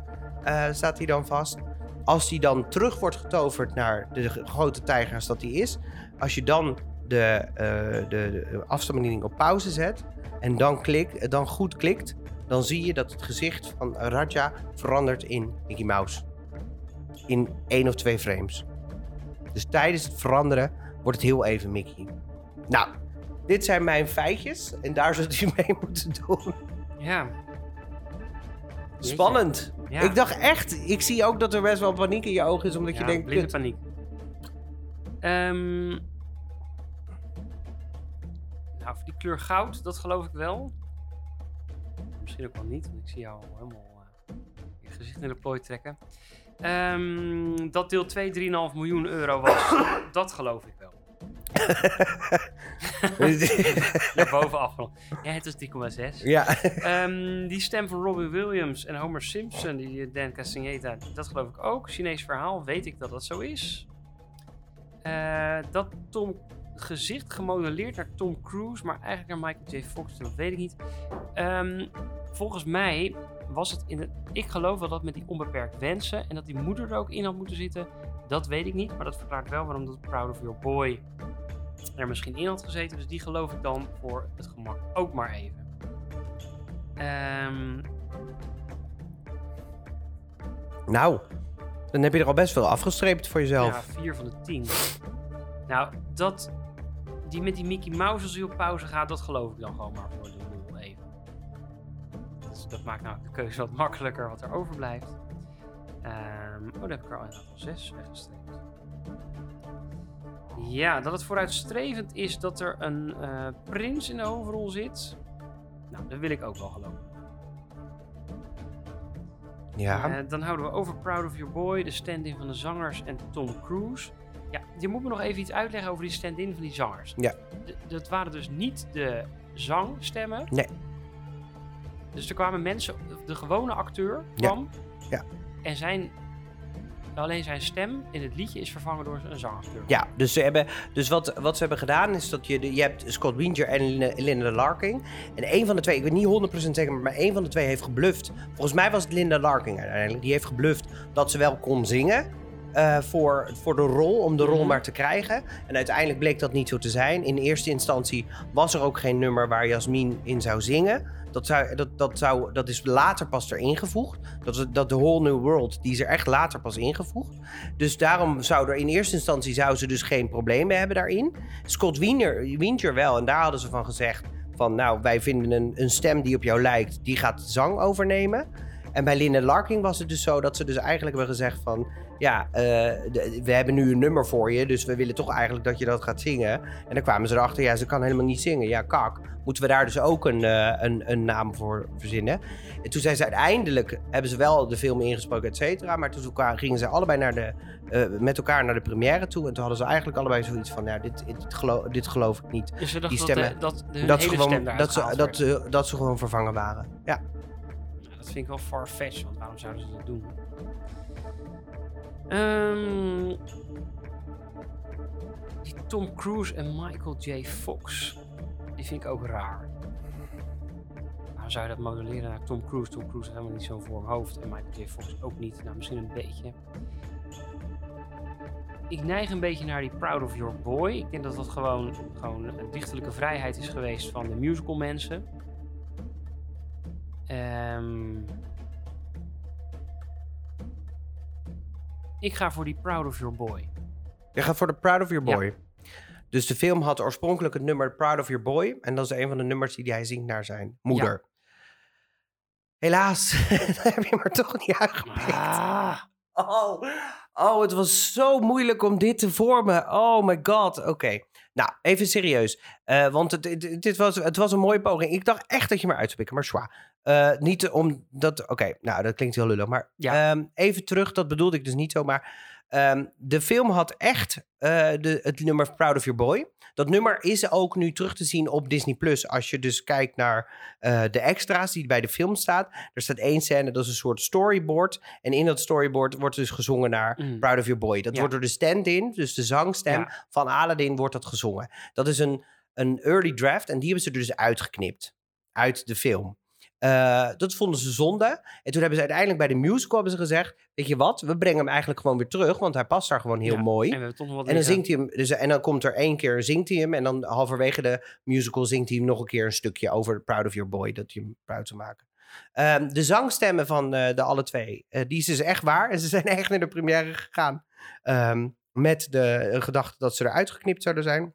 Speaker 1: Eh, staat hij dan vast. Als hij dan terug wordt getoverd naar de grote tijger als dat hij is. Als je dan de, eh de, de afstandsbediening op pauze zet. En dan, klik, dan goed klikt dan zie je dat het gezicht van Raja verandert in Mickey Mouse. In één of twee frames. Dus tijdens het veranderen wordt het heel even Mickey. Nou, dit zijn mijn feitjes en daar zult u (laughs) mee moeten doen.
Speaker 2: Ja.
Speaker 1: Spannend.
Speaker 2: Ja.
Speaker 1: Ik dacht echt, ik zie ook dat er best wel paniek in je ogen is, omdat je denkt,
Speaker 2: blinde paniek. Ehm, nou, voor die kleur goud, dat geloof ik wel. Misschien ook wel niet, want ik zie jou helemaal eh, je gezicht in de plooi trekken. Ehm, dat deel 2 3,5 miljoen euro was, (coughs) dat geloof ik wel. (laughs) (laughs) Ja, bovenaf. Ja, het is 3,6.
Speaker 1: ja,
Speaker 2: Ehm, die stem van Robin Williams en Homer Simpson, die Dan Castaneda, dat geloof ik ook. Chinees verhaal, weet ik dat dat zo is. Eh, dat Tom gezicht gemodelleerd naar Tom Cruise, maar eigenlijk naar Michael J. Fox, dat weet ik niet. Ehm, volgens mij was het in het. Ik geloof wel dat met die onbeperkt wensen en dat die moeder er ook in had moeten zitten. Dat weet ik niet, maar dat verklaart wel waarom dat Proud of Your Boy er misschien in had gezeten. Dus die geloof ik dan voor het gemak ook maar even. Ehm,
Speaker 1: nou, dan heb je er al best veel afgestreept voor jezelf.
Speaker 2: ja, 4 van de 10. Nou, dat. Die met die Mickey Mouse als hij op pauze gaat, dat geloof ik dan gewoon maar voor de lol even. Dus dat maakt nou de keuze wat makkelijker wat er overblijft. Ehm, oh, daar heb ik er al inderdaad al 6 weggestreept. Ja, dat het vooruitstrevend is dat er een eh, prins in de hoofdrol zit. Nou, dat wil ik ook wel geloven.
Speaker 1: Ja.
Speaker 2: Eh, dan houden we over Proud of Your Boy, de stand-in van de zangers en Tom Cruise. Ja, je moet me nog even iets uitleggen over die stand-in van die zangers.
Speaker 1: Ja.
Speaker 2: D- dat waren dus niet de zangstemmen.
Speaker 1: Nee.
Speaker 2: Dus er kwamen mensen, de gewone acteur
Speaker 1: Ja.
Speaker 2: kwam.
Speaker 1: Ja.
Speaker 2: En zijn, alleen zijn stem in het liedje is vervangen door een zangacteur.
Speaker 1: Ja, dus, ze hebben, dus wat, wat ze hebben gedaan is dat je, je hebt Scott Winger en Lin- Linda Larking. En een van de twee, ik weet niet 100% zeker, maar één van de twee heeft gebluft. Volgens mij was het Linda Larking uiteindelijk. Die heeft gebluft dat ze wel kon zingen eh, voor, voor de rol, om de rol
Speaker 2: Mhm.
Speaker 1: maar te krijgen. En uiteindelijk bleek dat niet zo te zijn. In eerste instantie was er ook geen nummer waar Jasmin in zou zingen. Dat, zou, dat, dat, zou, dat is later pas erin gevoegd. Dat, is- dat de Whole New World, die is er echt later pas ingevoegd. Dus daarom zou er in eerste instantie zou ze dus geen problemen hebben daarin. Scott Wiener, Winger wel. En daar hadden ze van gezegd van nou, wij vinden een, een stem die op jou lijkt, die gaat zang overnemen. En bij Linda Larking was het dus zo dat ze dus eigenlijk hebben gezegd van... Ja, eh, de- we hebben nu een nummer voor je, dus we willen toch eigenlijk dat je dat gaat zingen. En dan kwamen ze erachter, ja, ze kan helemaal niet zingen. Ja, kak. Moeten we daar dus ook een, eh, een, een naam voor verzinnen? En toen zijn ze uiteindelijk, hebben ze wel de film ingesproken, et cetera. Maar toen gingen ze allebei naar de, eh, met elkaar naar de première toe. En toen hadden ze eigenlijk allebei zoiets van, ja, dit, dit, geloof, dit geloof ik niet.
Speaker 2: Dus
Speaker 1: Die
Speaker 2: dat,
Speaker 1: stemmen-
Speaker 2: de, dat de
Speaker 1: Dat ze, gewoon, dat, ze, dat, dat ze gewoon vervangen waren. Ja.
Speaker 2: Dat vind ik wel far-fetched, want waarom zouden ze dat doen? Die Tom Cruise en Michael J. Fox, die vind ik ook raar. Waarom zou je dat modelleren naar Tom Cruise? Tom Cruise heeft helemaal niet zo'n vorm hoofd en Michael J. Fox ook niet. Nou, misschien een beetje. Ik neig een beetje naar die Proud of Your Boy. Ik denk dat dat gewoon, gewoon een dichterlijke vrijheid is geweest van de musical mensen. Ehm, ik ga voor die Proud of Your Boy.
Speaker 1: Je gaat voor de Proud of Your
Speaker 2: Ja.
Speaker 1: Boy. Dus de film had oorspronkelijk het nummer Proud of Your Boy. En dat is een van de nummers die hij zingt naar zijn moeder. Helaas, (laughs) daar heb je maar toch niet uitgepikt.
Speaker 2: Ah,
Speaker 1: Oh, oh, het was zo moeilijk om dit te vormen. Oh my god. Oké. Nou, even serieus. Eh, want het, dit was, het was een mooie poging. Ik dacht echt dat je maar uit zou pikken, maar zwaar. Eh, niet omdat... Oké, nou, dat klinkt heel lullig. Maar
Speaker 2: Ja.
Speaker 1: ehm, even terug, dat bedoelde ik dus niet zo. Maar ehm, de film had echt eh, de, het nummer Proud of Your Boy. Dat nummer is ook nu terug te zien op Disney+. Plus. Als je dus kijkt naar eh, de extra's die bij de film staat. Er staat één scène, dat is een soort storyboard. En in dat storyboard wordt dus gezongen naar
Speaker 2: Mm.
Speaker 1: Proud of Your Boy. Dat
Speaker 2: Ja.
Speaker 1: wordt door de stand-in, dus de zangstem
Speaker 2: Ja.
Speaker 1: van Aladdin, wordt dat gezongen. Dat is een, een early draft en die hebben ze er dus uitgeknipt. Uit de film. Eh, dat vonden ze zonde. En toen hebben ze uiteindelijk bij de musical hebben ze gezegd... weet je wat, we brengen hem eigenlijk gewoon weer terug... want hij past daar gewoon heel
Speaker 2: Ja,
Speaker 1: mooi.
Speaker 2: En we hebben toch nog wat
Speaker 1: En dan
Speaker 2: liggen.
Speaker 1: zingt hij hem, dus, en dan komt er één keer, zingt hij hem. En dan halverwege de musical zingt hij hem nog een keer een stukje over Proud of Your Boy. Dat hij hem proud zou maken. Ehm, de zangstemmen van eh, de alle twee, eh, die is dus echt waar. En ze zijn echt naar de première gegaan. ehm, met de gedachte dat ze eruit geknipt zouden zijn.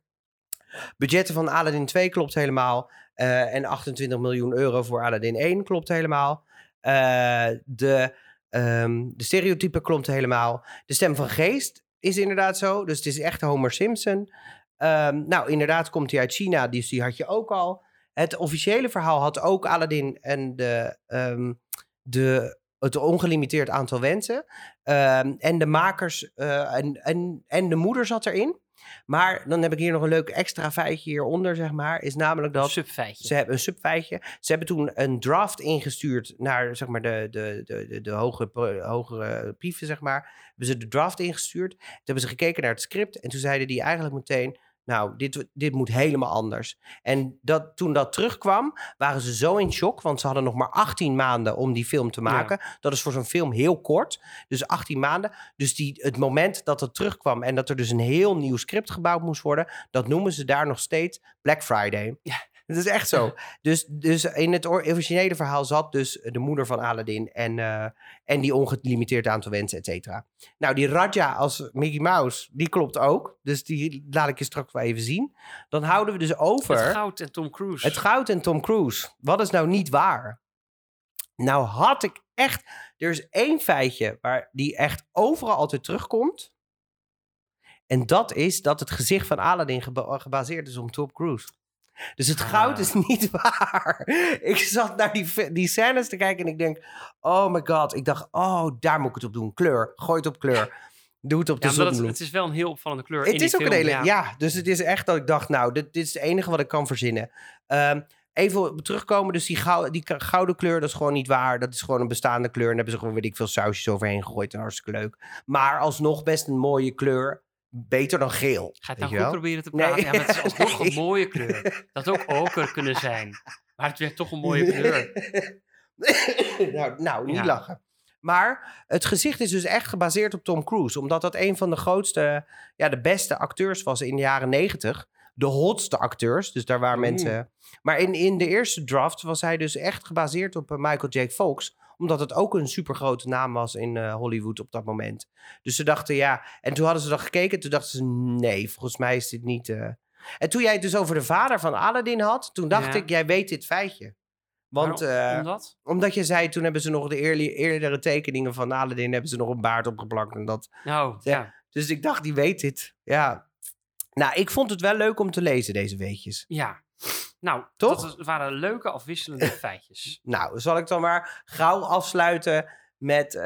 Speaker 1: Budgetten van Aladdin 2 klopt helemaal. Eh, en 28 miljoen euro voor Aladdin 1 klopt helemaal. Eh, de, ehm, de stereotype klopt helemaal. De stem van Geest is inderdaad zo. Dus het is echt Homer Simpson. Ehm, nou, inderdaad komt hij uit China, dus die had je ook al. Het officiële verhaal had ook Aladdin en de, ehm, de, het ongelimiteerd aantal wensen. En de makers eh, en, en, en de moeder zat erin. Maar dan heb ik hier nog een leuk extra feitje hieronder, zeg maar. Is namelijk dat
Speaker 2: subfeitje.
Speaker 1: ze hebben een subfeitje. Ze hebben toen een draft ingestuurd naar zeg maar, de, de, de, de, de hogere brieven, zeg maar. Hebben ze de draft ingestuurd. Toen hebben ze gekeken naar het script. En toen zeiden die eigenlijk meteen... Nou, dit, dit moet helemaal anders. En dat, toen dat terugkwam, waren ze zo in shock. Want ze hadden nog maar 18 maanden om die film te maken. Dat is voor zo'n film heel kort. Dus 18 maanden. Dus die, het moment dat het terugkwam en dat er dus een heel nieuw script gebouwd moest worden, dat noemen ze daar nog steeds Black Friday.
Speaker 2: Ja.
Speaker 1: Het is echt zo. Dus, dus in het or- originele verhaal zat dus de moeder van Aladdin en, eh, en die ongelimiteerd aantal wensen, et cetera. Nou, die Raja als Mickey Mouse, die klopt ook. Dus die laat ik je straks wel even zien. Dan houden we dus over...
Speaker 2: Het goud en Tom Cruise.
Speaker 1: Het goud en Tom Cruise. Wat is nou niet waar? Nou had ik echt... Er is één feitje waar die echt overal altijd terugkomt. En dat is dat het gezicht van Aladdin geba- gebaseerd is op Tom Cruise. Dus het goud
Speaker 2: Ah.
Speaker 1: is (laughs) niet waar. Ik zat naar die, die scènes te kijken en ik denk... Oh my god. Ik dacht, oh, daar moet ik het op doen. Kleur. Gooi het op kleur. (laughs) Doe het op de
Speaker 2: ja, maar dat,
Speaker 1: zonbloem.
Speaker 2: het is wel een heel opvallende kleur. in
Speaker 1: Het
Speaker 2: die
Speaker 1: is ook een hele.
Speaker 2: ja.
Speaker 1: Ja. dus het is echt dat ik dacht, nou, dit, dit is het enige wat ik kan verzinnen. Ehm, even terugkomen, dus die, gou- die gouden kleur, dat is gewoon niet waar. Dat is gewoon een bestaande kleur. En daar hebben ze gewoon, weet ik veel, sausjes overheen gegooid. En hartstikke leuk. Maar alsnog best een mooie kleur. Beter dan geel.
Speaker 2: Ga het nou goed
Speaker 1: wel?
Speaker 2: proberen te
Speaker 1: Nee.
Speaker 2: praten. Ja, maar het is (laughs) alsnog
Speaker 1: Nee.
Speaker 2: een mooie kleur. Dat had ook oker kunnen zijn. Maar het werd toch een mooie kleur. (laughs)
Speaker 1: nou, nou, niet
Speaker 2: Ja.
Speaker 1: lachen. Maar het gezicht is dus echt gebaseerd op Tom Cruise. Omdat dat een van de grootste, ja, de beste acteurs was in de jaren negentig. De hotste acteurs. Dus daar waren mensen. Maar in, in de eerste draft was hij dus echt gebaseerd op eh, Michael J. Fox. Omdat het ook een supergrote naam was in eh, Hollywood op dat moment. Dus ze dachten ja. En toen hadden ze dan gekeken. Toen dachten ze nee, volgens mij is dit niet. eh. En toen jij het dus over de vader van Aladdin had. Toen dacht
Speaker 2: Ja.
Speaker 1: ik, jij weet dit feitje. Want eh,
Speaker 2: Omdat?
Speaker 1: omdat je zei, toen hebben ze nog de eerli- eerdere tekeningen van Aladdin... hebben ze nog een baard opgeplakt en dat...
Speaker 2: Nou,
Speaker 1: Ja.
Speaker 2: ja.
Speaker 1: Dus ik dacht, die weet dit. Ja. Nou, ik vond het wel leuk om te lezen, deze weetjes.
Speaker 2: Ja. Nou,
Speaker 1: Toch?
Speaker 2: dat waren leuke afwisselende (laughs) feitjes.
Speaker 1: Nou, zal ik dan maar gauw afsluiten met eh,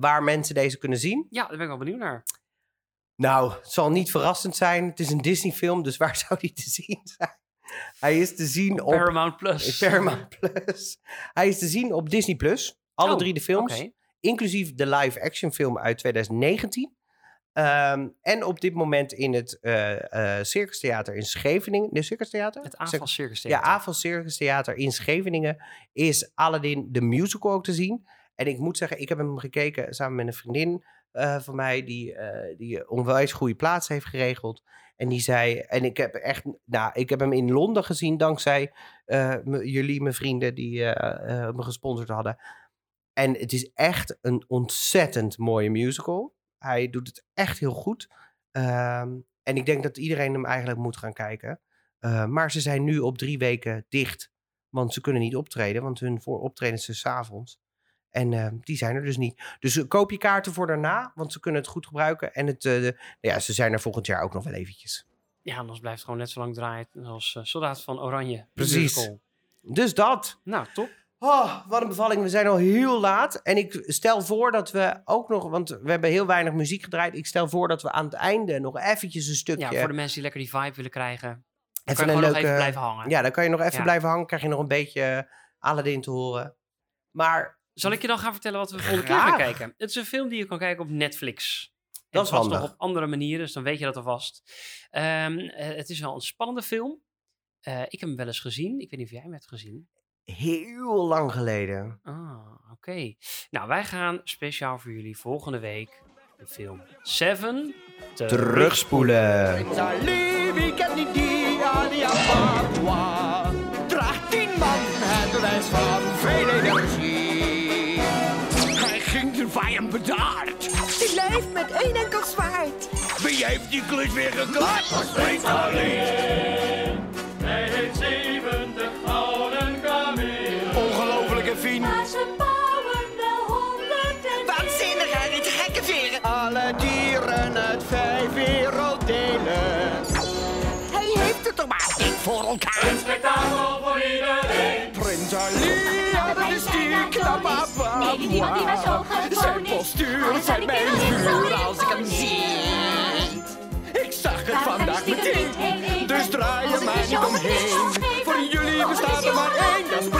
Speaker 1: waar mensen deze kunnen zien?
Speaker 2: Ja, daar ben ik wel benieuwd naar.
Speaker 1: Nou, het zal niet verrassend zijn. Het is een Disney-film, dus waar (laughs) zou die te zien zijn? Hij is te zien op
Speaker 2: Paramount Plus. (laughs)
Speaker 1: Paramount Plus. Hij is te zien op Disney Plus. Alle
Speaker 2: Oh,
Speaker 1: drie de films,
Speaker 2: Oké.
Speaker 1: inclusief de live-action film uit 2019. Ehm, en op dit moment in het eh eh Circus Theater in Scheveningen. Nee, Circus Theater?
Speaker 2: Het AFAS Circus
Speaker 1: Ja,
Speaker 2: Theater.
Speaker 1: AFAS Circus Theater in Scheveningen is Aladdin de musical ook te zien. En ik moet zeggen, ik heb hem gekeken samen met een vriendin eh, van mij... die, die onwijs goede plaats heeft geregeld. En die zei... En ik heb echt... Nou, ik heb hem in Londen gezien dankzij jullie, mijn vrienden... die me gesponsord hadden. En het is echt een ontzettend mooie musical. Hij doet het echt heel goed. Ehm, en ik denk dat iedereen hem eigenlijk moet gaan kijken. Uh, maar ze zijn nu op drie weken dicht. Want ze kunnen niet optreden, want hun voor optreden is dus 's avonds. En uh, die zijn er dus niet. Dus uh, koop je kaarten voor daarna, want ze kunnen het goed gebruiken. En het, uh, de, ja, ze zijn er volgend jaar ook nog wel eventjes.
Speaker 2: Ja, anders blijft het gewoon net zo lang draaien als Soldaat van Oranje.
Speaker 1: Precies. Dus dat.
Speaker 2: Nou, top.
Speaker 1: Oh, wat een bevalling. We zijn al heel laat. En ik stel voor dat we ook nog... Want we hebben heel weinig muziek gedraaid. Ik stel voor dat we aan het einde nog eventjes een stukje...
Speaker 2: Ja, voor de mensen die lekker die vibe willen krijgen. Dan
Speaker 1: Even
Speaker 2: kan je
Speaker 1: een leuke-
Speaker 2: nog even blijven hangen.
Speaker 1: Ja, dan kan je nog even
Speaker 2: Ja.
Speaker 1: blijven hangen. Krijg je nog een beetje Aladdin te horen. Maar
Speaker 2: Zal ik je dan gaan vertellen wat we volgende keer gaan kijken? Het is een film die je kan kijken op Netflix.
Speaker 1: Dat is handig.
Speaker 2: nog op andere manieren, dus dan weet je dat alvast. Eh, het is wel een spannende film. Eh, ik heb hem wel eens gezien. Ik weet niet of jij hem hebt gezien.
Speaker 1: Heel lang geleden.
Speaker 2: Ah, oké. Nou, wij gaan speciaal voor jullie volgende week de film Seven
Speaker 1: Terugspoelen.
Speaker 3: Die? Draagt tien man het bewijs van veel energie. Hij ging de vijand bedaard.
Speaker 6: Die leeft met één enkel zwaard.
Speaker 3: Wie heeft die klus weer geklaard? Spreekt
Speaker 7: Een spektakel voor iedereen.
Speaker 3: Prins Ali, dat is die knappe
Speaker 8: Nee, die die zo
Speaker 3: Zijn postuur, zijn mijn vuur als ik hem zie. Ik zag het vandaag meteen, dus draai je
Speaker 8: maar niet
Speaker 3: omheen.
Speaker 8: Voor
Speaker 3: jullie
Speaker 8: bestaat
Speaker 3: er maar één, dat